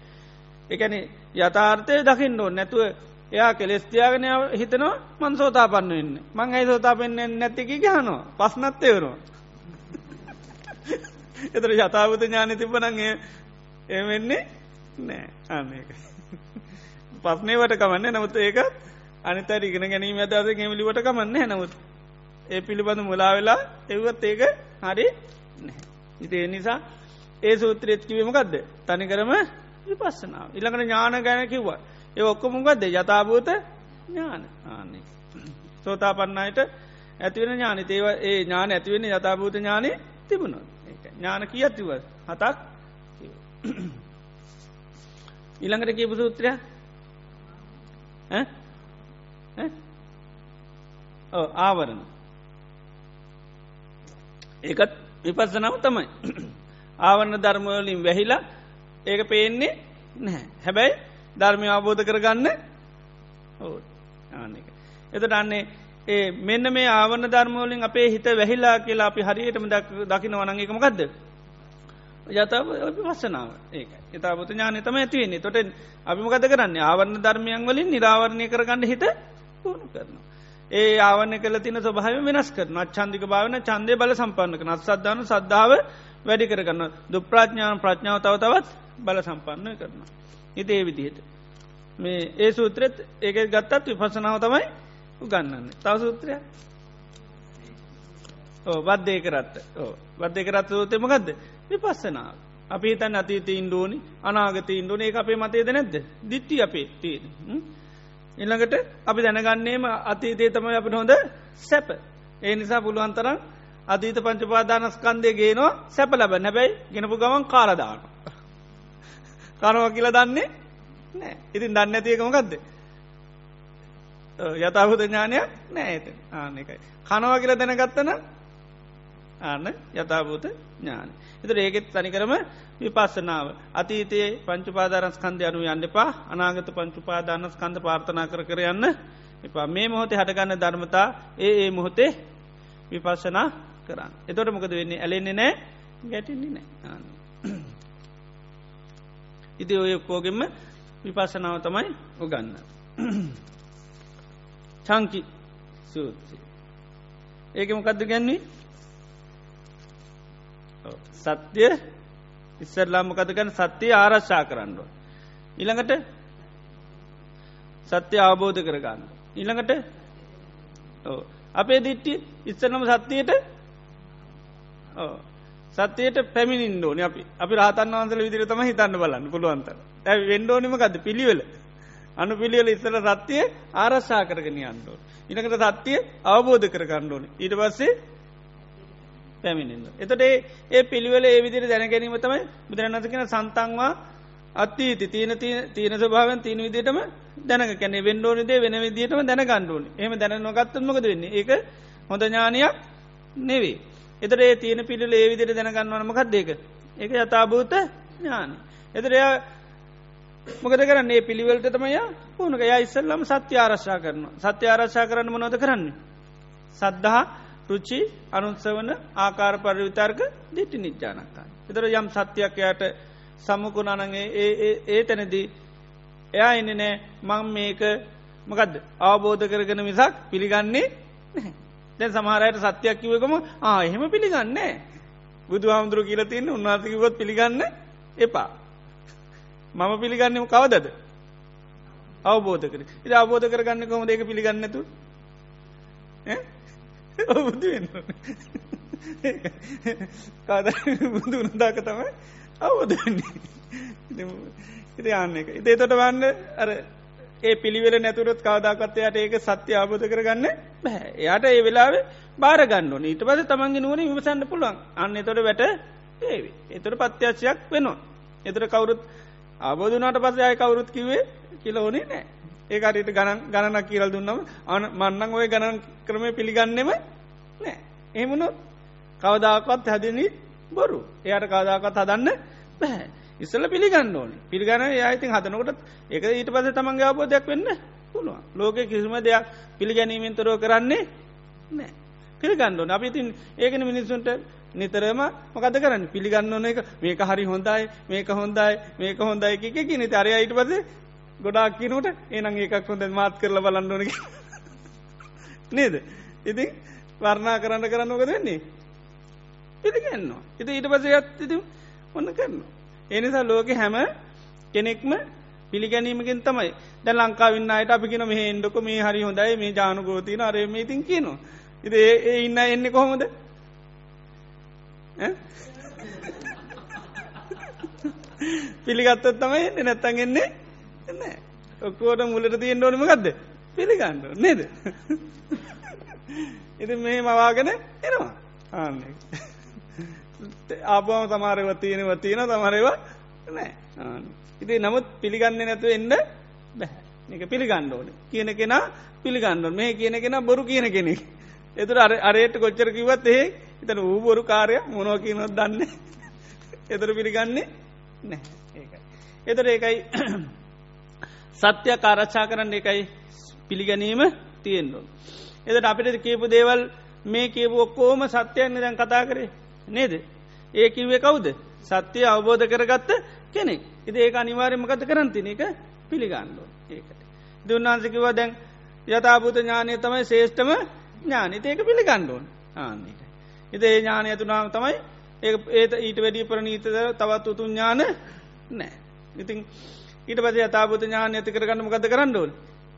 එකන යථාර්ථය දකින්න ඕ නැතුව එයා කෙලෙස්තියාගෙන හිතනවා මන් සෝතා පන්න වෙන්න. මං ඇයි සෝතා පෙන්න්න නැතිකි ගහනවා. පස්නත්තේවරුව එතර යථාවත ඥානය තිබනගේ එවෙන්නේ නෑ. ආක පස්නේවට කමන්න නමුත් ඒක අනිතර ඉගෙන ගැනීම අදද ගෙමිලිවට කමන්න නමුත්. ඒ පිළිබඳ මුලා වෙලා එවත් ඒක හරි ඉතිේ නිසා ඒ සූත්‍රයත් කිවීමකක්ද තනිකරම විපස්සනාව. ඉළඟට ඥාන ගැන කිව්වා. ඒ ඔක්කොමුගත්ද යථභූත ඥාන. ආන්නේ. සෝතා පන්නයට ඇතිවෙන ඥාන. ඒව ඒ ඥාන ඇතිවෙන යථභූත ඥානය තිබුණු ඥාන කිය ඇතිව හතක් ඉළඟට කියපු සූත්‍රය? ආවරණ. ඒකත් විපස්සනාව තමයි. ආවන්න ධර්මවලින් වැහිලා ඒක පේන්නේ නැහැ. හැබැයි ධර්මය අවබෝධ කරගන්න ආනක. එතට අන්නේ ඒ මෙන්න මේ ආවන ධර්මෝලින් අපේ හිත වැහිලා කියලා අපි හරියටම දකින වනගේකම ගදද. යතාව වස්සනාව ඒක එතාපත ඥානය තම ඇතිවෙන්නේ තොට අපිමකත කරන්න? ආවරණ ධර්මයන් වලින් නිරාවරණය කරගන්න හිත පුුණු කරනවා. ඒ ආවන කල තින ස්වභාව වෙනස් කරන චන්දික භාවන චන්දය බල සම්පන්නක නත් සද්ධාන සද්ධාව වැඩි කරගන්න දුප්‍රාඥාන ප්‍රඥාව තව තවත් බල සම්පන්න කරනවා. ඉතේ විදිහට. මේ ඒ සූත්‍රෙත් ඒක ගත්තත් විපසනාව තමයි උගන්නන්න. තව සූත්‍රය ඕ බද්ධය කරත්ත ඕ බද්ධය කරත් සූතය මකක්ද විපස්සනාව. අපි තන් අතීත ඉන්ඩෝනි අනාගත ඉන්ඩෝන ඒ අපේ මතේද නැද්ද දිට්ටි අපේ තියෙන. ඉල්ළඟට අපි දැනගන්නේම අතීතේ තමයි අපිට හොඳ සැප. ඒ නිසා පුළුවන්තරම් අතීත පංචපාදානස්කන්දය ගේනවා සැප ලබ. නැබැයි ගෙනපු ගමන් කාලදාන. කනව කියල දන්නේ නෑ ඉතින් දන්න ඇතියකමකක්ද යථහුත ඥානයක් නෑ ඇත ආනකයි කනවා කියල දැනගත්තන ආන්න යථභූත ඥාන. එතර ඒගෙත් තනිකරම විපස්සනාව. අතීතයේ පංචුපාදාරස් කන්ද අනු යන්න එපා අනාගත පංචුපාදානස් කන්ද පාර්ථනා කර කර යන්න එපා මේ මොහොතේ හටගන්න ධර්මතා ඒ ඒ මොහොතේ විපස්සනා කරන්න. එතොට මොකද වෙන්නේ ඇලෙන්නේ නෑ ගැටින්නේ නෑ. ඉති ඔය ඔක්කෝගෙම විපස්සනාව තමයි උගන්න. චංකි සූත්‍රය. ඒක මොකක්ද ගැන්නේ සත්‍යය ඉස්සරලාමකදගන්න සත්‍යය ආරශ්ා කරන්නඩුව. ඉළඟට සත්‍ය අවබෝධ කරගන්න. ඉළඟට අපේ දිට්ටි ඉස්සරනම සත්‍යයට සත්‍යයට පැමිණින් ඕන අපි. අපි රාතන් වන්සල විදිර තම හිතන්න බලන්න පුළුවන්ත ඇ වෙන්ඩෝනිමකද පිළිවෙල අනු පිළිවෙල. ඉස්සල සත්‍යය ආරශ්ා කරගෙන අන්ඩෝ. ඉනකට සත්‍යය අවබෝධ කර කණ්ඩෝන ඊට පස්සේ පැමිණින්න. එතට ඒ පිළිවල ඒ විදිර දැනගැනීම තමයි බුදුරන්නසකෙන සන්තන්වා අත්තීති තියන තියන ස්භාවන් තියන විදිටම දැනක කැනෙ වෙන්ඩෝනිදේ වෙන විදිටම දැනගණ්ඩුවන එම දැනනොගත්තමකද වෙන්නේ ඒක හොඳ ඥානයක් නෙවේ. එතට ඒ තියෙන පිළිල ඒ විදිර දැනගන්නවනමකක්දේක ඒක යථභූත ඥාන. එතරයා මොකද කරන්නේ පිළිවලට තමය පුුණක ය ඉස්සල්ලම සත්‍ය ආරශ්ා කරන සත්‍ය ආරශ්ා කරන්න මොනොද කරන්නේ. සද්ධහා රුචි අනුත්සවන ආකාර පරිවිතර්ක දිට්ටි නිච්චානක්කා. එතර යම් සත්‍යයක් යට සම්මුකුණනගේ ඒ ඒ තැනදී එයා එන්න නෑ. මං මේක මකදද? අවබෝධ කරගෙන මිසක් පිළිගන්නේ දැ සමහරයට සත්‍යයක් කිවකම ආ එහෙම පිළිගන්නේ බුදු හාමුදුරු කියලතින්න උන්වාසකිවොත් පිළිගන්න එපා. මම පිළිගන්නම කවදද? අවබෝධ කර ඉ අවබෝධ කරගන්න කොම දෙක පිළිගන්නතු බුදු වෙන්න කාද බුදු වනදාක තමයි අවබෝධන්නේ ඉති යන්න එක. ඉතේ තොට වන්න අර ඒ පිළිවෙල නැතුරත් කවදාකත්තයට ඒක සත්‍ය ආබෝධ කරගන්න බෑ. එයාට ඒ වෙලාවේ බාරගන්න ඊට පස තමන්ගේ නුවන විමසන්න පුළුවන්. අන්න තොට වැට ඒවි එතට පත්‍යශයක් වෙනවා. එතර කවුරුත් ආබෝධනාට පස අය කවුරුත් කිවේ කියල ඕනේ නෑ ඒකට ගණන් ගණනක් කියරල් දුන්නම අන මන්නං ඔය ගණන් ක්‍රමය පිළිගන්නෙම නෑ. එහෙමනොත් කවදාකත් හැදනී බොරු. එයට කවදාකත් හදන්න බැහැ ඉස්සල පිළිගන්න ඕන. පිළිගන යයිතින් හදනකොට එක ඊට පස තමන්ගේ අවබෝධයක් වෙන්න පුළුවන්. ලෝක කිසිම දෙයක් පිළිගැනීමෙන් තොරෝ කරන්නේ නෑ. පිළිගන්නඩුවන අපි ඉතින් ඒකන මිනිස්සුන්ට නිතරම මොකද කරන්න? පිළිගන්න ඕන එක. මේක හරි හොඳයි මේක හොඳයි මේක හොඳයි එක කියන තරය ඊට පස ගොඩාක් කියනට ඒනං ඒකක් හොඳ මාත් කරල බලන්නනක නේද? ඉතින් වර්ණා කරන්න කරන්න ඕක දෙන්නේ පිළිගන්නවා ඉති ඊට පස යත්ති ඔන්න කරනවා. එනිසා ලෝක හැම කෙනෙක්ම පිළිගැනීමකින් තමයි. ද ලංකාවින්න අයට අපිකින මේ එන්ඩොක මේ හරි හොඳයි මේ ජානකෝතින අරම ඉතින් කියනවා. ඉති ඒ ඉන්න එන්න කොහොමද? පිළිගත්තත් තමයි එන්න නැත්තන් එන්නේ එන්න ඔක්කෝට මුලට තියෙන් ඕනම ගදද පිළිගන්න නේද? ඉති මේ මවාගෙන එනවා. ආන්න. ආපම සමාරව තියෙනව තියෙන තමරව නෑ. ඉති නමුත් පිළිගන්න නැතු එන්න බැහ එක පිළිගන්න ඕන. කියන කෙනා පිළිගන්න මේ කියන කෙන බොරු කියන කෙනෙක්. එතුර අර අරයට කොච්චර කිවත් ඒ එතන වූ බොරු කාරය මොනෝ කියනොත් දන්න. එතුර පිළිගන්නේ නෑ. ඒකයි. එතර ඒකයි සත්‍යය කාරච්ඡා කරන්න එකයි පිළිගැනීම තියෙන්ඩුව එදට අපිට කියපු දේවල් මේ කියපු ඔක්කෝම සත්‍යයන්න දැන් කතා කරේ නේද. ඒ කිවේ කවුද සත්‍යය අවබෝධ කරගත්ත කෙනෙක් ඉද ඒක අනිවාර්යමකත කරන්තින එක පිළිගන්නඩෝ ඒකට. දුන්නාන්සකිව දැන් යථභූත ඥානය තමයි ශේෂ්ඨම ඥානත ඒක පිළිගණ්ඩෝන් ආන්නේක. ඉද ඒ ඥානය තුනාම තමයි ඒ ඒත ඊට වැඩි ප්‍රනීතද තවත් උතුන් ඥාන නෑ. ඉතින් ඊට පස යථභූත ඥානය ඇති කරගන්න මකද කරන්නඩෝන්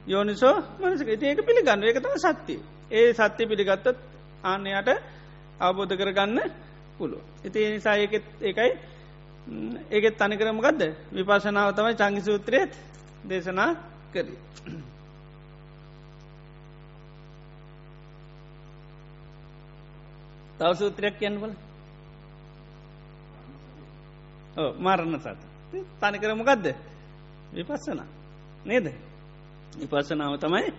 යෝනිසෝ මනසක. ඒක පිළිගන්න. එක තම සත්‍යය ඒ සත්‍ය පිළිගත්තත් ආන්නයට අවබෝධ කරගන්න පුළුව. ඉති නිසා ඒකෙත් ඒකයි. ඒකෙත් තනි කරමගදද විපශනාව තමයි චංගි සූත්‍රයත් දේශනා කර. තව සූත්‍රයක් කියන්නවල මරණ සත තනි කරමගදද විපස්සනා. නේද? විපස්සනාව තමයි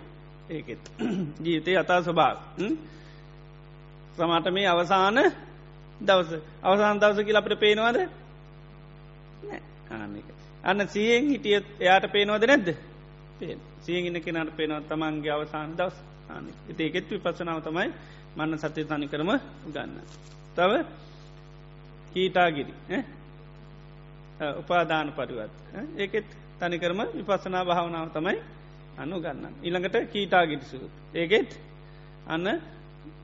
ඒකෙත්. ජීවිතය අතා ස්වභාව සමට මේ අවසාන දවස. අවසාන් දවස කියල අපට පේනවාද? අන්න සියෙන් හිටියත් එයාට පේනවද නැද්ද? සියෙන් ඉන්න කෙනට පේනව තමන්ගේ අවසාන දවස්? ඒකෙත් විපසනාව තමයි මන්න සත්‍යය තනි කරම ගන්න. තව කීටාගිරි. උපාදාන පරිවත් ඒකෙත් තනිකරම විපස්සනා භාවනාව තමයි අනු ගන්න. ඉළඟට කීටාගිරිසු. ඒකෙත් අන්න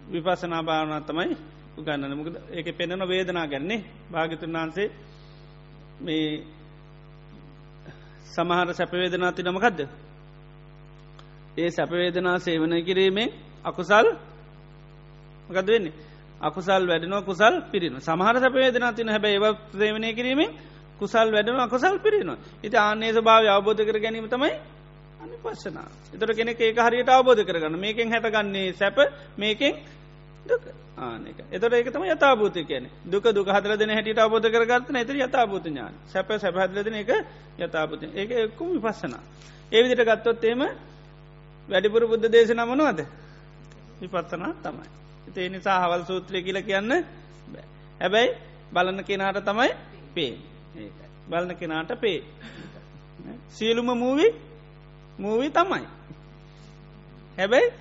විපසනා භාවනා තමයි උගන්නන මුකද ඒක පෙනෙන වේදනා ගැන්නේ භාගිතුන් වහන්සේ මේ සමහර සැපවේදනා තිනමකක්ද ඒ සැපවේදනා සේවනය කිරීමෙන් අකුසල් මකද වෙන්නේ? අකුසල් වැඩනවා කුසල් පිරින සමහර සැපවේදනා තින හැබ ඒව ප්‍රේවණය කිරීමෙන් කුසල් වැඩන අකුසල් පිරිනවා ඉති ආන්නේ භාව අවබෝධ කර ගැනීම තමයි අනි පස්සනා එතර කෙනෙ ඒක හරියට අවබෝධ කරගන්න. මේකෙන් හැටගන්නේ සැප මේකෙන් ආනක එතොට ඒකතම යතාබූත කියන දුක දුක හදර දෙන හැට අවබෝධ කරගත්න ඇතර යතාබූත ඥාන. සැප සැපහදලදන එක යතාපත ඒක එක්කුම විපස්සනා. ඒ විදිට ගත්තොත් එම වැඩිපුර බුද්ධ දේශන මනුවද? විපත්තනා තමයි. ඒ නිසා හවල් සූත්‍රය කියල කියන්න හැබැයි බලන්න කෙනාට තමයි පේ බලන කෙනාට පේ සියලුම මූවි මූවී තමයි. හැබැයි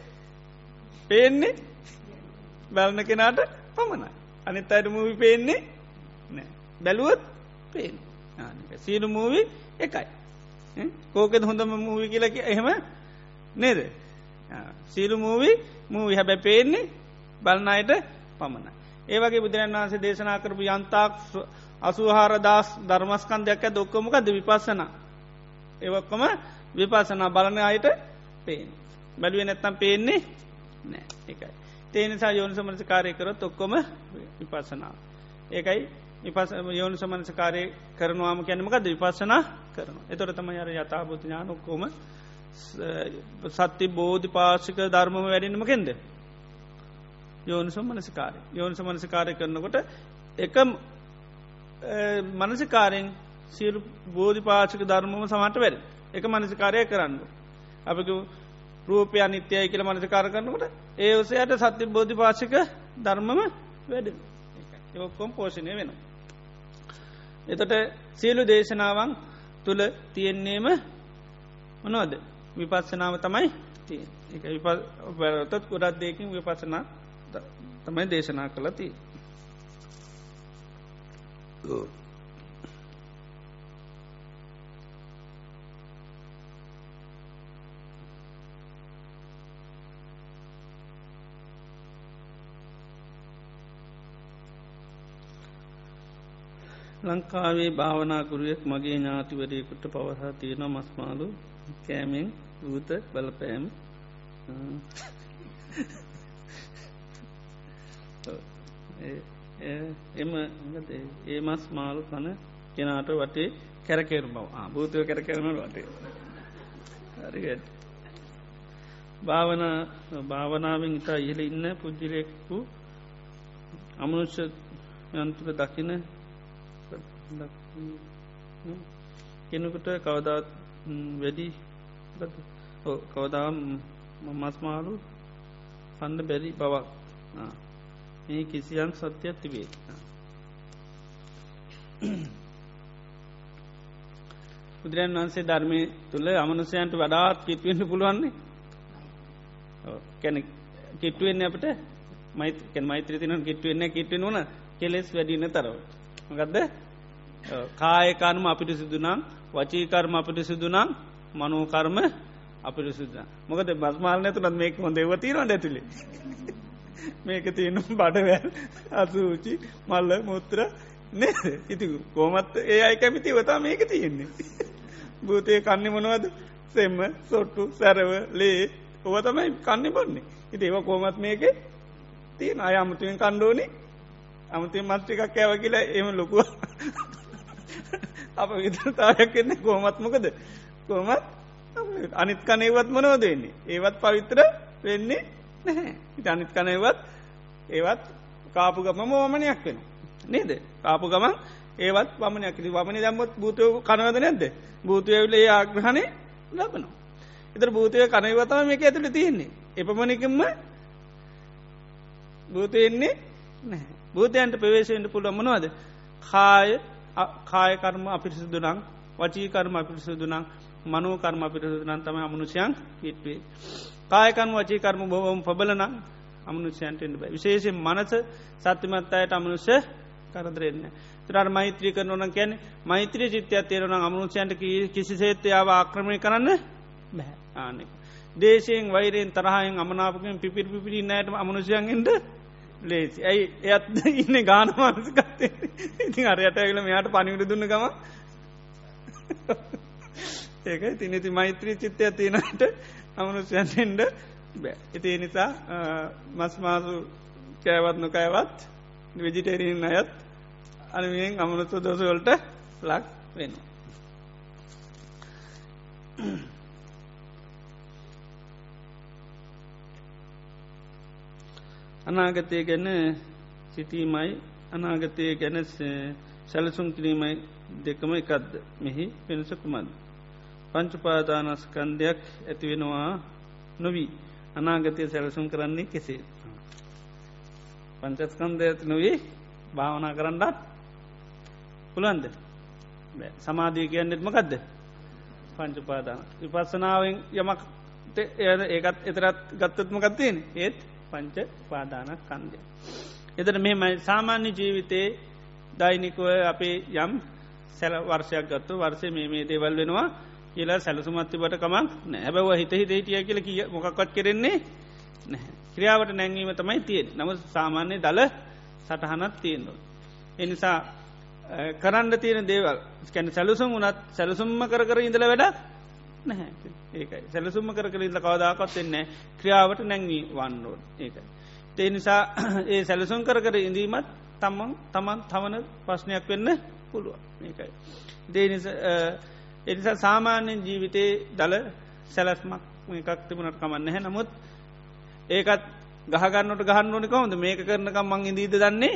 පේන්නේ බලන කෙනාට පමණයි. අනිත් අයට මූවි පේන්නේ නෑ බැලුවත් පේන සීනු මූවි එකයි. කෝකෙද හොඳම මූවි කියලක එහෙම නේද? සීලු මූවි මූවි හැබැ පේන්නේ බලන්නයට පමණ. ඒවගේ බුදුරන් වහන්සේ දේශනා කරපු යන්තාක් අසුහාර දස් ධර්මස්කන්දයක් ඇ දොක්කොමකද විපස්සන. ඒවක්කොම විපසනා බලන අයට පේන. බැලුව නැත්තම් පේන්නේ නෑ එකයි. තේනිසා යෝනි සමනස කාරය කරොත් ඔක්කොම විපසනාව. ඒකයි විපස යෝනි සමනස කාරය කරනවාම කැනමකද විපසනා කරන. එතොට තම අර යථභූත ඥාන ඔක්කොම සත්‍ය බෝධි පාශික ධර්මම වැඩෙනම කෙන්ද. යෝනිසු මනසිකාරය යෝනිස මනසිකාරය කරනකොට එක මනසිකාරයෙන් සිරු බෝධි පාචික ධර්මම සමට වැඩ එක මනසිකාරය කරන්න. අපක රූපය අනිත්‍යය කියල මනසිකාර කරනකොට ඒ ඔසයට සත්‍ය බෝධි පාශික ධර්මම වැඩ ඔක්කොම් පෝෂණය වෙන. එතට සියලු දේශනාවන් තුළ තියෙන්නේම මොනවද විපස්සනාව තමයි එක විපත් ගොඩත් දෙකින් විපසනා තමයි දේශනා කළති ලංකාවේ භාවනාකුරුවෙක් මගේ ඥාතිවරයෙකුට පවසා තියෙන මස්මාලු කෑමෙන් වූත බලපෑම් එම ඒ? මස් මාළු කන කෙනාට වටේ කැරකෙරු බව. භූතය කැරකරන වටේ. හරිගට භාවන භාවනාවෙන් ඉතා ඉහල ඉන්න පුද්ජිලෙක්කු අමනුෂ්‍ය යන්තුක දකින කෙනෙකුට කවදාත් වැඩි කවදා මස්මාලු කන්න බැරි බවක්. මේ කිසියම් සත්‍යයක් තිබේ. බුදුරන් වන්සේ ධර්මය තුළ අමනුසයන්ට වඩාත් කිට්වෙන්න පුළුවන්නේ? කැන කිට්ටුවෙන්න අපට මයිත මෛත්‍ර තින කිට්ටුවෙන්න කිට්ටෙන වන කෙලෙස් වැඩින්න තරව. ගදද කායකර්ම අපිට සිදුනම් වචීකර්ම අපිට සිදුනම් මනෝකර්ම අපිට සිදුන මොකද බස්මාල් නැතුනත් මේක හොඳ ඒවතිීනට ඇතුළේ මේක තියෙනම් බඩවැල් අසූචි මල්ල මුත්‍ර නේ ඉති කෝමත් ඒ අයි කැමිති වතා මේක තියෙන්නේ. භූතය කන්න මොනවද? සෙම්ම සොට්ටු සැරව ලේ. ඔව තමයි කන්න බොන්නේ. ඉති ඒව කෝමත් මේක තියෙන. අය අමුතුවෙන් කණ්ඩෝනි අමුතුෙන් මස්ටිකක් ඇව කියලා එම ලොකුව අප විතරතාවයක් කෙන්නේ කෝමත්මකද කෝමත් අනිත් කනේවත් මොනෝදවෙන්නේ ඒවත් පවිත්‍ර වෙන්නේ නැහැ. ඉටනිත් කනයවත් ඒවත් කාපු ගම මෝමනයක් වෙන නේද? කාපු ගමන් ඒවත් වමනයක්. වමනි දම්මත් භූතය කනවද නැද්ද? භූතයවිලේ ආග්‍රහණය ලබනවා. එතර භූතය කනවතම මේක ඇතුළ තියෙන්නේ. එපමණකින්ම භූතයෙන්නේ නැහැ. බූතයන්ට ප්‍රවේශයෙන්ට පුළුව මනවාද? කාය කායකර්ම අපිරිසිදුනං වචීකර්ම අපිරිසිදුනං මනෝකර්ම අපිරිසිදුනන් තම අමනුෂයන් හිටවේ. කායකන් වචීකර්ම බොහොම පබලනම් අමනුෂයන්ටෙන්ට බයි විශේෂෙන් මනස සත්‍යමත් අයට අමනුෂ්‍ය කරදරෙන්න තරර මෛත්‍රී කරනවන කැන මෛත්‍රී චිත්‍යයක් තේරන අමනුෂයන්ට කිසි සේත්‍යාව ආක්‍රමය කරන්න බැහැ ආනෙක දේශයෙන් වෛරයෙන් තරහයෙන් අමනාපකෙන් පිපිරි පිපිරි නෑට අමනුෂයන්ගෙන්ට ලේසි. ඇයි එයත් ඉන්න ගාන මානසකත්තේ ඉතින් අරයට ඇගල මෙයාට පනිවිට දුන්න ගම ඒක තිනති මෛත්‍රී චිත්තය තියෙනට අමනුෂයන්ෙන්ට බෑ ඉතිේ නිසා මස්මාසු කෑවත් නොකෑවත් වෙජිටේරීන් අයත් අනමියෙන් අමනුත්ව දෝසවලට ලක් වෙන. අනාගතය ගැන සිටීමයි අනාගතය ගැන සැලසුම් කිරීමයි දෙකම එකක්ද මෙහි පෙනසකුමද. පංචුපාදානස්කන්දයක් ඇතිවෙනවා නොවී. අනාගතය සැලසුම් කරන්නේ කෙසේ. පංචස්කන්දය ඇති නොවේ භාවනා කරන්නත් පුළන්ද සමාධී කියන්නෙත්ම ගදද පංචුපාදාන. විපස්සනාවෙන් යමක් ඒකත් එතරත් ගත්තත්ම ගත්තයෙන් ඒත් පංච පාදාන කන්දය. එතට මෙමයි සාමාන්‍ය ජීවිතයේ දෛනිකුව අපේ යම් සැල වර්ෂයක් ගත්තු වර්සය මේ මේ දේවල් වෙනවා. කියලා සැලසුමත්තිබට කමක් නැහැබව හිත හිත හිටිය කියල කිය මොකක්වත් කෙරෙන්නේ ක්‍රියාවට නැංවීම තමයි තියෙන නම සාමාන්‍ය දල සටහනත් තියෙන්නවා. එනිසා කරන්න තියෙන දේවල් කැන සැලුසුම් වනත් සැලසුම්ම කර කර ඉඳල වැඩක් නැහැ. ඒකයි. සැලසුම්ම කර කර ඉඳල කවදාකත් එන්නේ ක්‍රියාවට නැංවී වන්නෝන් ඒකයි. තේ නිසා ඒ සැලසුම් කර කර ඉඳීමත් තමන් තමන් තමන ප්‍රශ්නයක් වෙන්න පුළුව ඒකයි. දේනිස එනිසා සාමාන්‍යෙන් ජීවිතයේ දළ සැලස්මක් එකක් තිබුණට කමන්න හැ නමුත් ඒකත් ගහගන්නට ගහන්න ඕනි කොහොද මේක කරනකම් මං ඉදීද දන්නේ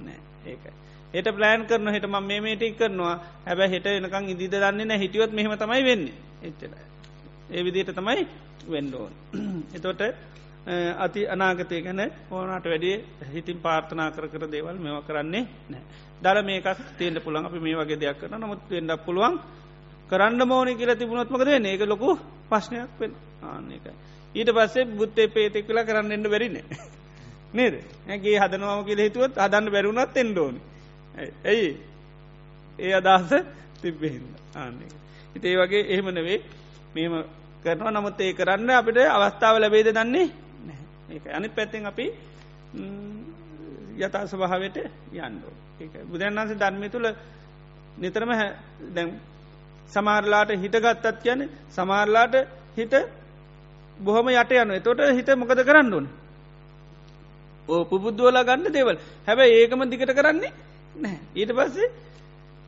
නෑ ඒකයි. හෙට ප්ලෑන් කරන හිට ම මේ ටික් කරනවා. හැබැ හෙට එනකං ඉදිද දන්නේ නෑ හිටියොත් මෙහම තමයි වෙන්නේ. එච්චර. ඒ විදියට තමයි වෙන්ඩෝන්. එතොට අති අනාගතය ගැන ඕනට වැඩිය හිතින් පාර්ථනා කර කර දේවල් මෙව කරන්නේ නෑ. දර මේකක් තේන්ට පුළන් අපි මේ වගේ දෙයක් කරන නමුත් වෙන්ඩක් පුළුවන්. කරන්න මෝනි කියල තිබුණොත්මකද ඒක ලොකු පශ්නයක් වෙන ආන්නේකයි. ඊට පස්සේ බුත්තේ පේතෙක් කලා කරන්න එන්න බැරින. නේද? ඇගේ හදනවාම කියල හිතුවත් අදන්න බැරුණත් එෙන්ඩෝනි. ඇයි? ඒ අදහස තිබ්බෙහින්න ආන්නේ. හිතේ වගේ එහෙමනවේ මෙම කරනවා. නමුත් ඒ කරන්න අපිට අවස්ථාව ලැබේද දන්නේ ඒ අනි පැත්තෙන් අපි යතා ස්වභාවට යන්නෝ ඒ බුදුන්සේ ධර්මය තුළ නිතරම දැම් සමාරලාට හිටගත්තත් කියන සමාරලාට හිට බොහොම යට යන තොට හිත මොකද කරන්න ඕන? ඕ පුබුද්දුවලා ගන්න දේවල්. හැබැ ඒකම දිකට කරන්නේ නෑ ඊට පස්සේ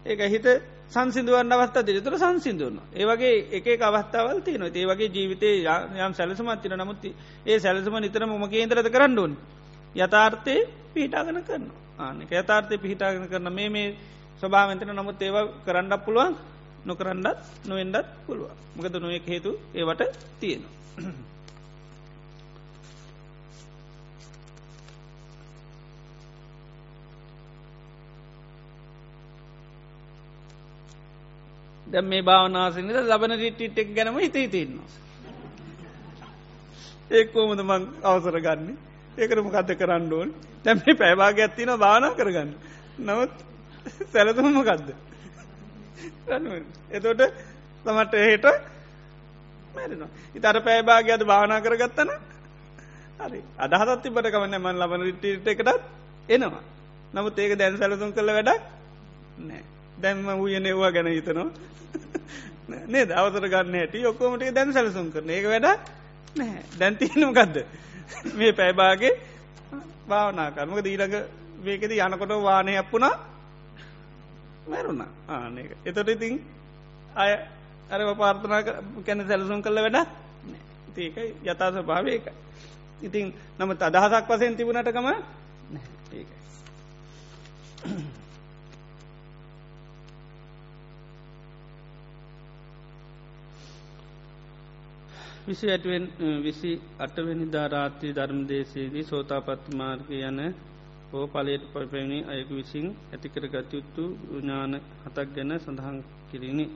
ඒක හිත සංසිදුවන් අවස්ථා දිරිතුර සංසිදුවන්න ඒවගේ එක අවස්ථාවල් තියන ඒ වගේ ජීවිතය යම් සැලසමත්තින නමුත්ති ඒ සැලසම නිතර මොම කේන්දරද කරන්න ඕන්? යථාර්ථය පිහිටාගන කරන්න ආනක යථාර්ථය පිහිටාගෙන කරන මේ මේ ස්වභාවතන නමුත් ඒව කරන්නක් පුළුවන්. නොකරන්නත් නොවෙන්ඩත් පුළුව මකද නොයෙක් හේතු ඒවට තියෙනවා. දැ මේ භාවනාසිනද ලබන රිටිටෙක් ගැනම හිතේ තින්නවා. ඒකෝමද මං අවසර ගන්න? ඒකරම කත කරන්න ඕන්? තැම මේ පැබාග ඇත්තින භාවනා කරගන්න. නවත් සැලතුම ගදද එතොට තමට හේට මැරෙනවා. ඉතර පෑබාග අද භාවනා කරගත්තන හරි. අදහත් තිබට කවන්න මන් ලබන රිටිට එකටත් එනවා. නමුත් ඒක දැන් සැලතුම් කළ වැඩක් නෑ දැන්ම වූයන ඒවා ගැන හිතනවා. නේද? අවසර ගන්න ඇට ඔක්කෝමට දැන් සැලසුම් කරන ඒක වැඩ නෑ දැන්තියනම ගදද මේ පැයිබාගේ භාවනා කරමක දීරඟ වේකෙද යනකොට වානය අපපුුණා මැරුණ. ආනක එතොට ඉතින් අය අර පාර්ථනා කැන සැලසුම් කළ වැඩ ඒක යථස භාවයක ඉතින් නමුත් අදහසක් වසයෙන් තිබුණටකම ඒකයි. විසි ඇටුවෙන් විසි අටවැනි ධාරාත්‍රී ධර්මදේශයේදී සෝතාපත්ති මාර්ග යන හෝ පලයට පපැණි අයකු විසින් ඇතිකර ගතයුත්තු ඥාන හතක් ගැන සඳහන් කිරිණි.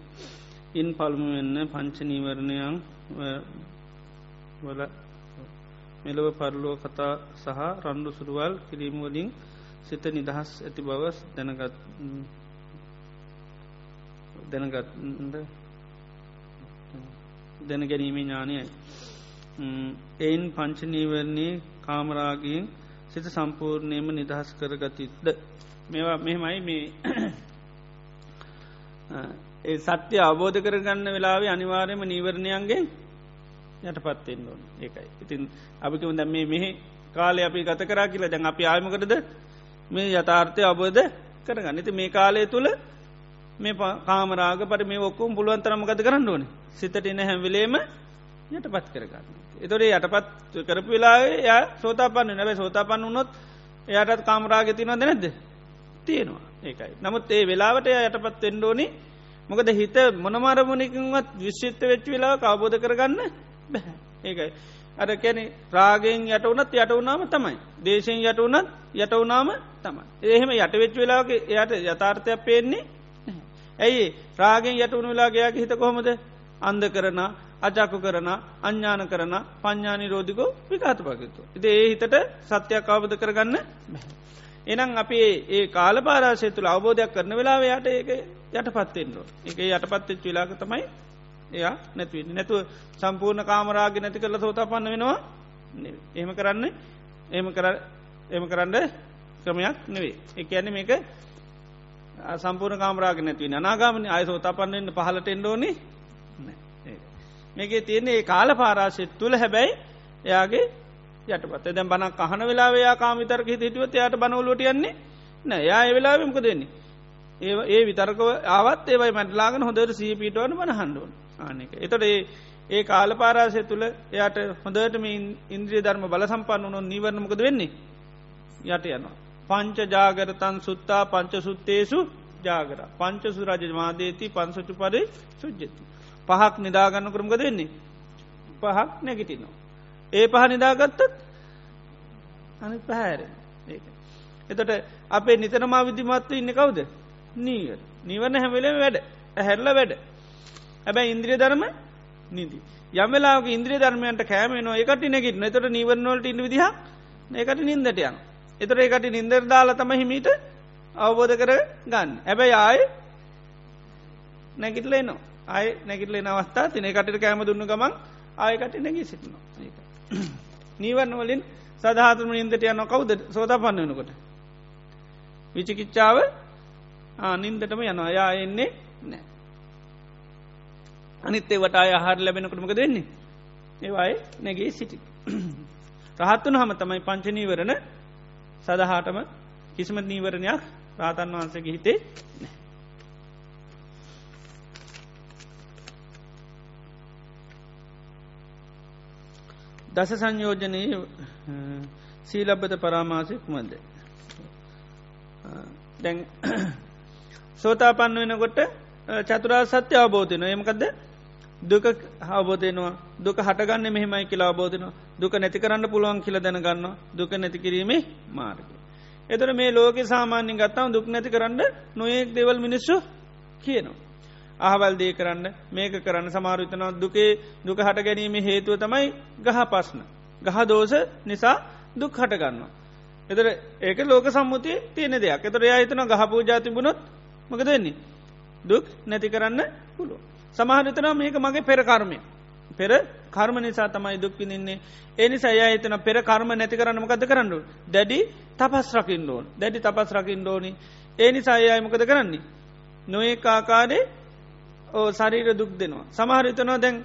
ඉන් පළමු වෙන්න පංචනීවරණයන් වල මෙලොව පරලෝ කතා සහ රණ්ඩු සුරුවල් කිරීමවලින් සිත නිදහස් ඇති බවස් දැනගත් දැනගත් දැන ගැනීමේ ඥානයයි. එයින් පංචනීවරණයේ කාමරාගයෙන් සිත සම්පූර්ණයම නිදහස් කරගතිත්ද. මේවා මෙහෙමයි මේ ඒ සත්‍ය අවබෝධ කරගන්න වෙලාවේ අනිවාර්යම නීවරණයන්ගේ යට පත්වෙන්න ඕන ඒකයි. ඉතින් අපිකම දැ මේ මෙහි කාලය අපි ගත කරා කියලා දැන් අපි ආයමකරද මේ යථාර්ථය අබෝධ කරගන්න ඉති මේ කාලය තුළ මේ කාමරාග පට මේ ඔක්කුම් පුළුවන් තරමගත කරන්න ඕන සිතට එන හැම්විලේම යට පත් කරගන්න. එතොරේ යටපත් කරපු වෙලාේ ය සෝතාපන්න නැබයි සෝතාපන්න වනොත් එයටත් කාමරාග තිනවද නැද්ද? තියෙනවා. ඒකයි. නමුත් ඒ වෙලාවට යටපත් එෙන්ඩෝනි මොකද හිත මොනමරමුණකින්වත් විශ්ෂිත්ත වෙච්ච වෙලා අවබෝධ කරගන්න බැහැ. ඒකයි. අර කැනෙ රාගෙන් යට වනත් යට වුනාම තමයි. දේශයෙන් යට වනත් යට වුනාම තමයි. එහෙම යට වෙච්ච වෙලාගේ එයට යථාර්ථයක් පේන්නේ ඇයි රාගෙන් යට වුණු වෙලාගේයාගේ හිත කොහොමද? අන්ද කරන අජාකු කරන අඥ්ඥාන කරන පඥ්ඥානි රෝධිකෝ විකාත පකිතු. ඉති ඒ හිතට සත්‍යයක් අවබධ කරගන්න එනම් අපි ඒ කාල පාරාශය තුළ අවබෝධයක් කරන වෙලාව යට ඒක යට පත්තෙන්න්නෝ එක යට පත්තෙච් වෙලාක තමයි එයා නැතිවන්න නැතුව සම්පූර්ණ කාමරාග නැති කරල සෝතා පන්න වෙනවා එහෙම කරන්න එම කර එම කරන්න ක්‍රමයක් නෙවේ එක ඇන මේක සම්පූර්ණ කාමරාග නැතිව අනාගාමනි අය සෝතා පන්නන්න පහලට එන්ඩෝනි මේකේ තියන්නේ කාල පාරාශෙත් තුළ හැබැයි එයාගේ යටපත්. දැන් බනක් කහන වෙලාවයා කාමිතර්ක හිතුවත් යායට බනවලට යන්නේ නෑ යා වෙලාවෙමක දෙන්නේ ඒ ඒ විතරක ආවත් ඒවයි මැටලාගෙන හොඳට සීපීටවන බන හන්ඩුවන් ආනක එතොට ඒ ඒ කාල පාරාසය තුළ එයට හොඳටම ඉන්ද්‍රිය ධර්ම බල සම්පන්න වනො නිවරණමකද වෙන්නේ? යට යනවා. පංච ජාගරතන් සුත්තා පංච සුත්තේසු ජාගර. පංච සුරජ මාදේති පන්සචු පදේ සුද්ජති. පහක් නිදාගන්න කරමක දෙන්නේ. පහක් නැගිටිනවා. ඒ පහ නිදාගත්තත් අනි පැහැර එතට අපේ නිතනමා විදිමත්ව ඉන්න කවුද නීව නිවන හැමලේ වැඩ ඇහැරල වැඩ ඇබැයි ඉන්ද්‍රිය ධර්ම නිදී. යමලාක ඉන්ද්‍රිය ධර්මයන්ට කෑමනෝ එකට නැගිට නතට නිවරනොලට ඉන්න විදිහ ඒකට නින්දට යන. එතර එකට නින්දර දාලා තම හිමීට අවබෝධ කර ගන්න. ඇබැයි ආය නැගිටලේ නවා ආය නැගිටලේ නවස්ථා තින එකට කෑම දුන්න ගමන් ආයකට නැගී සිටිනවා. නීවරණ වලින් සදහතුම නින්දට යන කවුද සෝතා පන්න වෙනකොට. විචිකිච්චාව නින්දටම යනවා යා එන්නේ නෑ. අනිත් ඒවට අය ආහාර ලැබෙනකටමක දෙන්නේ. ඒවායි නැගේ සිටි. රහත්වන හම තමයි පංචනීවරණ සදහාටම කිසිම නීවරණයක් රාතන් වහන්සගේ හිතේ නෑ. දස සංයෝජනයේ සීලබ්බත පරාමාසය කුමද. දැන් සෝතාපන්න වෙනකොට චතුරා සත්‍ය අවබෝධයන එමකද දුක අවබෝධයනවා දුක හටගන්න මෙහෙමයි කියලා අවබෝධනවා දුක නැති කරන්න පුළුවන් කියල දැනගන්න දුක නැති කිරීමේ මාර්ග. එතර මේ ලෝක සාමාන්‍යින් ගත්තාව දුක් නැති කරන්න නොයෙක් දෙවල් මිනිස්සු කියනවා. අහවල් දේ කරන්න මේක කරන්න සමාරුතනවා දුකේ දුක හට ගැනීම හේතුව තමයි ගහ පස්න. ගහ දෝස නිසා දුක් හටගන්නවා. එතර ඒක ලෝක සම්මුතිය තියෙන දෙයක් එතර යාහිතන ගහපූ ජාතිබුණොත් මක දෙන්නේ. දුක් නැති කරන්න පුළුව. සමහරතන මේක මගේ පෙරකර්මය. පෙර කර්ම නිසා තමයි දුක්විනින්නේ එනි සය එතන පෙර කර්ම නැති කරන්න මකද කරන්නු. දැඩි තපස් රකිින් ඕෝන් දැඩි තපස් රකිින් ඕෝනි ඒ නිසා අයයි මොකද කරන්නේ. නොඒ ආකාරේ ඕ සරීර දුක් දෙනවා. සමහරිතනවා දැන්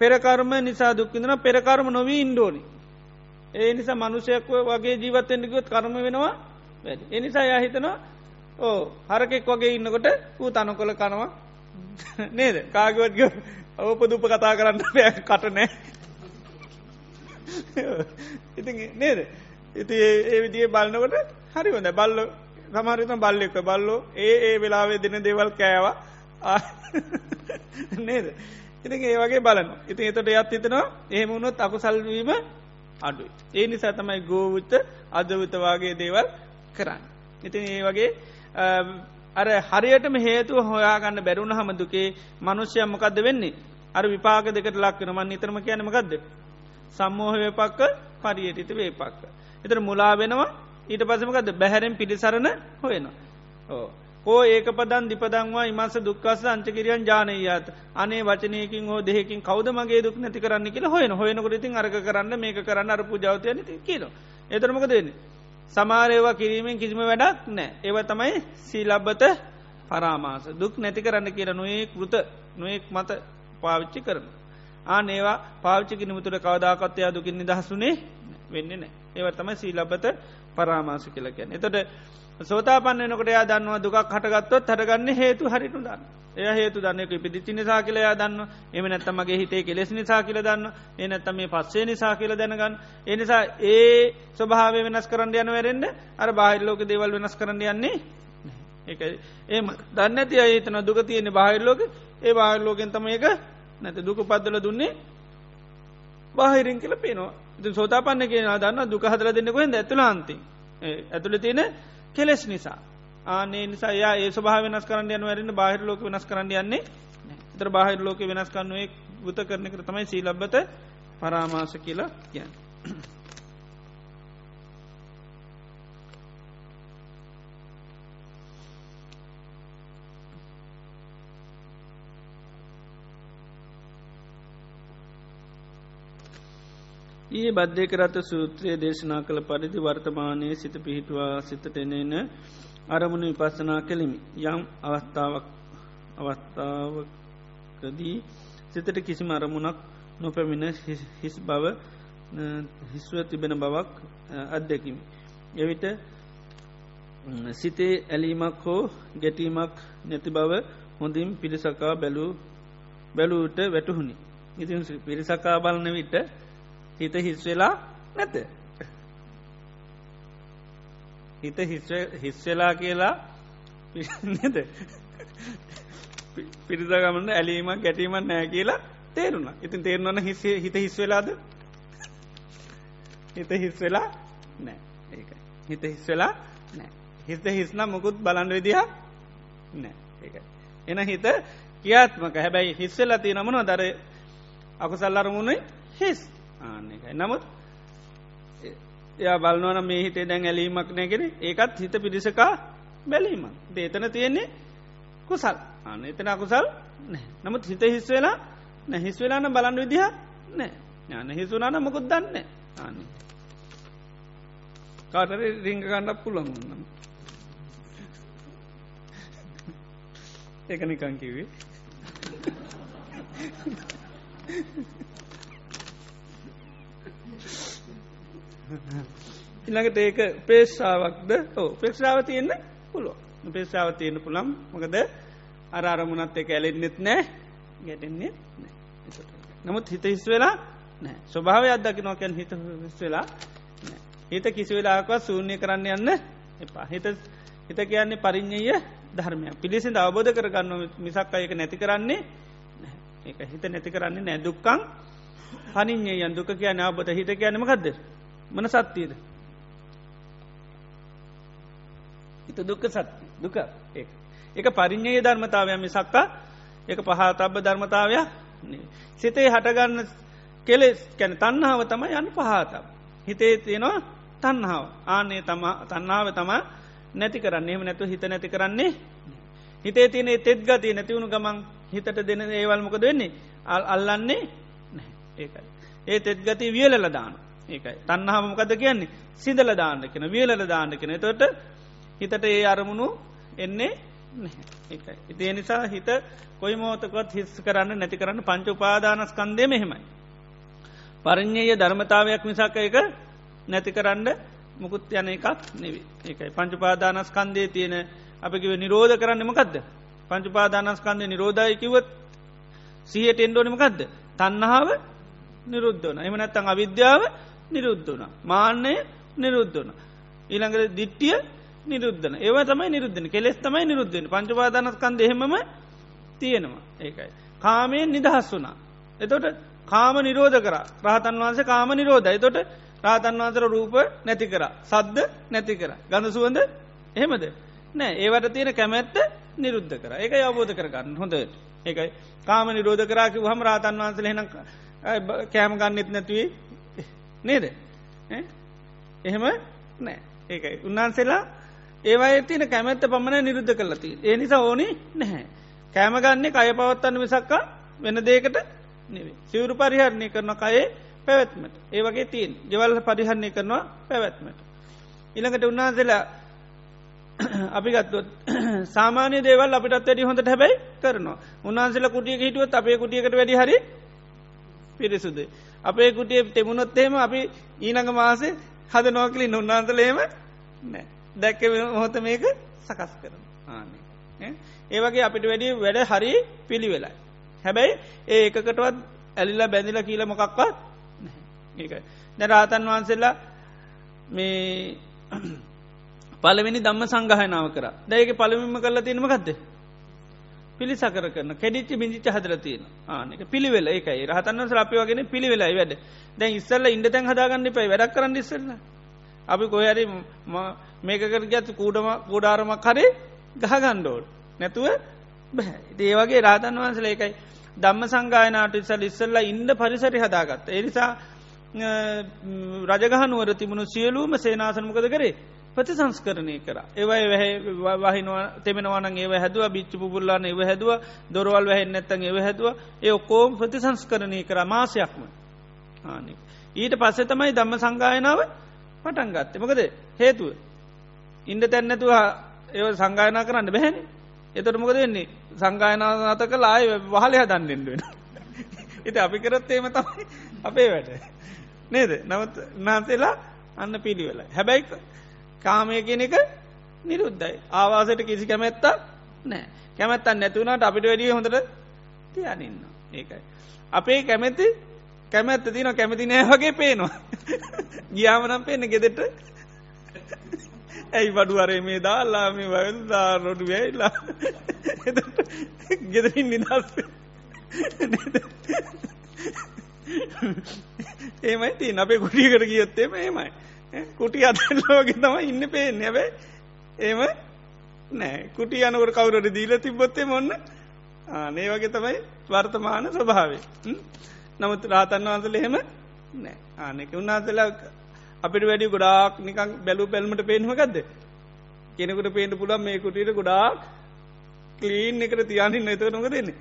පෙරකර්ම නිසා දුක්කිදන පෙරකර්ම නොවී ඉන්ඩෝනි. ඒ නිසා මනුෂයක්ව වගේ ජීවත්තෙන්ටිකුත් කරම වෙනවා වැඩ. එනිසා යහිතනවා ඕ හරකෙක් වගේ ඉන්නකොට ඌ තනු කොළ කනවා නේද කාගවත්ග ඔපදුප කතා කරන්න කට නෑ ඉති නේද ඉති ඒ විදිිය බලන්නකොට හරි හොඳ බල්ල සමහරිත බල්ලෙක්ක බල්ලෝ ඒ ඒ වෙලාවේ දෙන දේවල් කෑවා නේද ඉති ඒ වගේ බලන්න ඉතින් එතට යත් හිතනවා එහෙමුණොත් අකු සල්වීම අඩු ඒ නිසා තමයි ගෝවිත අදවිතවාගේ දේවල් කරන්න. ඉතින් ඒ වගේ අර හරියටම හේතුව හොයාගන්න බැරුණ හම දුකේ මනුෂ්‍යයම් මොකක්ද වෙන්නේ අර විපාක දෙකට ලක්වන මන් නිතරම කියනමකක්ද සම්මෝහ වේපක්ක පරියටට වේපක්ක. එතර මුලා වෙනවා ඊට පසමකද බැහැරෙන් පිළිසරණ හොයනවා. ඕ. හෝ ඒක පදන් දිපදංවා ඉමස දුක්කස අංචකිරියන් ජානයත් අනේ වචනයකින් හෝ දෙහකින් කවද මගේ දුක් නැති කරන්න කියලා හොයන හොයනකොට ඉතින් අරක කරන්න මේක කරන්න අර පූජාවතයන කියන. එතරමක දෙන්නේ. සමාරයවා කිරීමෙන් කිසිම වැඩක් නෑ ඒව තමයි සීලබ්බත පරාමාස දුක් නැති කරන්න කියර නොයෙක් කෘත නොයෙක් මත පාවිච්චි කරන. ආන ඒවා පාවිච්චි නිමුතුර කවදාකත්වයා දුකින් නිදහසුනේ වෙන්න නෑ ඒව තමයි සීලබ්බත පරාමාස කියලකැන. එතට සෝතාපන්නනකට යා දන්නවා දුකක් හටගත්තොත් හටගන්න හේතු හරිටු දන්න. එය හේතු දන්නක පිදිච්චි නිසා කියලයා දන්න එම නැත්තමගේ හිතේ කෙලෙස් නිසා කියල දන්න ඒ නැත්තම මේ පස්සේ නිසා කියල දැනගන්න. එනිසා ඒ ස්වභාව වෙනස් කරන්න යන වැරෙන්ට අර බාහිල්ලෝක දේවල් වෙනස් කරන්න යන්නේ ඒ ඒම දන්න ඇති අයතන දුක තියෙන බාහිල්ලෝක ඒ බාහිල්ලෝකෙන් තම එක නැත දුක පද්දල දුන්නේ බාහිරින් කියල පේනවා. ඉති සෝතාපන්න කියෙන දන්න දුක හදර දෙන්නෙකොහෙද ඇතුලාන්ති ඇතුළ තියෙන කෙලෙස් නිසා ආනේ නිසා යා ඒ ස්වභාව වෙනස් කරන්න යන වැරන්න බාහිර ලෝක වෙනස් කරන්න යන්නේ තර බාහිර ලෝක වෙනස් කරන්නුවේ ගුත කරන කර තමයි සීලබ්බත පරාමාස කියලා කියන්න. ඒ බද්ධයකරත සූත්‍රයේ දේශනා කළ පරිදි වර්තමානයේ සිත පිහිටුවා සිතට එනන අරමුණ විපස්සනා කෙලිමි යම් අවස්ථාවක් අවස්ථාවකදී සිතට කිසිම අරමුණක් නොපැමිණ හිස් බව හිස්ව තිබෙන බවක් අත්දැකිමි. එවිට සිතේ ඇලීමක් හෝ ගැටීමක් නැති බව හොඳින් පිරිසකා බැලූ බැලූට වැටහුණි. ඉතින් පිරිසකා බලන විට හිත හිස්වෙලා නැත. හිත හිස්වෙලා කියලා නද පිරිසගමට ඇලීමක් ගැටීමක් නෑ කියලා තේරුණ. ඉතින් තේරුණන හිස හිත හිස්වෙලාද හිත හිස්වෙලා නෑ ඒ හිත හිස්වෙලා නෑ හිත හිස්න මොකුත් බලන් විදිහ නෑ ඒ එන හිත කියාත්මක හැබැයි හිස්වෙලා තිය නමන දර අකුසල්ලරමුණේ හිස්. ආන්න එකයි. නමුත් එයා බලන්නවන මේ හිතේ දැන් ඇලීමක් නැගෙන ඒකත් හිත පිරිසකා බැලීම දේතන තියෙන්නේ කුසල්. අන්න එතන අකුසල් නමුත් හිත හිස්වෙලා නැහිස් වෙලාන බලන්න විදිහ නෑ යන හිසුනාන මොකුත් දන්න අන්න කාටර රිංග ගණ්ඩක් පුළොන් න්න ඒක නිකං කිවේ ඉළඟට ඒක පේශාවක්ද ඕ පේක්ෂාව තියෙන්න්න පුළුව පේශාව තියෙන පුළම් මොකද අර අරමුණත් එක ඇලෙන්න්නෙත් නෑ ගැටෙන්නේ නමුත් හිත හිස් වෙලා නෑ. ස්වභාව අදකි නොකැන් හිත හිස් වෙලා හිත කිසි වෙලාකවත් සූන්‍ය කරන්න යන්න එපා. හිත හිත කියන්නේ පරිින්්ඥය ධර්මය පිළිසිද අවබෝධ කරගන්න මිසක් අයක නැති කරන්නේ ඒ හිත නැති කරන්නේ නෑ. දුක්කං පනිින්්ඥයන් දුක කියන අවබත හිත කියනමකක්ද මන සත්තියද හිත දුක්ක සත්‍ය. දුක. එක පරිින්්ඥයේ ධර්මතාවයම සක්කා එක පහතබ්බ ධර්මතාවයක් සිතේ හටගන්න කෙලෙස් කැන තන්නාව තම යන්න පහතම් හිතේ තියෙනවා තන්නාව ආනේ තම තන්නාව තම නැති කරන්න. එම නැතු හිත නැති කරන්නේ හිතේ තියනෙ තෙත් ගතිය නැතිවුණු ගමන් හිතට දෙන ඒවල්මකද වෙන්නේ? අල් අල්ලන්නේ ඒකයි. ඒ තෙත් ගති වියලල දාන ඒකයි තන්නාමකද කියන්නේ? සිදල දාන්න කෙන වියලල දාන්න කෙන තොට හිතට ඒ අරමුණු එන්නේ ඒකයි. ඉතිේ නිසා හිත කොයි මෝතකොත් හිස් කරන්න නැති කරන්න පංච උපාදානස්කන්දය මෙහෙමයි. පරිින්්ඥය ධර්මතාවයක් මිසාක එක නැති කරන්න මුකුත් යන එකක් නෙවි ඒකයි. පංචුපාදානස්කන්දය තියෙන අපිකිව නිරෝධ කරන්න මකක්ද පංචුපාදානස්කන්දය නිරෝධයකිවත් සිහට එන්ඩෝනිමකක්ද තන්නහාාව නිරුද්ධන එම නැත්තං අවිද්‍යාව නිරුද්ධ වන මාන්‍යය නිරුද්ධ වන ඊළඟට දිට්ටිය නිරුද්ධන ඒව තමයි නිරුද්ධන කෙස් තමයි නිරුද්ධන පංචපාදානස්කන්ද එහෙම තියෙනවා. ඒකයි. කාමයෙන් නිදහස් වුනා. එතොට කාම නිරෝධ කර. රහතන් වහන්සේ කාම නිරෝධ එතොට රාතන් වන්සර රූප නැති කර. සද්ද නැති කර. ගඳ සුවඳ එහෙමද? නෑ. ඒවට තියෙන කැමැත්ත නිරුද්ධ කර. ඒක අවබෝධ කරගන්න හොඳට ඒකයි. කාම නිරෝධ කරාකි හම රාතන් වන්සල හෙන කෑම ගන්නෙත් නැතුවේ නේද? එහෙම නෑ. ඒකයි. උන්වහන්සේලා ඒවයි තියන කැමැත්ත පමණ නිරුද්ධ කරලති ඒ නිසා ඕනි නැහැ. කෑමගන්නේ කය පවත්තන්න විසක්කා වෙන දේකට නෙවේ සිවරු පරිහරණය කරන කයේ පැවැත්මට. ඒ වගේ තිීන් ජවල් පරිහරණය කරනවා පැවැත්මට. ඉළඟට උන්වහන්සේලා අපි ගත්තුවත් සාමාන්‍ය දේවල් අපිටත් වැඩි හොඳට හැබැයි කරනවා. උන්වහන්සේලා කුටිය හිටුවත් අපේ කුටියකට වැඩි හරි පිරිසුද අපේ කුටිය තෙමුණොත්තේම අපි ඊනඟ මාසේ හද නොකලින් උන්වහන්සලේම නෑ. දැක්ක හොත මේක සකස් කරන ආනේ. ඒවගේ අපිට වැඩි වැඩ හරි පිළි වෙලා හැබැයි ඒ එකකටවත් ඇලිලා බැඳිල කියල මොකක්වත් ඒකයි දැරාතන් වහන්සේල්ලා මේ පලවෙනි දම්ම සංගහනාව කර. දැයක පළමිම කරලා තියෙනම ගත්ද පිළිසකර කරන කෙඩිච්ච බිචි හදර තියෙන ආනක පිළිවෙල ඒකයි. රහතන්න ශ්‍රපය වගෙන පිළිවෙලයි වැඩ. දැන් ඉස්සල්ල ඉඩ තැන් හදාගන්න පයි වැඩක් කරන්න ඉස්සල්ල. අපි කොහරි මේකකර ගත් කූඩම ගොඩාරමක් කරේ ගහගණ්ඩෝඩ් නැතුව බැහැ ඒවගේ රාතන් වහන්සල ඒකයි. දම්ම සංගායනාට ඉස්සල් ඉස්සල්ලා ඉන්ඩ පරිසරි හදාගත්ත. එනිසා රජගහනුවර තිබුණු සියලූම සේනාසනමකද කරේ? ප්‍රති සංස්කරණය කර. ඒවයි වහිනවා තෙමෙනවාන ඒව හැදුව බිච්ච පුල්ලාන ඒව හැදුව දොරවල් වැහෙන් නැත්තන් ඒව හැදුව. ඒ ඔක්කෝම් ප්‍රති සංස්කරණය කර මාසයක්ම. ආනෙ. ඊට පස්සෙ තමයි දම්ම සංගායනාව පටන් ගත්තේ. මොකද හේතුව? ඉන්ඩ තැන්නැතුව ඒ සංගායනා කරන්න බැහැන. එතට මොකද වෙන්නේ? සංගායනාත කලා ආය වහලය දන්නෙන්ඩුවෙන ඉති අපි කරත් ඒම තමයි අපේ වැට නේද? නවත් නාසේලා අන්න පිළිවෙල හැබැයි කාමය කියන එක නිරුද්ධයි. ආවාසයට කිසි කැමැත්තා නෑ කැමැත්තන් නැතුවනට අපිට වැඩිය හොඳට තියනන්න. ඒකයි. අපේ කැමැති කැමැත්ත තින කැමති නෑ වගේ පේනවා. ගියාමනම් පේන ගෙදෙට ඇයි බඩුවරේ මේ දාල්ලා මේ වල්දා රොඩු වැයිල්ලා ගෙදරින් නිදස් ඒමයි ති අපේ කුටියකට ගියත්තේම ඒමයි කුටි අතල්ලෝගේ තම ඉන්න පේෙන් හැබැයි ඒම නෑ. කුටි යනකට කවුරට දීල තිබොත්තේ මොන්න ආනේ වගේ තමයි වර්තමාන ස්වභාවේ නමුත් රාතන් වහන්සල එහෙම නෑ. ආනෙක උන්නාසලා අපිට වැඩි ගොඩාක් නිකං බැලු පැල්මට පේෙන්මකක්ද කෙනෙකුට පේට පුළන් මේ කුටියට ගොඩාක් කලීන් එකට තියානින් එතව නොක දෙන්නේ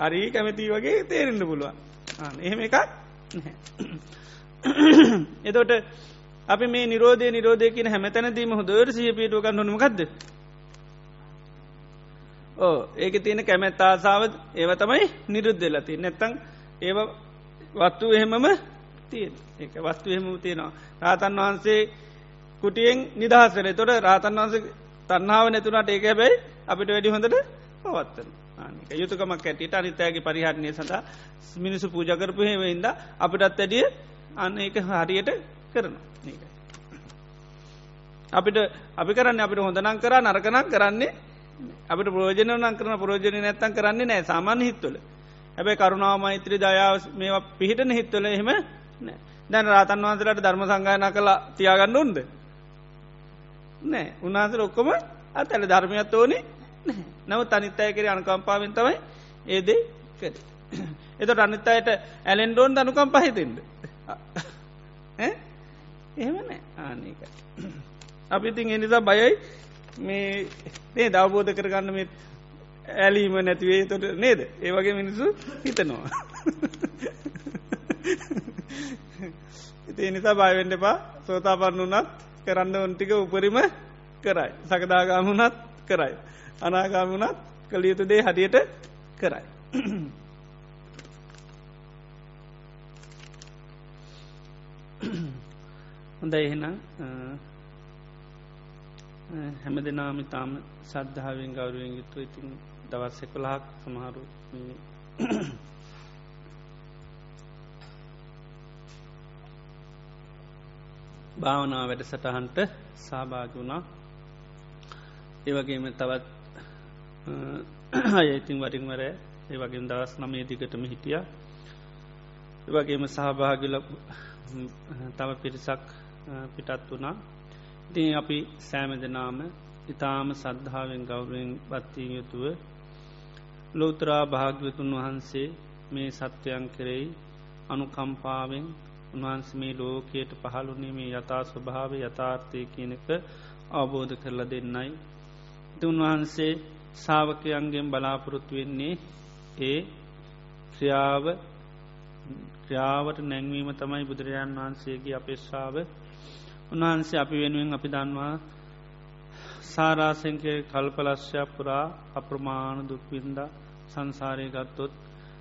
හරි කැමැති වගේ තේරෙන්න්න පුළුවන්. එහෙම එකක් එතොට අපි මේ නිරෝධය නිරෝධය කියන හැමතැනදීම හොදර සිය පිටුව ගන්න නොමකක්ද ඕ ඒක තියෙන කැමැත් ආසාාව ඒව තමයි නිරුද්ධ ලති නැත්තං ඒව වත්තු එහෙමම තියෙන්. ඒක වස්තු එහෙම තියෙනවා. රාතන් වහන්සේ කුටියෙන් නිදහසර තොට රාතන් වහන්සේ තන්නාව නැතුනට ඒක හැබැයි අපිට වැඩි හොඳට පවත්තන ආනික යුතුකමක් ඇටියට අනිතෑගේ පරිහරණය සඳහා මිනිසු පූජකරපු හෙවයින්ද අපිටත් ඇඩිය අන්න ඒක හරියට කරනවා. අපිට අපි කරන්න අපිට හොඳනං කර නරකනක් කරන්නේ අපිට ප්‍රෝජන නං කරන ප්‍රෝජන නැත්තන් කරන්නේ නෑ සාමාන්‍ය හිත්වල. හැබැයි කරුණාව මෛත්‍රී දයාව මේ පිහිටන හිත්වල එහෙම දැන් රාතන් වහන්සලට ධර්ම සංගායන කලා තියාගන්න උන්ද? නෑ උන්හන්සර ඔක්කොම අතැල ධර්මයත් ඕනි නව තනිත්තය කර අනුකම්පාවෙන් තමයි ඒදේ කර. එතට අනිත්තයට ඇලෙන්ඩෝන් දනුකම් පහිතෙන්ද එහෙමනෑ ආනක අපිතින් එනිසා බයයි. මේ මේ දවබෝධ කරගන්න මේ ඇලීම නැතිවේ තොට නේද? ඒ වගේ මිනිසු හිතනවා. ඉති එනිසා බයවෙන්ඩ එපා. සෝතාපරණුනත් කරන්න ඔන්ටික උපරිම කරයි. සකදාගාමුණත් කරයි. අනාගාමුණත් කළියුතු දේ හදියට කරයි. හොඳ එහෙනම්. හැම දෙනාම තාම සද්ධාවෙන් ගෞරුවෙන් යුතු ඉතින් දවස් එකොලාක් සමහරු භාවනා වැඩ සටහන්ට සහභාග වුණා. ඒවගේම තවත් අයඉතින් වරින්වර ඒ වගේ දවස් නමේ දිගටම හිටිය. වගේම සහභාගිල තව පිරිසක් පිටත් වුණා ඉතින් අපි සෑම දෙනාම ඉතාම සද්ධාවෙන් ගෞරුවෙන් බත්තිී යුතුව ලෝතරා භාග්‍යතුන් වහන්සේ මේ සත්‍යයන් කෙරෙයි අනුකම්පාවෙන් උන්වහන්ස මේ ලෝකයට පහළුනේ මේ යථා ස්වභාව යථාර්ථය කියනක අවබෝධ කරල දෙන්නයි. උන්වහන්සේ සාාවකයන්ගෙන් බලාපොරොත්තු වෙන්නේ ඒ ක්‍රියාව ක්‍රියාවට නැංවීම තමයි බුදුරජාණන් වහන්සේගේ අපේශාව උන්වහන්සේ අපි වෙනුවෙන් අපි දන්වා සාරාසංකය කල්පලශ්‍ය පුරා අප්‍රමාණ දුක්වින්ද සංසාරය ගත්තොත්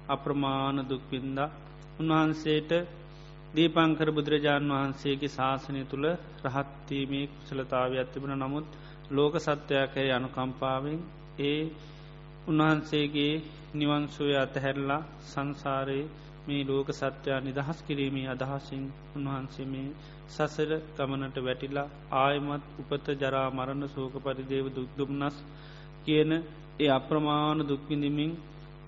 අප්‍රමාණ දුක්වින්ද උන්වහන්සේට දීපංකර බුදුරජාණන් වහන්සේගේ ශාසනය තුළ රහත්වීමේ කුසලතාව ඇතිබෙන නමුත් ලෝක සත්‍යයකය අනුකම්පාවෙන් ඒ උන්වහන්සේගේ නිවන්සුවය අතහැරලා සංසාරයේ මේ ලෝක සත්‍යයා නිදහස් කිරීමේ අදහසින් උන්වහන්සේ මේ සසර ගමනට වැටිලා ආයමත් උපත ජරා මරණ සෝක පරිදේව දුක්දුම්න්නස් කියන ඒ අප්‍රමාණ දුක්විඳමින්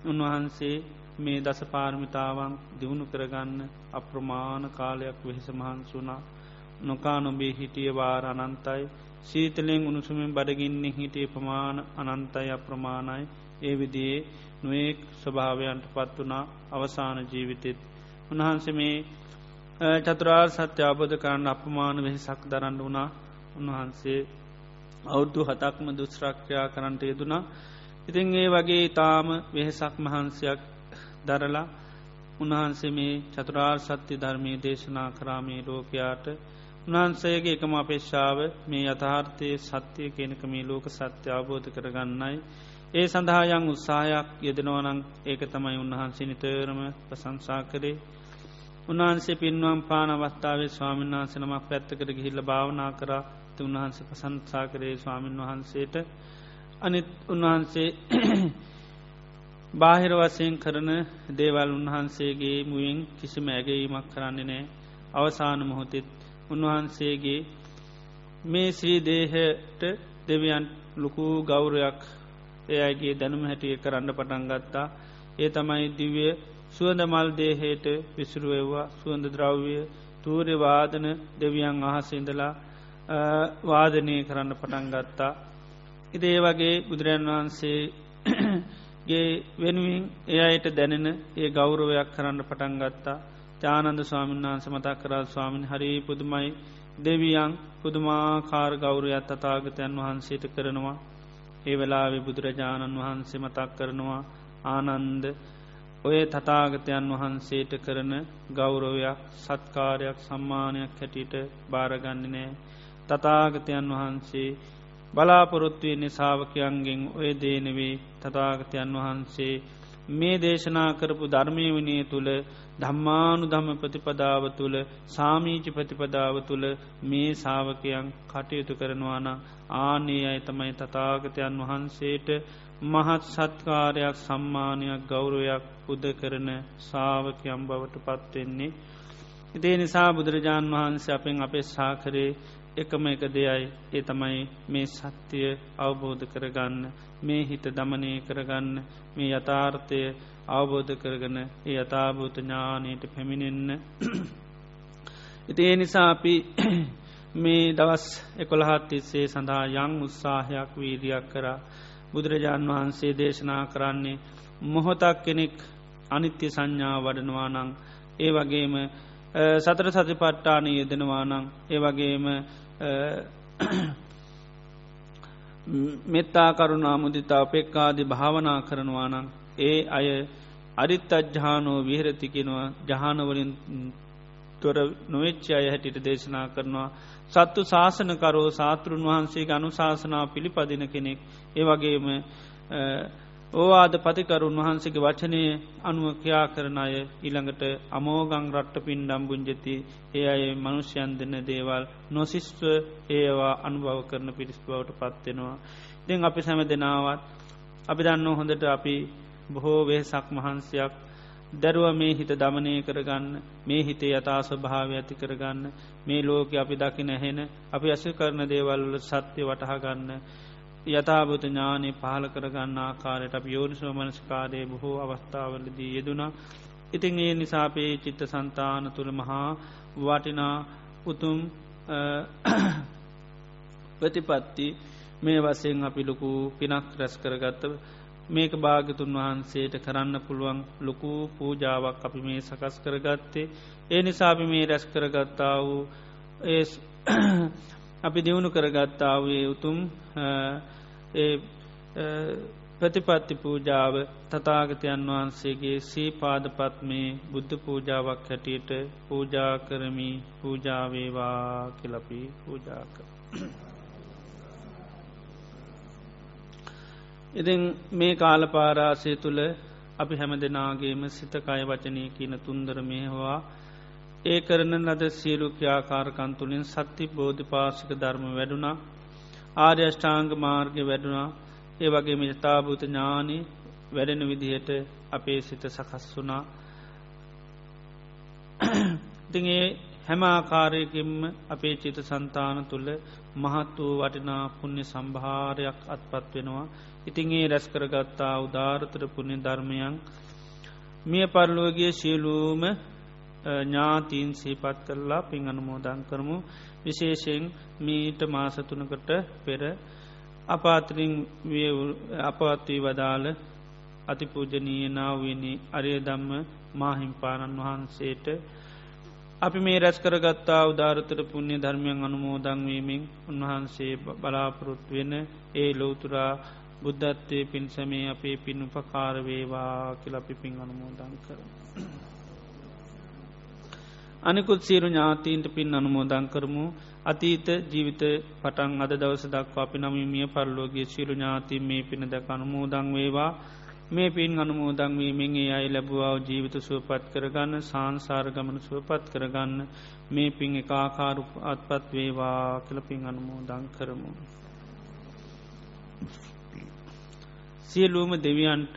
උන්වහන්සේ මේ දස පාර්මිතාවන් දියුණු කරගන්න අප්‍රමාණ කාලයක් වෙහෙස මහන්සුනා නොකා නොබේ හිටිය වාර අනන්තයි. සීතලෙන් උණුසුමින් බඩගින්න හිටිය ප්‍රමාණ අනන්තයි අප්‍රමාණයි. ඒ විදියේ නොයෙක් ස්වභාවයන්ට පත් වනා අවසාන ජීවිතෙත්. උන්වහන්සේ මේ චතුරාර් සත්‍ය අබෝධ කරන්න අපමාන වෙහිසක් දරන්න වුණා. උන්වහන්සේ අවුද්ධු හතක්ම දුස්්‍රක්ෂයා කරන්නට යෙදුනා ඉතින් ඒ වගේ තාම වෙහෙසක් මහන්සයක් දරලා උන්වහන්සේ මේ චතුරාර් සත්‍ය ධර්මය දේශනා කරාමේ ලෝකයාට. උන්වහන්සේගේ එකම අපේක්ෂාව මේ යථාර්ථය සත්‍යය කෙනක මේ ලෝක සත්‍ය අවබෝධ කරගන්නයි. ඒ සඳහායන් උත්සාහයක් යෙදනවනං ඒක තමයි උන්වහන්සේ නිතරම ප්‍රසංසා කරේ උන්වහන්සේ පින්වම් පාන අවස්ථාවේ ස්වාමීන් වහන්සේ නමක් පැත්තකට ගිහිල්ල භාවනා කරා. උන්වහන්සේ ප්‍රසංසා කරේ ස්වාමීන් වහන්සේට. අනිත් උන්වහන්සේ බාහිර වසයෙන් කරන දේවල් උන්වහන්සේගේ මුවෙන් කිසිම ඇගීමක් කරන්නේ නෑ අවසාන මොහොතෙත් උන්වහන්සේගේ මේ ශ්‍රී දේහට දෙවියන් ලොකු ගෞරයක් ඒ අයිගේ දැනුම හැටිය කරන්න පටන් ගත්තා. ඒ තමයි දිවිය සුවඳ මල් දේහයට විසුරුවවා සුවඳ ද්‍රව්‍ය තූරය වාදන දෙවියන් අහසඉඳලා වාදනය කරන්න පටන් ගත්තා. ඉදේ වගේ බුදුරන් වහන්සේගේ වෙනුවෙන් ඒ අයට දැනෙන ඒ ගෞරවයක් කරන්න පටන් ගත්තා. ජානන්ද ස්වාමීන් වහන්ස මතක් කරා ස්වාමින් හරි පුදුමයි. දෙවියන් පුදුමාකාර ගෞරයත් අතාගතයන් වහන්සේට කරනවා. ඒ වෙලාවෙ බුදුරජාණන් වහන්සේ මතක් කරනවා ආනන්ද ඔය තතාගතයන් වහන්සේට කරන ගෞරවයක් සත්කාරයක් සම්මානයක් හැටියට භාරගන්න නෑ තතාගතයන් වහන්සේ බලාපොරොත්තුවන්නේ සාාවකයන්ගෙන් ඔය දේනවේ තතාගතයන් වහන්සේ මේ දේශනා කරපු ධර්මය වනය තුළ ධම්මානු දම ප්‍රතිපදාව තුළ සාමීචි ප්‍රතිපදාව තුළ මේ සාාවකයන් කටයුතු කරනවාන ආනේ අය තමයි තතාගතයන් වහන්සේට මහත් සත්කාරයක් සම්මානයක් ගෞරවයක් පුද කරන සාාවකයම් බවට පත්වෙන්නේ. ඉදේ නිසා බුදුරජාණන් වහන්සේ අපෙන් අපේ සාකරේ එකම එක දෙයයි. ඒ තමයි මේ සත්‍යය අවබෝධ කරගන්න මේ හිත දමනය කරගන්න මේ යථාර්ථය අවබෝධ කරගන ඒ යථභූත ඥානයට පැමිණෙන්න. ඉති ඒ නිසා අපි මේ දවස් එකොළහත් තිස්සේ සඳහා යං උත්සාහයක් වීරයක් කරා බුදුරජාණන් වහන්සේ දේශනා කරන්නේ මොහොතක් කෙනෙක් අනිත්‍ය සංඥා වඩනවා නං ඒ වගේම සතර සති පට්ටාන යෙදෙනවා නං ඒ වගේම මෙත්තා කරුණා මුදිතා පෙක්කාදි භාවනා කරනවා නං ඒ අය අරිත් අජ්‍යානෝ විහරතිකෙනවා ජහනවලින් තොර නොවෙච්ච අය හැටිට දේශනා කරනවා. සත්තු ශාසනකරෝ සාතෘන් වහන්සේ අනුශාසනා පිළිපදින කෙනෙක්. ඒ වගේම ඕවාද පතිකරුන් වහන්සේගේ වචනය අනුව ක්‍යා කරන අය ඊළඟට අමෝගං රට්ට පින් ඩම්බුංජති ඒ අය මනුෂ්‍යයන් දෙන්න දේවල් නොසිස්ව ඒවා අනුභව කරන පිරිස් බවට පත්වෙනවා. දෙන් අපි සැම දෙනාවත් අපි දන්න හොඳට අපි බොහෝ වේසක් මහන්සයක් දැරුව මේ හිත දමනය කරගන්න මේ හිතේ යථා ස්වභාව ඇති කරගන්න මේ ලෝක අපි දකි නැහෙන අපි ඇස කරන දේවල්ල සත්‍යය වටහාගන්න යථභූත ඥානය පහල කරගන්න ආකාරයට අප යෝනිසෝ මනස්කාරය බොහෝ අවස්ථාවලදී යෙදුනා ඉතින් ඒ නිසාපේ චිත්ත සන්තාන තුළ මහා වටිනා උතුම් ප්‍රතිපත්ති මේ වසයෙන් අපි ලොකු පිනක් රැස් කරගත්ත මේක භාගතුන් වහන්සේට කරන්න පුළුවන් ලොකු පූජාවක් අපි මේ සකස් කරගත්තේ. ඒ නිසාපි මේ රැස් කරගත්තා වූ ඒ අපි දියුණු කරගත්තාවේ උතුම් ප්‍රතිපත්ති පූජාව තතාගතයන් වහන්සේගේ සීපාදපත් මේ බුද්ධ පූජාවක් හැටියට පූජා කරමි පූජාවේවා කෙලපි පූජා කර. ඉතින් මේ කාලපාරාසය තුළ අපි හැම දෙනාගේම සිතකය වචනය කියන තුන්දර මේහවා ඒ කරන ලද සියලුක්‍යාකාරකන්තුලින් සත්ති බෝධි පාසික ධර්ම වැඩුණා. ආර්යෂ්ඨාංග මාර්ග වැඩුණා. ඒ වගේ මිතාභූත ඥානි වැඩෙන විදිහට අපේ සිත සකස් වුණා. ඉතිඒ හැම ආකාරයකින්ම අපේ චිත සන්තාන තුළ මහත් වූ වටිනා පුුණ්‍ය සම්භාරයක් අත්පත් වෙනවා. ඉතින් ඒ රැස් කරගත්තා උදාරතර පුුණ්‍ය ධර්මයන් මිය පරලුවගේ සියලූම ඥාතීන් සහිපත් කරලා පින් අනුමෝදන් කරමු විශේෂයෙන් මීට මාසතුනකට පෙර අපාතරින් අපවත්වී වදාළ අතිපූජනීය නාවනි අරය දම්ම මාහිම්පාණන් වහන්සේට අපි මේ රැස් කරගත්තා උදාරතර පුුණ්‍ය ධර්මයන් අනුමෝදංවීමෙන් උන්වහන්සේ බලාපොරොත් වෙන ඒ ලෝතුරා බුද්ධත්වය පින්සමේ අපේ පින් උපකාරවේවා කියලපි පින් අනුමෝදන් කර. අනිකුත් සීරු ඥාතීන්ට පින් අනුමෝදන් කරමු. අතීත ජීවිත පටන් අද දවස දක්වා අපි නමීමිය පරලෝගේ සිරු ඥාති මේ පින දැක අනුමෝදං වේවා. මේ පින් අනුමෝදංවීමෙන් ඒ අයි ලැබවාව ජීවිත සුවපත් කරගන්න සංසාර ගමන සුවපත් කරගන්න. මේ පින් එකාකාරු අත්පත් වේවා කළ පින් අනුමෝදං කරමු. සියලූම දෙවියන්ට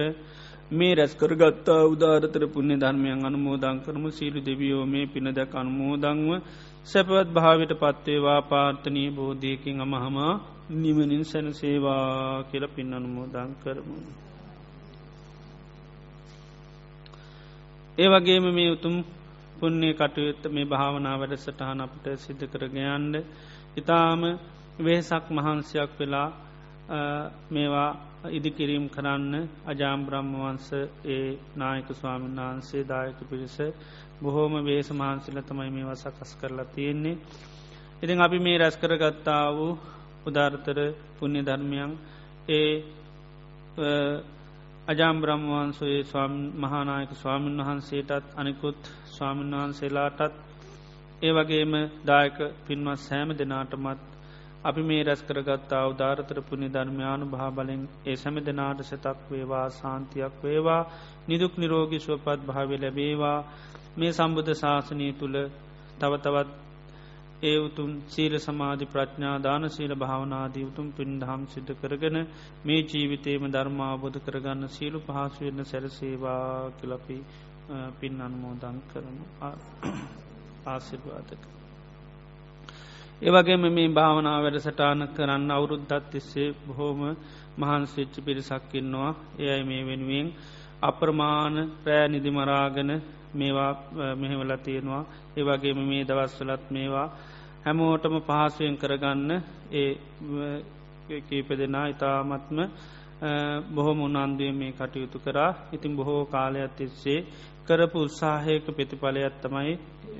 මේ රැස්කරගත්තා උදාරතර පුුණ්‍ය ධර්මයන් අනුමෝදං කරමු. සීලු දෙවියෝ මේ පින දැක අනුමෝදංව සැපවත් භාවිට පත්වේවා පාර්ථනී බෝධයකින් අමහමා නිමනින් සැන සේවා කියල පින් අනුමෝදං කරමු. ඒ වගේම මේ උතුම් පුන්නේ කටයුත්ත මේ භාවනා වැඩ සටහන අපට සිද්ධ කරගයන්ඩ ඉතාම වෙහසක් මහන්සයක් වෙලා මේවා ඉදිකිරීම් කරන්න අජාම් බ්‍රහ්මවන්ස ඒ නායක ස්වාමීන් වහන්සේ දායක පිරිස බොහෝම වේස මහන්සිල තමයි මේවා සකස් කරලා තියෙන්නේ. ඉතින් අපි මේ රැස් කරගත්තා වූ උදාර්තර පුුණ්‍ය ධර්මයන් ඒ අජාම් බ්‍රහ්මවන්සයේ මහානායක ස්වාමීන් වහන්සේටත් අනිකුත් ස්වාමීන් වහන්සේලාටත් ඒ වගේම දායක පින්වත් සෑම දෙනාටමත් අපි මේ රැස් කරගත්තා උදාරතර පුුණි ධර්මයානු භාබලෙන් ඒ සැම දෙනාට සතක් වේවා සාන්තියක් වේවා නිදුක් නිරෝගි සුවපත් භාව ලැබේවා. මේ සම්බුද්ධ ශාසනය තුළ තවතවත් ඒ උතුම් සීල සමාධි ප්‍රඥා දාන සීල භාවනාදී උතුම් පින්දහම් සිද්ධ කරගෙන මේ ජීවිතේම ධර්මාබෝධ කරගන්න සීලු පහසුවෙන්න සැරසේවා කලපි පින් අන්මෝදං කරනු ආසිර්වාදක. ඒවගේම මේ භාවනා වැඩ සටාන කරන්න අවුරුද්ධත් තිස්සේ බොහෝම මහන්සිච්චි පිරිසක්කින්නවා එයයි මේ වෙනුවෙන් අප්‍රමාණ පෑ නිදිමරාගෙන මේවා මෙහෙවල තියෙනවා. ඒවගේම මේ දවස්වලත් මේවා හැමෝටම පහසුවෙන් කරගන්න ඒ කීප දෙනා ඉතාමත්ම බොහොම උනන්දුව මේ කටයුතු කරා. ඉතින් බොහෝ කාලයක් තිස්සේ කරපු උත්සාහයක ප්‍රතිඵලයක් තමයි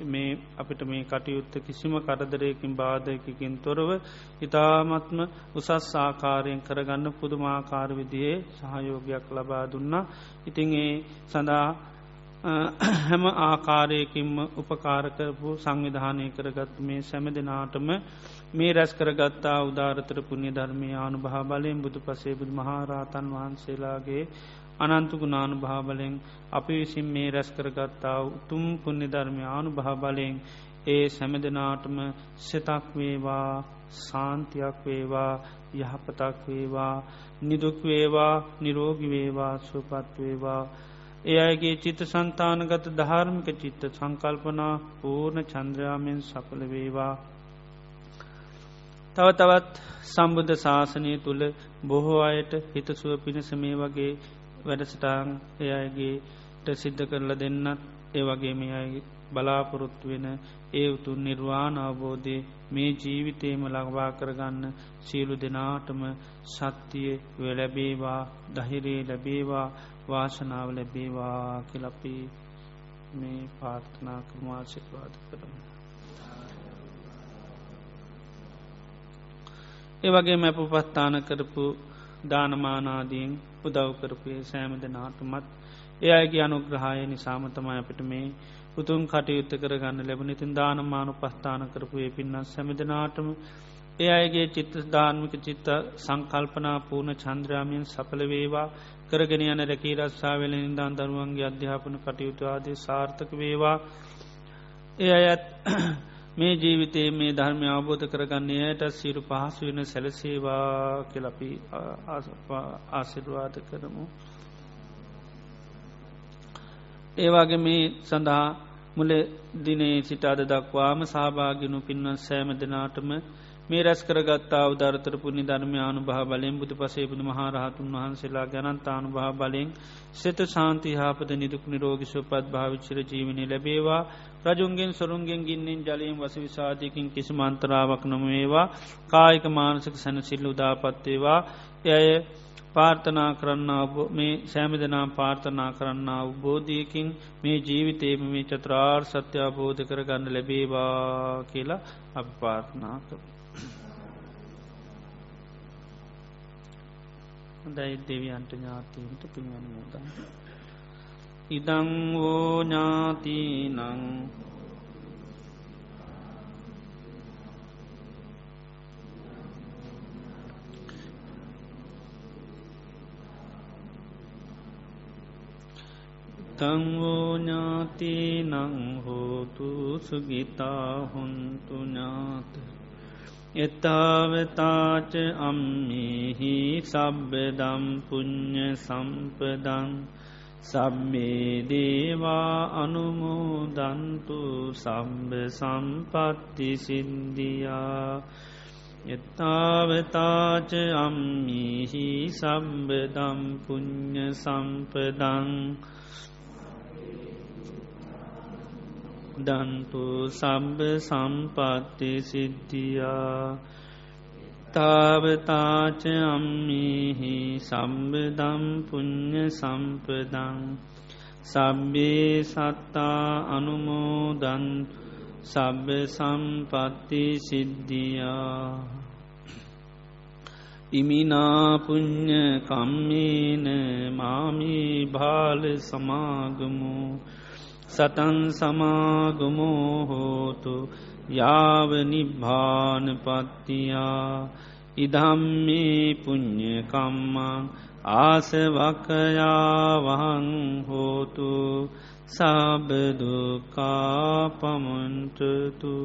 මේ අපිට මේ කටයුත්ත කිසිම කරදරයකින් බාධයකින් තොරව ඉතාමත්ම උසස් ආකාරයෙන් කරගන්න පුදුමාකාර විදියේ සහයෝගයක් ලබා දුන්නා. ඉතිං ඒ සඳහා හැම ආකාරයකින්ම උපකාරකරපු සංවිධානය කරගත් මේ සැම දෙනාටම මේ රැස් කරගත්තා උදාරතර පුුණ්‍ය ධර්මය ආනු භා බලයෙන් බුදු පසේ බුදු මහාරාතන් වහන්සේලාගේ අනන්තුගුණානු භාබලෙන් අපි විසින් මේ රැස් කරගත්තා උතුම් පුුණ්‍ය ධර්මය ආනු භා බලයෙන් ඒ සැම දෙනාටම සෙතක් වේවා සාන්තියක් වේවා යහපතක් වේවා නිදුක් වේවා නිරෝගි වේවා සුපත් වේවා ඒ අයගේ චිත්ත සන්තානගත ධාර්මික චිත්ත සංකල්පනා පූර්ණ චන්ද්‍රයාමෙන් සඵල වේවා. තව තවත් සම්බුද්ධ ශාසනය තුළ බොහෝ අයට හිතසුව පිණිස මේ වගේ වැඩසටාන් එයගේ අනිකුට සිද්ධ කරල දෙන්නත් ඒ වගේ මේ අයි බලාපොරොත්තු වෙන ඒ උතුන් නිර්වාණ අවබෝධය මේ ජීවිතේම ලඟවා කරගන්න සියලු දෙනාටම සත්තිය වෙලැබේවා දහිරේ ලැබේවා වාශනාව ලැබේවා කියලපි මේ පාර්ථනා කරමාශික්වාද කරමු. ඒවගේ මැපු පස්ථාන කරපු දානමානාදීන් උදව් කරපුේ සෑම දෙනාටමත් ඒ අයගේ අනුග්‍රහාය නිසාමතමයි අපිට මේ උතුන් කටයුත්ත කරගන්න ලැබන ඉතින් දානමානු පස්ථාන කරපු ඒ පින්නස් සැමදනාටම ඒ අයගේ චිත්ත ධාර්මික චිත්ත සංකල්පනා පූර්ණ චන්ද්‍රාමයෙන් සපල වේවා. කරගෙන යන රැකී රස්සාාවල නිදාන් දරුවන්ගේ අධ්‍යාපන කටයුතු ආදී සාර්ථක වේවා. ඒ අයත් මේ ජීවිතයේ මේ ධර්මය අවබෝධ කරගන්නේ ඇයට සිරු පහසු වෙන සැලසේවා කෙලපි ආසිරවාද කරමු. ඒවාගේ මේ සඳහා මුල දිනේ සිට අද දක්වාම සහභාගිනු පින්වන් සෑම දෙනාටම මේ රැස් කරගත්තා උදරතර පුුණි ධර්මයානු භා බලෙන් බුදු පසේ බුදු මහරහතුන් වහන්සේලා ගැනන්තානු භා බලෙන් සෙත ශාන්ති හාපද නිදුක් නිරෝගිශපත් භාවිච්චර ජීවනය ලැබේවා. රජුන්ගෙන් සොරුන්ගෙන් ගින්නෙන් ජලයෙන් වස විසාධයකින් කිසි මන්තරාවක් නොමේවා. කායික මානසක සැනසිල්ල උදාපත්වේවා එය පාර්ථනා කරන්න මේ සෑමදනම් පාර්ථනා කරන්න අවබෝධයකින් මේ ජීවිතේම මේ චත්‍රාර් සත්‍ය අබෝධ කරගන්න ලැබේවා කියලා අප පාර්ථනා කර. හොඳයි දෙවියන්ට ඥාතීන්ට පින්වන්න මුදන්. ඉදං වෝ ඥාතිනං තංවෝ ඥාති නං හෝතු සුගිතා හොන්තු ඥාත එතාවතාච අම්මිහි සබ්බදම් පුං්ඥ සම්පදං සබ්බේ දේවා අනුමෝදන්තු සම්බ සම්පත්ති සින්දියා. එතාවතාච අම්මිහි සම්බදම් පුං්ඥ සම්පදං දන්තු සබ්බ සම්පත්ති සිද්ධියා. තාවතාච අම්මිහි සම්බදම් පුං්ඥ සම්පදං. සබ්බේ සත්තා අනුමෝදන් සබ්බ සම්පත්ති සිද්ධියා. ඉමිනාපුං්ඥ කම්මේන මාමී භාල සමාගමු. සතන් සමාගමෝහෝතු යාව නිබ්භානපත්තියා ඉදම්මේ පුං්ඥකම්මං ආසවකයාවහං හෝතු සබදුකා පමන්ටතු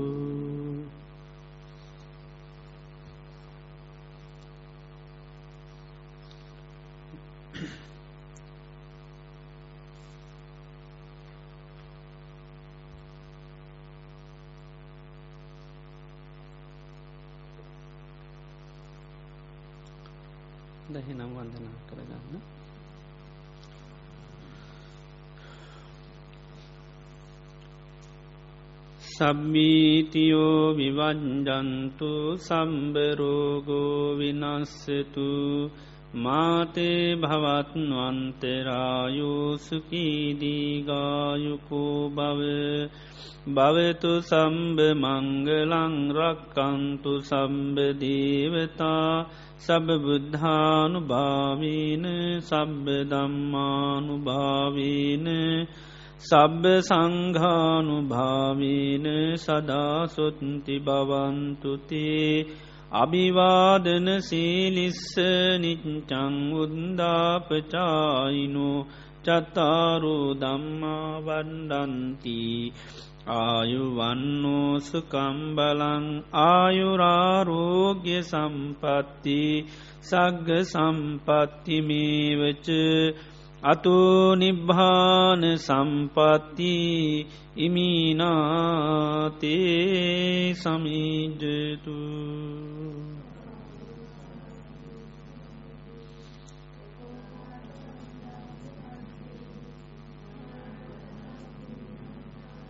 දහිනම් වන්දනා කරගන්න. සබ්මීතියෝ විවංජන්තු සම්බරෝගෝ විනස්සතු මාතේ භවත්වන්තරායෝසුකීදීගායුකෝ බව භවතු සම්බ මංගලං රක්කන්තු සම්බදීවතා සබබුද්ධානු භාවීන සබ්බ දම්මානු භාවීන සබ්බ සංඝානු භාවීන සදාසොත්ති බවන්තුතේ අභිවාදන සීලිස්ස නිච්චං උන්දාපචායිනු චත්තාරු දම්මා වන්ඩන්තිී ආයුවන්නෝසුකම්බලං ආයුරාරෝග්‍ය සම්පත්ති සග්ග සම්පත්තිමේවච අතු නිබ්භාන සම්පත්ති ඉමිනාතේ සමීජතු.